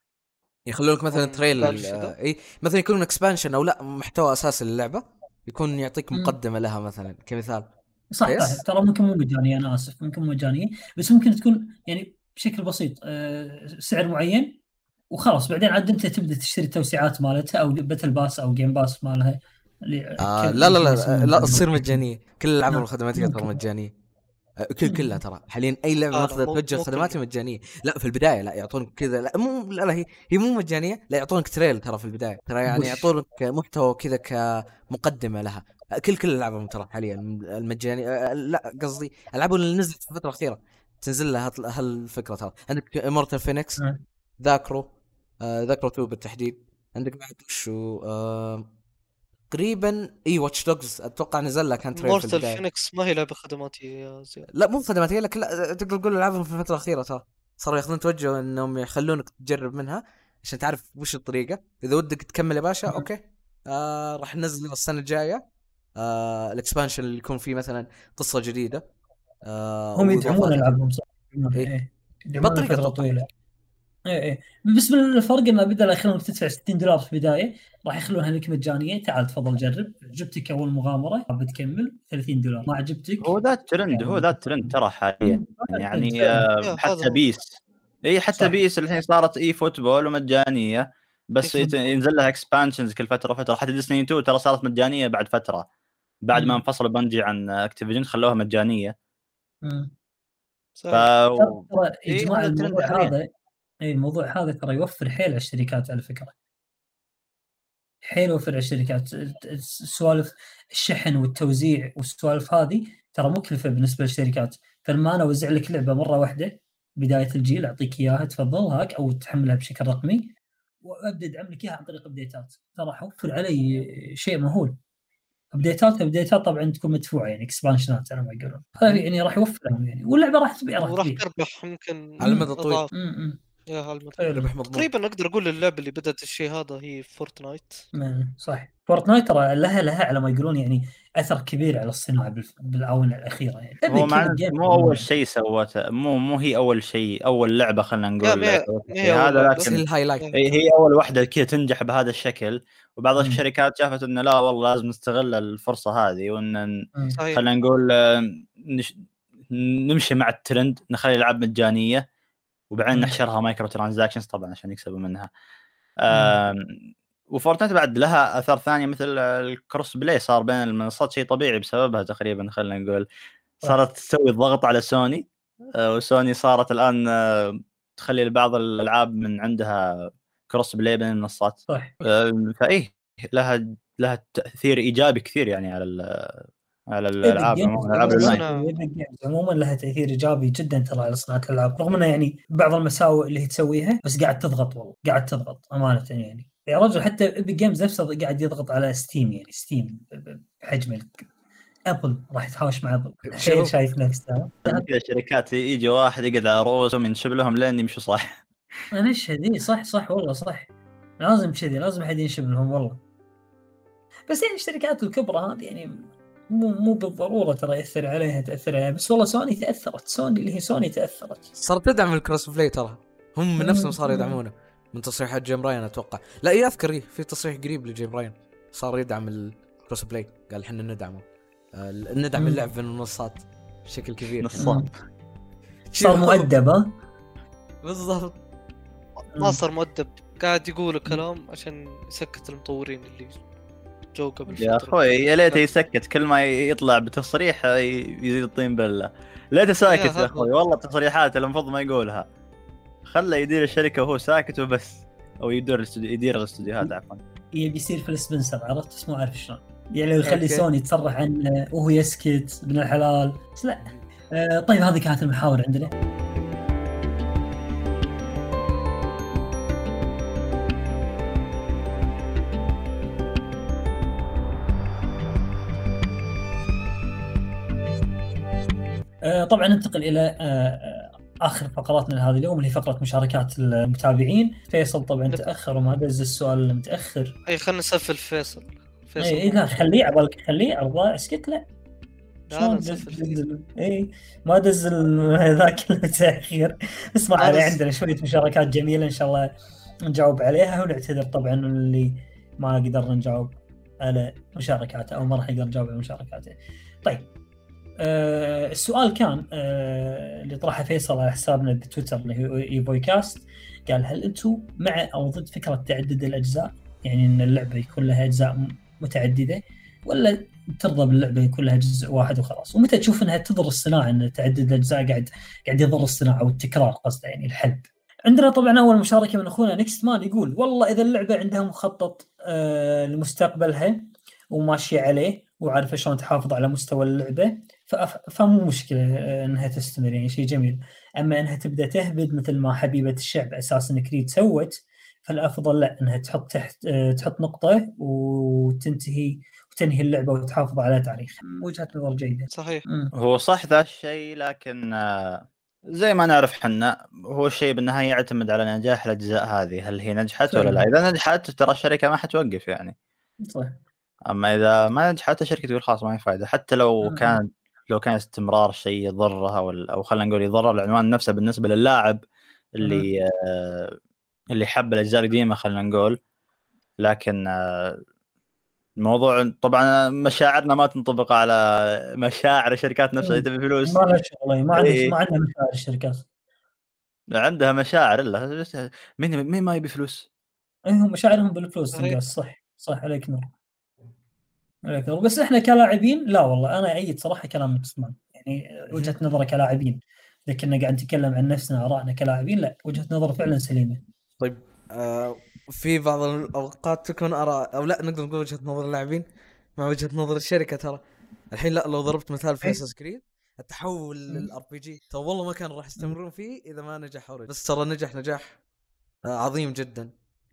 يخلون لك مثلا trial كذا؟ اي مثلا يكون expansion أو لا محتوى أساسي للعبة يكون يعطيك. مقدمة لها مثلا كمثال. صح ترى ممكن مو مجانية أنا آسف. ممكن مو مجانية بس ممكن تكون يعني بشكل بسيط آه، سعر معين وخلاص بعدين عاد انت تبدأ تشتري التوسيعات مالتها أو battle pass أو game pass مالها. آه لا لا لا؟ لا تصير مجانية. كل الألعاب نعم. الخدماتيه ترى. مجانية. كل كلها ترى. حاليا أي لعبة آه، ماخذه توجه خدماتيه مجانية. لا في البداية لا يعطونك كذا. لا مو لا, لا هي هي مو مجانية. لا يعطونك trial ترى في البداية. ترى يعني؟ يعطونك محتوى كذا كمقدمة لها. كل كل الالعاب ترى حاليا المجانية. آه، لا قصدي الالعاب اللي نزلت في الفترة الأخيرة. تنزل لها هال- هالفكرة ترى. عندك Immortals Fenyx نعم. The Crew آه The Crew 2 بالتحديد. عندك بعد وشو آه تقريبا إي Watch Dogs أتوقع نزل لها كان trial Immortals فينيكس ما هي لعبة خدماتيه يا زياد لا مو خدماتيه لكن لا تقدر تقول ألعابهم في الفترة الأخيرة ترى. صاروا ياخذون توجه إنهم يخلونك تجرب منها عشان تعرف وش الطريقة. إذا ودك تكمل يا باشا. okay. آه راح ننزل السنة الجاية. آه ال expansion اللي يكون فيه مثلا قصة جديدة. آه هم يدعمون. ألعابهم صح إيه. فتره أتوقع. طويلة. إيه إيه. بس الفرق إنه بدل يخلونك تدفع 60 دولار في البداية راح يخلونها لك مجانيه تعال تفضل جرب. عجبتك أول مغامرة حاب تكمل؟ 30 دولار. ما عجبتك؟ هو ذا الترند هو ذا الترند ترى حاليا. يعني. آه، حتى. PES. إي حتى صح. PES الحين صارت eFootball ومجانية. بس ينزل لها expansions كل فترة وفترة. حتى Destiny 2 ترى صارت مجانية بعد فترة. بعد ما مم. انفصل Bungie عن Activision خلوها مجانية. مم. ف إيه، جماعة هذا إي الموضوع هذا ترى يوفر حيل على الشركات على فكرة. حيل يوفر على الشركات. سوالف الشحن والتوزيع والسوالف هذه ترى مكلفة بالنسبة للشركات. فلما أنا أوزع لك لعبة مرة واحدة بداية الجيل أعطيك إياها تفضل هاك أو تحملها بشكل رقمي وأبدأ أدعم لك إياها عن طريق update ات ترى حوفر علي شيء مهول. update ات update ات طبعا تكون مدفوعة يعني expansion ات على ما يقولون. هذا يعني راح يوفر لهم يعني. واللعبة راح تبيع راح وراح تربح يمكن على المدى الطويل. يا. ربح مضمون تقريبا أقدر أقول اللعبة اللي بدأت الشيء هذا هي Fortnite مم، صح Fortnite ترى لها لها على ما يقولون يعني أثر كبير على الصناعة بالآونة الأخيرة يعني. هو مو أول شيء سوته مو مو هي أول شيء أول لعبة خلينا نقول هذا لكن ال highlight هي هي أول واحدة كذا تنجح بهذا الشكل وبعض مم. الشركات شافت إنه لا والله لازم نستغل الفرصة هذه وإن خلينا نقول آه، نش... نمشي مع الترند نخلي الألعاب مجانية وبعدين. نحشرها microtransactions طبعا عشان يكسبوا منها. و Fortnite بعد لها أثار ثانية مثل ال cross-play صار بين المنصات شيء طبيعي بسببها تقريبا خلينا نقول. صارت تسوي ضغط على سوني. آه، وسوني صارت الآن آه، تخلي بعض الألعاب من عندها cross-play بين المنصات. صح. آه، فإيه لها لها تأثير إيجابي كثير يعني على على الألعاب Epic عموماً، Games الالعاب عموماً. لها تأثير إيجابي جدا ترى على صناعة الألعاب رغم إنها يعني بعض المساوئ اللي هي تسويها بس قاعد تضغط والله قاعد تضغط أمانة يعني. يا رجل حتى Epic Games نفسه قاعد يضغط على Steam يعني Steam بحجم ال- Apple راح يتهاوش مع Apple. حيل شايف نفسه. الشركات يجي واحد يقعد على رؤوسهم ينشب لهم لين يمشوا صح؟ أنا اشهد إي صح صح والله صح. لازم كذي لازم حد ينشب لهم والله. بس يعني الشركات الكبرى هذه يعني مو مو بالضرورة ترى يأثر عليها تأثر عليها. بس والله سوني تأثرت. سوني اللي هي سوني تأثرت. صارت تدعم ال cross-play ترى. هم من نفسهم صاروا. يدعمونه. من تصريحات جيم رايان أتوقع. لا اي أذكر إيه، في تصريح قريب لجيم رايان. صار يدعم ال cross-play قال إحنا ندعمه. آه، ندعم. اللعب في المنصات بشكل كبير. نصاب صار مؤدب ها؟ بالضبط. ما صار مؤدب. قاعد يقول كلام عشان يسكت المطورين اللي جو قبل يا. أخوي يا ليته يسكت كل ما يطلع بتصريح يزيد الطين بلة. ليته ساكت. يا أخوي والله تصريحات المفروض ما يقولها. خله يدير الشركة وهو ساكت وبس. أو يدير الاستوديو يدير الاستوديوهات عفوا. يبي يصير فيل سبنسر عرفت؟ بس مو عارف شلون. يعني لو يخلي. سوني تصرح عنه وهو يسكت ابن الحلال. بس لا. آه طيب هذه كانت المحاور عندنا. طبعا ننتقل إلى آه، آه، آخر فقراتنا لهذا اليوم اللي هي فقرة مشاركات المتابعين. فيصل طبعا نب- تأخر وما دز السؤال المتاخر أي خلينا نسفل فيصل. فيصل اي لا خليه عبالك خليه عرضه اسكت لا إي ما دز ذاك المتأخر. اسمع عليه. عندنا شوية مشاركات جميلة إن شاء الله نجاوب عليها ونعتذر طبعا اللي ما قدرنا نجاوب على مشاركاته أو ما راح نقدر نجاوب على مشاركاته. طيب آه السؤال كان آه اللي طرحه فيصل على حسابنا بتويتر اللي هو إيفوي كاست قال هل أنتم مع أو ضد فكرة تعدد الأجزاء؟ يعني إن اللعبة يكون لها أجزاء متعددة ولا ترضى باللعبة يكون لها جزء واحد وخلاص ومتى تشوف إنها تضر الصناعة إن تعدد الأجزاء قاعد قاعد يضر الصناعة والتكرار قصده يعني الحلب عندنا طبعا أول مشاركة من أخونا Next Man يقول والله إذا اللعبة عندها مخطط آه لمستقبلها وماشية عليه وعارفة شلون تحافظ على مستوى اللعبة فمو مشكلة آه، إنها تستمر يعني شيء جميل. أما إنها تبدأ تهبد مثل ما حبيبة الشعب Assassin's Creed سوت فالأفضل لا إنها تحط تحت آه، تحط نقطة وتنتهي وتنهي اللعبة وتحافظ على تاريخها. وجهه نظر جيدة. صحيح. مم. هو صح ذا الشيء لكن آه، زي ما نعرف حنا هو الشيء بالنهاية يعتمد على نجاح الأجزاء هذه هل هي نجحت ولا لا. إذا نجحت ترى الشركة ما حتوقف يعني. صح أما إذا ما نجحت الشركة تقول خلاص ما هي فائده حتى لو مم. لو كان استمرار الشيء يضرها أو خلينا نقول يضر العنوان نفسه بالنسبة للاعب اللي آه اللي حب الأجزاء القديمة خلينا نقول. لكن آه الموضوع طبعا مشاعرنا ما تنطبق على مشاعر الشركات نفسها اللي تبي فلوس. ما لها شغل ما عندها إيه. ما عندها مشاعر الشركات. عندها مشاعر إلا مين مين ما يبي فلوس؟ اي هم مشاعرهم بالفلوس صح صح عليك نور. بس إحنا كلاعبين لا والله أنا ايد صراحة كلام نقصمان يعني وجهة نظره كلاعبين. لكن قاعد نتكلم عن نفسنا آرائنا كلاعبين لا وجهة نظر فعلا سليمة. طيب آه في بعض الأوقات تكون آراء أو لا نقدر نقول وجهة نظر اللاعبين مع وجهة نظر الشركة ترى. الحين لا لو ضربت مثال في إيه. Assassin's Creed التحول لل RPG ترى والله ما كان راح يستمرون فيه إذا ما نجح already. بس ترى نجح نجاح آه عظيم جدا.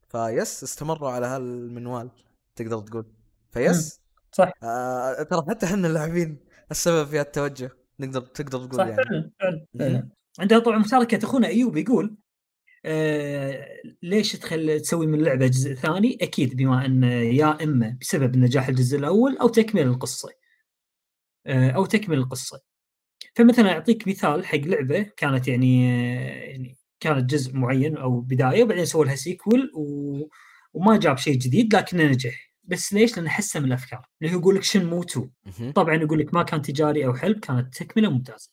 ف yes استمروا على هالمنوال تقدر تقول. ف yes صح. آه ترى حتى إحنا اللاعبين السبب في التوجه نقدر تقدر تقول صح يعني فعلا فعلا. عندنا طبعا مشاركة أخونا أيوب يقول آه ليش تخل تسوي من اللعبه جزء ثاني؟ أكيد بما أن يا إما بسبب نجاح الجزء الأول أو تكمل القصة. آه أو تكمل القصة. فمثلا أعطيك مثال حق لعبة كانت يعني آه يعني كانت جزء معين أو بداية وبعدين سووا لها سيكول و... وما جاب شيء جديد لكنه نجح. بس ليش؟ لأنه حسن الأفكار اللي هو يقول لك شنمو 2 مهم. طبعا يقول لك ما كان تجاري أو حلب كانت تكملة ممتازة.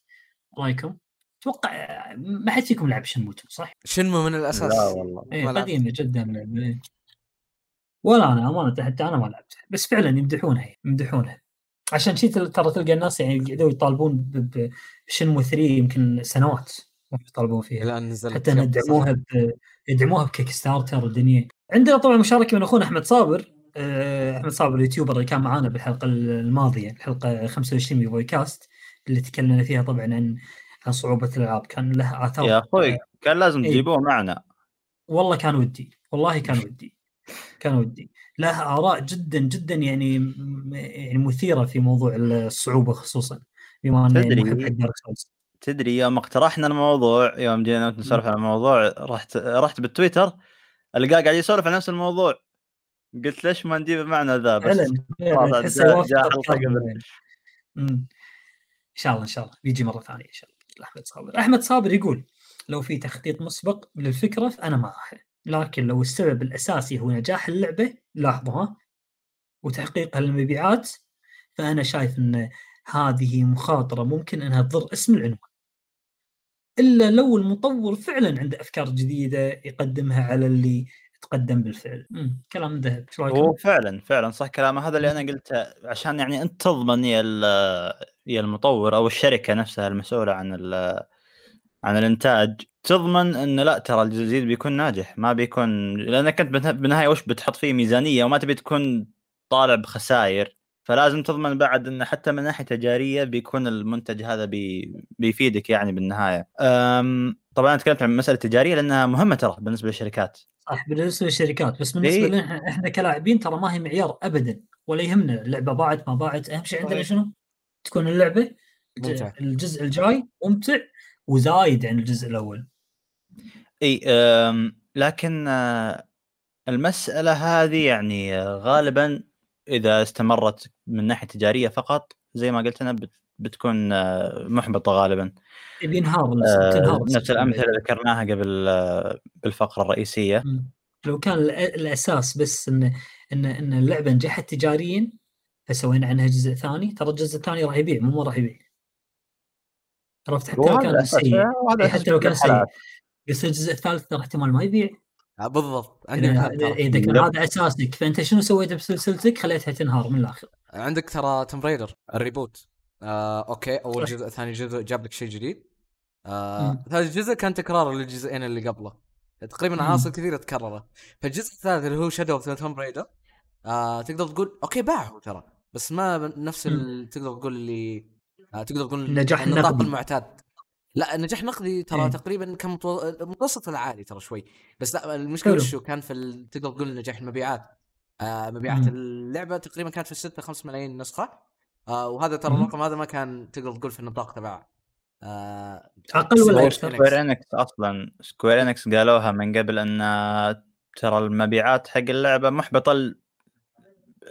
رأيكم؟ أتوقع ما حد فيكم لعب Shenmue 2 صح؟ Shenmue من الأساس لا والله لعبت. قديمة جدا إيه. ولا أنا أمانة حتى أنا ما لعبتها بس فعلا يمدحونها يمدحونها عشان شي تل- ترى تلقى الناس يعني قعدوا يطالبون ب Shenmue 3 يمكن سنوات يطالبون فيها الان نزلت حتى يدعموها ب- يدعموها ب Kickstarter والدنيا عندنا طبعا مشاركة من أخونا أحمد صابر احمد صابر ال YouTuber اللي كان معانا بالحلقة الماضية الحلقة 25 من فوي كاست اللي تكلمنا فيها طبعا عن عن صعوبة الإلعاب. كان له آثار. يا أخوي كان لازم إيه. تجيبوه معنا. والله كان ودي. والله كان ودي. كان ودي. له آراء جدا جدا يعني يعني مثيرة في موضوع الصعوبة خصوصا بما أنه يعني تدري- تدري يوم اقترحنا الموضوع يوم جينا نسولف عن الموضوع رحت رحت بالتويتر ألقاه قاعد يسولف عن نفس الموضوع. قلت ليش ما نجيبه معنا ذا؟ بس. إن شاء الله إن شاء الله. بيجي مرة ثانية إن شاء الله. احمد صابر. أحمد صابر يقول لو في تخطيط مسبق للفكرة فأنا معها لكن لو السبب الأساسي هو نجاح اللعبة لاحظوا ها؟ وتحقيقها للمبيعات فأنا شايف إن هذه مخاطرة ممكن إنها تضر اسم العنوان. إلا لو المطور فعلا عنده أفكار جديدة يقدمها على اللي تقدم بالفعل مم. كلام ذهب إيش رايكم؟ هو فعلا فعلا صح كلامه هذا اللي أنا قلته عشان يعني أنت تضمن يا ال- يا المطور أو الشركة نفسها المسؤولة عن ال- عن الإنتاج تضمن انه لا ترى الجديد بيكون ناجح ما بيكون لأنك أنت بالنها- بالنهايه وش بتحط فيه ميزانية وما تبي تكون طالع بخسائر فلازم تضمن بعد انه حتى من ناحية تجارية بيكون المنتج هذا بي بيفيدك يعني بالنهاية. أم طبعا أنا تكلمت عن مسألة تجارية لأنها مهمة ترى بالنسبة للشركات. صح بالنسبة للشركات بس بالنسبة إيه. لنا إحنا كلاعبين ترى ما هي معيار ابدا ولا يهمنا اللعبة باعت ما باعت أهم شيء عندنا صحيح. شنو؟ تكون اللعبة ممتع. الجزء الجاي ممتع وزايد عن الجزء الأول اي لكن آه، المسألة هذه يعني آه، غالبا إذا استمرت من ناحية تجارية فقط زي ما قلت أنا بتكون آه، محبطة غالبا. بينهار آه، نفس. الأمثلة اللي ذكرناها قبل آه، بالفقرة الرئيسية. مم. لو كان الأساس بس إن إن إن اللعبة نجحت تجاريا فسوينا عنها جزء ثاني. ترى الجزء الثاني راح يبيع مو راح يبيع. عرفت؟ حتى لو وهذا كان سيء. إيه، حتى لو كان سيء. بس الجزء الثالث ترى احتمال ما يبيع. بالضبط. إذا كان. هذا أساسك فأنت شنو سويت بسلسلتك؟ خليتها تنهار من الآخر. عندك ترى Tomb Raider ال reboot. آه okay أول جزء ثاني جزء جاب لك شيء جديد آه. ثالث جزء كان تكرار للجزئين اللي قبله تقريبا. عناصر كثيرة تكررت فالجزء الثالث اللي هو Shadow of Tomb Raider آه تقدر تقول okay باعوا ترى بس ما نفس ال... تقدر تقول اللي آه تقدر تقول النطاق النقدي. المعتاد لا النجاح النقدي ترى إيه. تقريبا كان متو... متوسط العالي ترى شوي بس لا المشكلة. وشو كان في ال... تقدر تقول نجاح المبيعات آه مبيعات مم. اللعبة تقريبا كانت في 6 5 ملايين نسخة آه وهذا ترى. الرقم هذا ما كان تقدر تقول في النطاق تبع آه أقل ولا Square Enix أصلا Square Enix قالوها من قبل إن ترى المبيعات حق اللعبة محبطة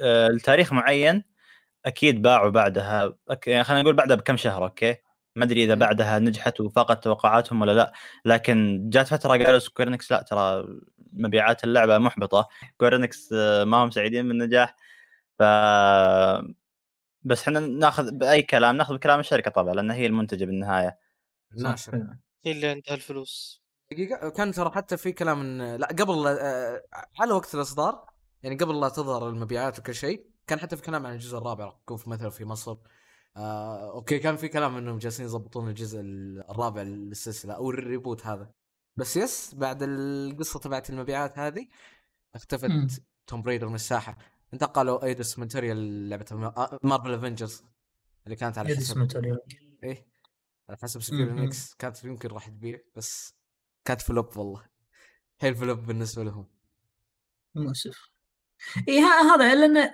آه، لتاريخ معين. أكيد باعوا بعدها. أك- يعني خلينا نقول بعدها بكم شهر okay؟ ما أدري إذا. بعدها نجحت وفاقت توقعاتهم ولا لا. لكن جات فترة قالوا Square Enix لا ترى مبيعات اللعبة محبطة. Square Enix آه، ما هم سعيدين بالنجاح ف بس إحنا ناخذ بأي كلام ناخذ بكلام الشركة طبعا لأن هي المنتجة بالنهاية. ناشر هي اللي عندها الفلوس. دقيقة كان ترى حتى في كلام إن لا قبل آه، على وقت الإصدار يعني قبل لا تظهر المبيعات وكل شيء كان حتى في كلام عن الجزء الرابع راح يكون في مثلا في مصر. آه okay كان في كلام إنهم جالسين يضبطون الجزء الرابع للسلسلة أو ال reboot هذا. بس يس بعد القصة تبعت المبيعات هذه. اختفت توم بريدر من الساحة. انتقلوا ايدس ماتيريال لعبة مارفل افنجرز اللي كانت على يدس حسب ماتيريال. إيه؟ على حسب مم. ميكس كانت يمكن راح تبيع بس كانت فلوب والله. هي فلوب بالنسبة لهم. مؤسف. اي هذا لأن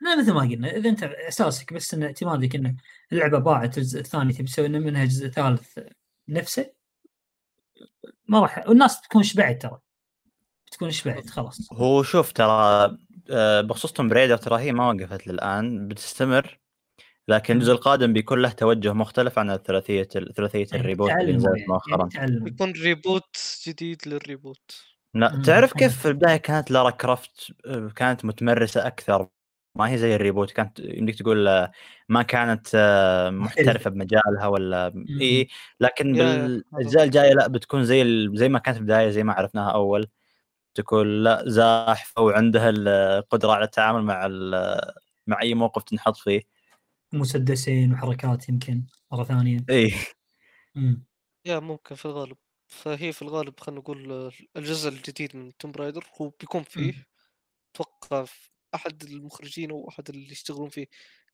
لا مثل ما قلنا إذا أنت أساسك بس ان اعتمادك ان اللعبة باعت الجزء الثاني تبي تسوي منها جزء ثالث نفسه ما راح والناس تكون شبعت ترى. تكون شبعت خلاص. هو شوف ترى آه، بخصوص Tomb Raider ترى هي ما وقفت للآن بتستمر لكن الجزء القادم بيكون له توجه مختلف عن الثلاثية ثلاثية يعني ال reboot اللي نزلت يعني- مؤخرا. يعني تعلموا. بيكون reboot جديد لل reboot. لا. تعرف كيف؟ في البداية كانت Lara Croft آه، كانت متمرسة أكثر ما هي زي ال reboot كانت يمديك تقول آه، ما كانت محترفة بمجالها ولا اي لكن بالاجزاء الجايه لا بتكون زي ال- زي ما كانت في البداية زي ما عرفناها أول. تكون لا زاحفة وعندها القدرة على التعامل مع ال- مع أي موقف تنحط فيه. مسدسين وحركات يمكن مرة ثانية. إي. يا ممكن في الغالب. فهي في الغالب خلينا نقول الجزء الجديد من توم رايدر هو بيكون فيه. أتوقع في أحد المخرجين أو أحد اللي يشتغلون فيه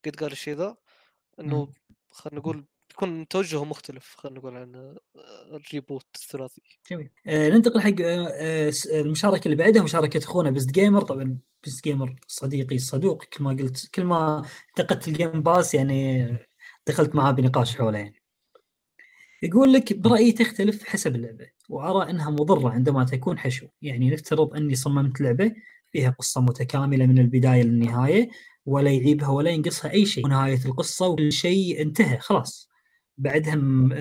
قد قال الشيء ذا إنه خلينا نقول بيكون توجهه مختلف خلينا نقول عن آه، ال reboot الثلاثي. جميل. آه ننتقل حق آه آه س- المشاركة اللي بعدها مشاركة أخونا Best Gamer طبعا Best Gamer صديقي الصدوق كل ما قلت كل ما انتقدت ال Game Pass يعني دخلت معاه بنقاش حوله يعني. يقول لك برأيي تختلف حسب اللعبة وأرى إنها مضرة عندما تكون حشو. يعني نفترض إني صممت لعبة فيها قصة متكاملة من البداية للنهاية ولا يعيبها ولا ينقصها أي شيء. ونهايه القصة وكل شيء انتهى خلاص. بعدها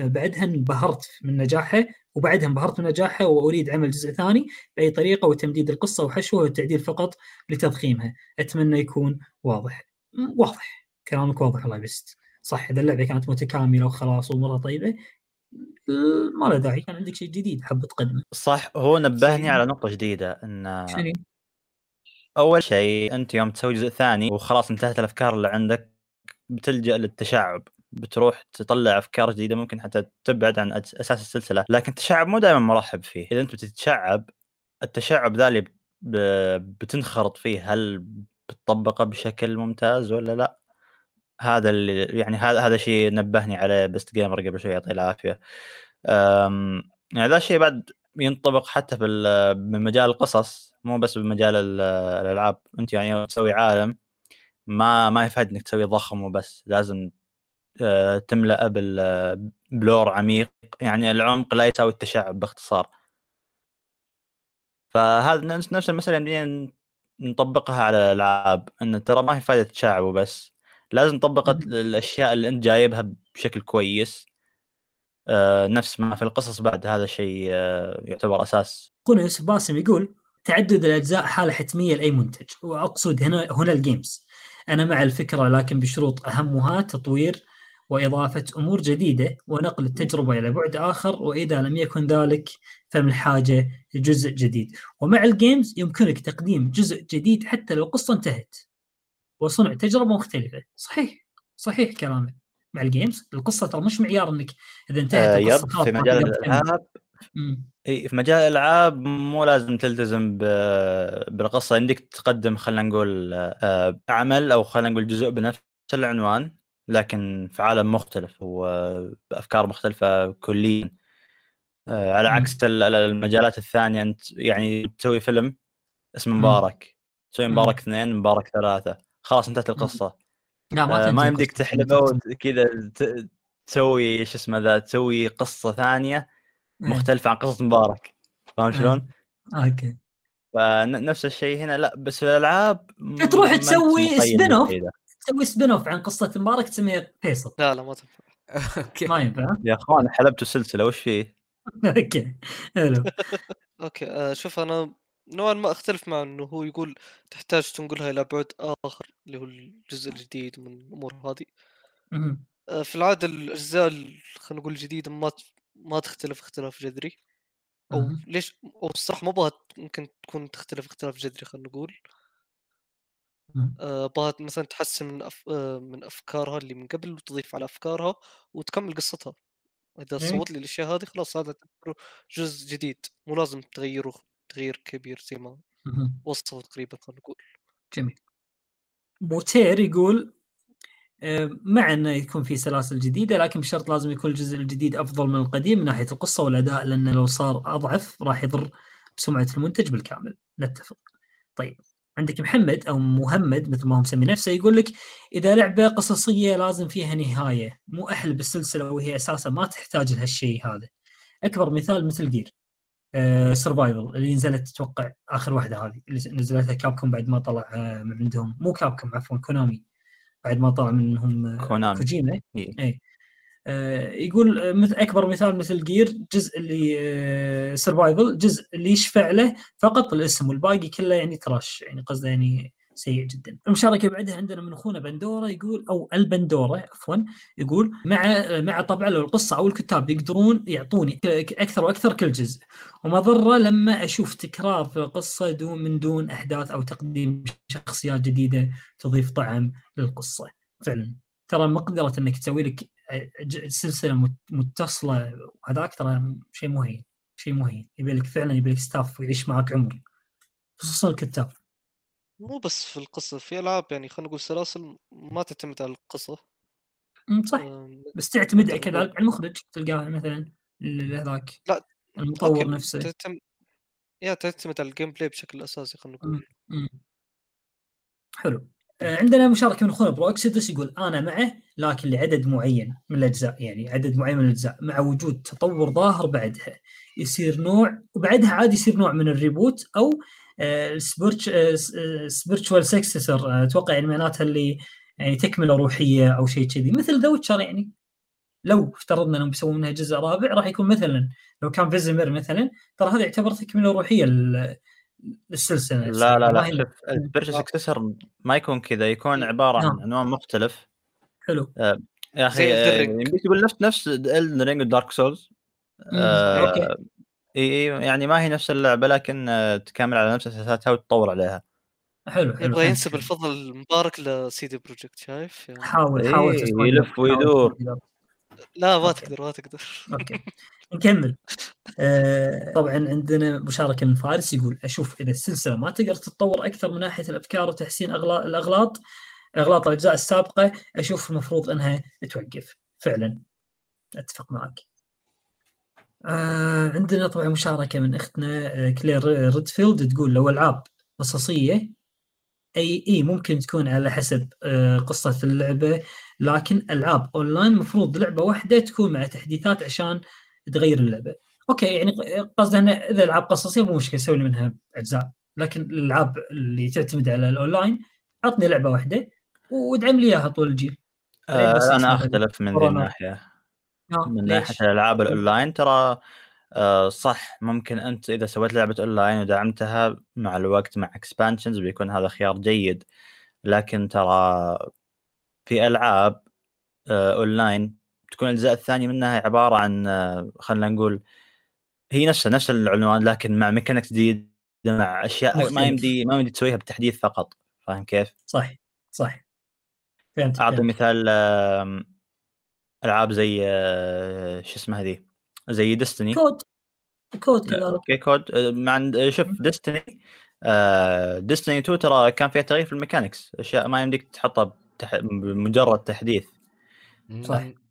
بعدها انبهرت من نجاحها وبعدها انبهرت من نجاحها وأريد عمل جزء ثاني بأي طريقة وتمديد القصة وحشوها والتعديل فقط لتضخيمها. أتمنى يكون واضح. واضح. كلامك واضح الله يبست صح إذا اللعبة كانت متكاملة وخلاص وامورها طيبة ما له داعي. كان عندك شيء جديد حاب تقدمه صح هو نبهني على نقطة جديدة إن شنو؟ أول شيء أنت يوم تسوي جزء ثاني وخلاص انتهت الأفكار اللي عندك بتلجأ للتشعب. بتروح تطلع أفكار جديدة ممكن حتى تبعد عن أساس السلسلة. لكن التشعب مو دائما مرحب فيه. إذا أنت بتتشعب التشعب ذا اللي بتنخرط فيه هل بتطبقه بشكل ممتاز ولا لا؟ هذا اللي يعني هذا هذا شيء نبهني عليه بست جيمر قبل شوي يعطيه العافية. يعني ذا الشيء بعد ينطبق حتى في ال- بمجال القصص مو بس بمجال ال- الألعاب. أنت يعني تسوي عالم ما ما يفيد انك تسوي ضخم وبس. لازم آه، تملأه بال- بلور عميق يعني العمق لا يساوي التشعب باختصار. فهذا نفس المسألة يمدينا نطبقها على الألعاب أن ترى ما هي فائدة تشعب وبس لازم نطبق الأشياء اللي أنت جايبها بشكل كويس. آه، نفس ما في القصص بعد هذا شيء آه، يعتبر أساس. يوسف باسم يقول تعدد الأجزاء حاله حتمية لأي منتج. وأقصد هنا هنا ال games أنا مع الفكرة لكن بشروط أهمها تطوير وإضافة أمور جديدة ونقل التجربة إلى بعد آخر وإذا لم يكن ذلك فمن الحاجة لجزء جديد. ومع ال games يمكنك تقديم جزء جديد حتى لو القصة انتهت وصنع تجربة مختلفة. صحيح صحيح كلامك. مع ال games القصة ترى مش معيار إنك إذا انتهت آه yep في مجال. الألعاب. إي في مجال الألعاب مو لازم تلتزم ب- بالقصة. عندك تقدم خلينا نقول آه، عمل أو خلينا نقول جزء بنفس العنوان. لكن في عالم مختلف وبافكار مختلفة كليا آه، على. عكس ال- ال- المجالات الثانية أنت يعني تسوي فيلم اسمه. مبارك تسوي. مبارك اثنين مبارك ثلاثة خلاص انتهت القصة لا آه، تنتهي ما يمديك. تحلبه وكذا ت- تسوي شو اسمه ذا تسوي قصة ثانية. مختلفة عن قصة مبارك فاهم. شلون؟ okay فنفس الشيء هنا لا بس في الألعاب تروح ما تسوي. بالشيء ذا. تسوي spin off عن قصة مبارك تسميها فيصل. لا لا ما تنفع. okay. ما ينفع. يا إخوان حلبتوا السلسله وش فيه؟ okay. حلو. okay آه شوف أنا نوعا ما أختلف مع إنه هو يقول تحتاج تنقلها إلى بعد آخر اللي هو الجزء الجديد من الأمور هذه. آه في العادة الأجزاء ال- خلينا نقول الجديدة ما ما تختلف اختلاف جذري. أو. ليش؟ أو الصراحه ما بغى ممكن تكون تختلف اختلاف جذري خلينا نقول. آه بغى مثلا تحسن من أف... آه من أفكارها اللي من قبل وتضيف على أفكارها وتكمل قصتها. إذا. صوت لي الاشياء هذه خلاص هذا جزء جديد مو لازم تغيره تغيير كبير زي ما. وصفه تقريبا خلينا نقول. جميل. بوتير يقول آه، مع إنه يكون في سلاسل جديدة لكن بشرط لازم يكون الجزء الجديد أفضل من القديم من ناحية القصة والأداء لأنه لو صار أضعف راح يضر بسمعة المنتج بالكامل. نتفق. طيب. عندك محمد أو مهمد مثل ما هو مسمي نفسه يقول لك إذا لعبة قصصية لازم فيها نهاية مو احلب السلسله وهي أساسا ما تحتاج لهالشيء هذا أكبر مثال مثل Gear Survival اللي نزلت أتوقع آخر واحدة هذه اللي نزلتها Capcom بعد ما طلع آه، من عندهم مو Capcom عفوا Konami بعد ما طلع منهم آه، Konami. Kojima. اي يقول آه، مثل أكبر مثال مثل Gear جزء اللي Survival جزء اللي يشفع له فقط الاسم والباقي كله يعني trash يعني قصده يعني سيء جدا. المشاركة بعدها عندنا من أخونا بندورة يقول أو البندورة عفوا يقول مع مع طبعا لو القصة أو الكتاب يقدرون يعطوني أكثر وأكثر كل جزء. ومضرة لما أشوف تكرار في القصة دون من دون أحداث أو تقديم شخصيات جديدة تضيف طعم للقصة. فعلا. ترى مقدرة إنك تسوي لك سلسله مت- متصلة وهذاك ترى شيء مو هين شيء مو هين يبي لك فعلا يبي لك ستاف يعيش معك عمر خصوصا الكتاب. مو بس في القصة في ألعاب يعني خلينا نقول سلاسل ما تعتمد على القصة. أمم، صح. بس تعتمد كذلك على المخرج تلقاه مثلا هذاك لا، المطور نفسه. تعتمد يا تعتمد على ال gameplay بشكل أساسي خلينا نقول. حلو. عندنا مشاركة من أخونا برو اكسيدس يقول أنا معه لكن لعدد معين من الأجزاء يعني عدد معين من الأجزاء مع وجود تطور ظاهر بعدها. يصير نوع وبعدها عادي يصير نوع من ال reboot أو spiritual successor أتوقع يعني معناتها اللي يعني تكملة روحية أو شيء كذي. مثل The Witcher يعني. لو افترضنا إنهم بيسوون منها جزء رابع راح يكون مثلا لو كان Vesemir مثلا ترى هذا يعتبر تكملة روحية نفسها. لا لا لا شوف ال spiritual successor ما يكون كذا يكون عبارة عن نعم. عنوان مختلف. حلو. يا زي أخي آه،. يمديك تقول نفس نفس Elden Ring و Dark Souls okay. إي إي يعني ما هي نفس اللعبة لكن آه، تكمل على نفس أساساتها وتطور عليها. حلو حلو. يبغى. ينسب الفضل المبارك ل CD Projekt شايف؟ يعني. حاول إيه، حاول تسوي يلف ويدور. لا ما. تقدر ما تقدر. okay. نكمل. آه طبعا عندنا مشاركه من فارس يقول أشوف اذا السلسلة ما تقدر تتطور أكثر من ناحية الأفكار وتحسين الأغلاط أغلاط الأجزاء السابقة. أشوف المفروض إنها توقف. فعلا. أتفق معك. آه عندنا طبعا مشاركة من أختنا آه، كلير Redfield تقول لو ألعاب قصصية أي إي ممكن تكون على حسب قصة اللعبة لكن ألعاب أونلاين المفروض لعبة واحدة تكون مع تحديثات عشان تغير اللعبة. okay يعني قصدي انه إذا العاب قصصية مو مشكلة سوي منها أجزاء. لكن الألعاب اللي تعتمد على الأونلاين عطني لعبة واحدة وادعم لي إياها طول الجيل. آه، بس أنا أختلف من ذي. الناحية. آه، من؟ ناحية الألعاب الأونلاين ترى آه، صح ممكن أنت إذا سويت لعبة أونلاين ودعمتها مع الوقت مع expansions بيكون هذا خيار جيد. لكن ترى في ألعاب آه، أونلاين تكون الاجزاء الثانية منها عبارة عن آه، خلينا نقول هي نفسها نفس العنوان لكن مع mechanics جديدة مع أشياء ما. يمدي ما يمدي تسويها بتحديث فقط فاهم كيف؟ صح صح فهمت أعطي فهمت. مثال ألعاب زي آه، شو اسمها هذه زي Destiny COD COD okay COD آه، مع شوف Destiny Destiny 2 ترى كان فيها تغيير في ال mechanics أشياء ما يمديك تحطها. بمجرد تحديث صح.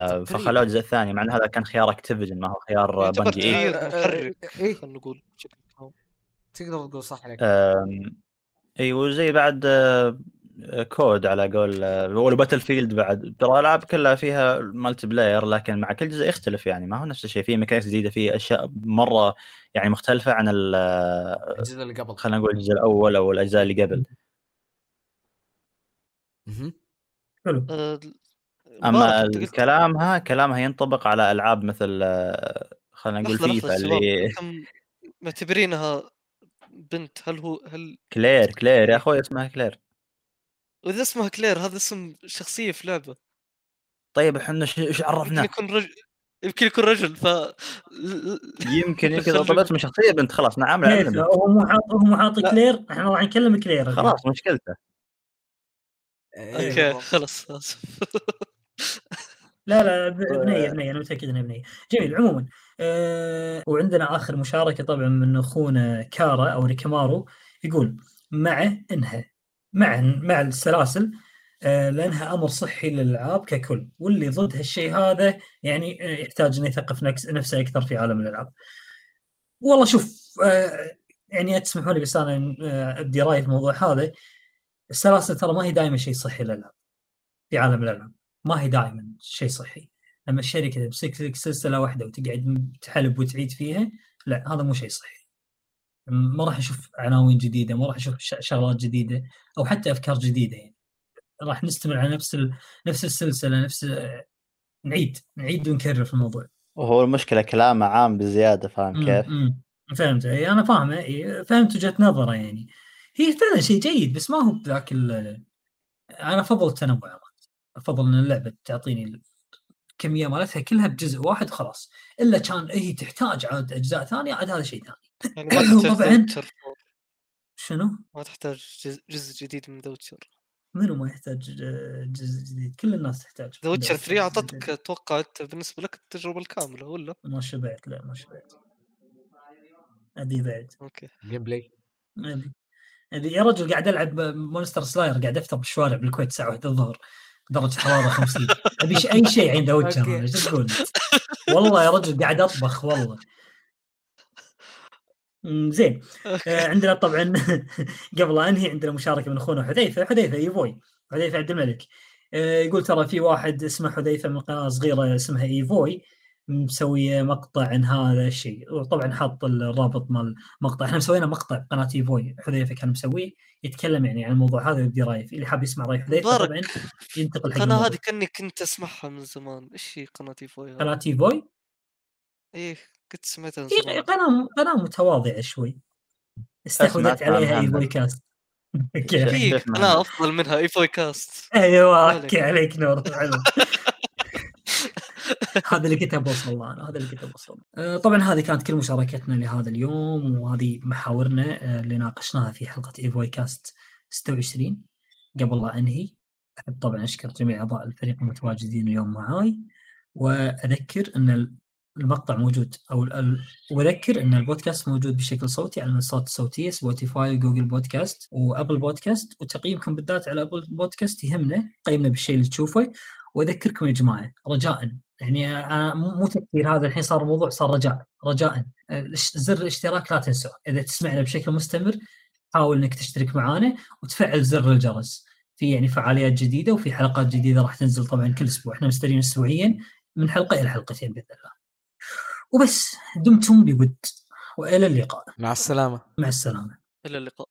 آه،. فخلوه الجزء الثاني مع إن هذا كان خيار Activision ما هو خيار Bungie إيه. آه، آه، محرك إيه. خلينا نقول. تقدر تقول صح عليك اي وزي بعد آه، COD على قول آه، ولا Battlefield بعد ترى الألعاب كلها فيها multiplayer لكن مع كل جزء يختلف يعني ما هو نفس الشيء في mechanics جديدة في أشياء مرة يعني مختلفة عن ال- الجزء اللي قبل خلينا نقول الجزء الأول أو الأجزاء اللي قبل. حلو أما كلامها كلامها ينطبق على ألعاب مثل آه، خلينا نقول فيفا اللي معتبرينها بنت هل هو هل كلير كلير يا أخوي اسمها كلير. واذا اسمها كلير هذا اسم شخصية في لعبة. طيب إحنا ش- إيش يمكن عرفنا يكون رجل يمكن يكون رجل ف يمكن يمكن طب اسم شخصية بنت خلاص نعم. هو مو حاط هو مو حاطي لا. كلير؟ إحنا راح نكلم كلير خلاص مشكلته. إيه، okay بالضبط. خلاص اسف لا لا بنيه بنيه أنا متأكد انها بنيه جميل عموما أه وعندنا آخر مشاركة طبعا من أخونا كارا أو ريكامارو يقول مع إنها مع مع السلاسل أه لأنها أمر صحي للألعاب ككل واللي ضد هالشيء هذا يعني آه، يحتاج إنه يثقف نفس- نفسه أكثر في عالم الألعاب. والله شوف أه يعني تسمحوا لي بس أنا آه، أبدي رايي في الموضوع هذا السلاسل ترى ما هي دائما شيء صحي للألعاب في عالم الألعاب. ما هي دائما شيء صحي. لما الشركة تمسك لك سلسلة واحدة وتقعد تحلب وتعيد فيها لا هذا مو شيء صحي. ما راح نشوف عناوين جديدة ما راح نشوف ش- شغلات جديدة أو حتى أفكار جديدة يعني. راح نستمر على نفس ال... نفس السلسلة نفس نعيد نعيد ونكرر في الموضوع. وهو المشكلة كلامه عام بزيادة فاهم كيف؟ مم. فهمت. إي أنا فاهمه. فهمت وجهة نظره يعني. هي فعلا شيء جيد بس ما هو بذاك ال... أنا افضل التنوع؟ افضل إن اللعبة تعطيني الكميه مالتها كلها بجزء واحد وخلاص إلا كان هي تحتاج عاد أجزاء ثانية عاد هذا شيء ثاني يعني طبعاً. شنو؟ ما تحتاج جزء, جديد من The Witcher منو ما يحتاج جزء جديد؟ كل الناس تحتاج The Witcher 3 جزء أعطتك. أتوقع انت بالنسبة لك التجربة الكاملة ولا؟ ما شبعت لا ما شبعت ادي بعد okay gameplay ادي يا رجل قاعد ألعب Monster Slayer قاعد أفتر بالشوارع بالكويت الساعة 1 الظهر درجة حرارة 50 أبي أي شيء عند Witcher إيش تقول؟ والله يا رجل قاعد أطبخ والله. زين. آه، عندنا طبعا قبل أنهي عندنا مشاركة من أخونا حذيفة. حذيفة ايفوي حذيفة عبد الملك. آه، يقول ترى في واحد اسمه حذيفة من قناة صغيرة اسمها إيفوي. مسوي مقطع عن هذا الشيء وطبعا حاط الرابط مال مقطع إحنا مسوينا مقطع قناة ايفوي حذيفة كان مسويه يتكلم يعني عن الموضوع هذا ويبدي رايه فيه. اللي حاب يسمع راي حذيفة طبعا ينتقل حق القناة. هذه كأني كنت أسمعها من زمان إيش هي قناة ايفوي؟ قناة ايفوي إيه كنت سمعتها من زمان قناة قناة متواضعة شوي استحوذت عليها. ايفوي كاست. في قناة؟ أفضل منها ايفوي كاست أيوه. okay عليك نور حلو هذا اللي كنت بوصل له أنا هذا اللي كنت بوصل له. آه، طبعا هذه كانت كل مشاركتنا لهذا اليوم وهذه محاورنا آه، اللي ناقشناها في حلقة ايفوي كاست 26 قبل لا أنهي أحب طبعا أشكر جميع أعضاء الفريق المتواجدين اليوم معاي وأذكر أن المقطع موجود أو وأذكر أن البودكاست موجود بشكل صوتي على المنصات الصوتية Spotify و Google Podcast و Apple Podcast وتقييمكم بالذات على Apple Podcast يهمنا قيمنا بالشيء اللي تشوفه. وأذكركم يا جماعة رجاء. يعني أنا مو مو تفكير هذا الحين صار الموضوع صار رجاء رجاء. آه، زر الاشتراك لا تنسوه إذا تسمعنا بشكل مستمر حاول إنك تشترك معنا وتفعل زر الجرس. في يعني فعاليات جديدة وفي حلقات جديدة راح تنزل طبعا كل أسبوع. إحنا مستمرين اسبوعيا من حلقة إلى حلقتين بإذن الله. وبس دمتم بود. وإلى اللقاء. مع السلامة. مع السلامة. إلى اللقاء.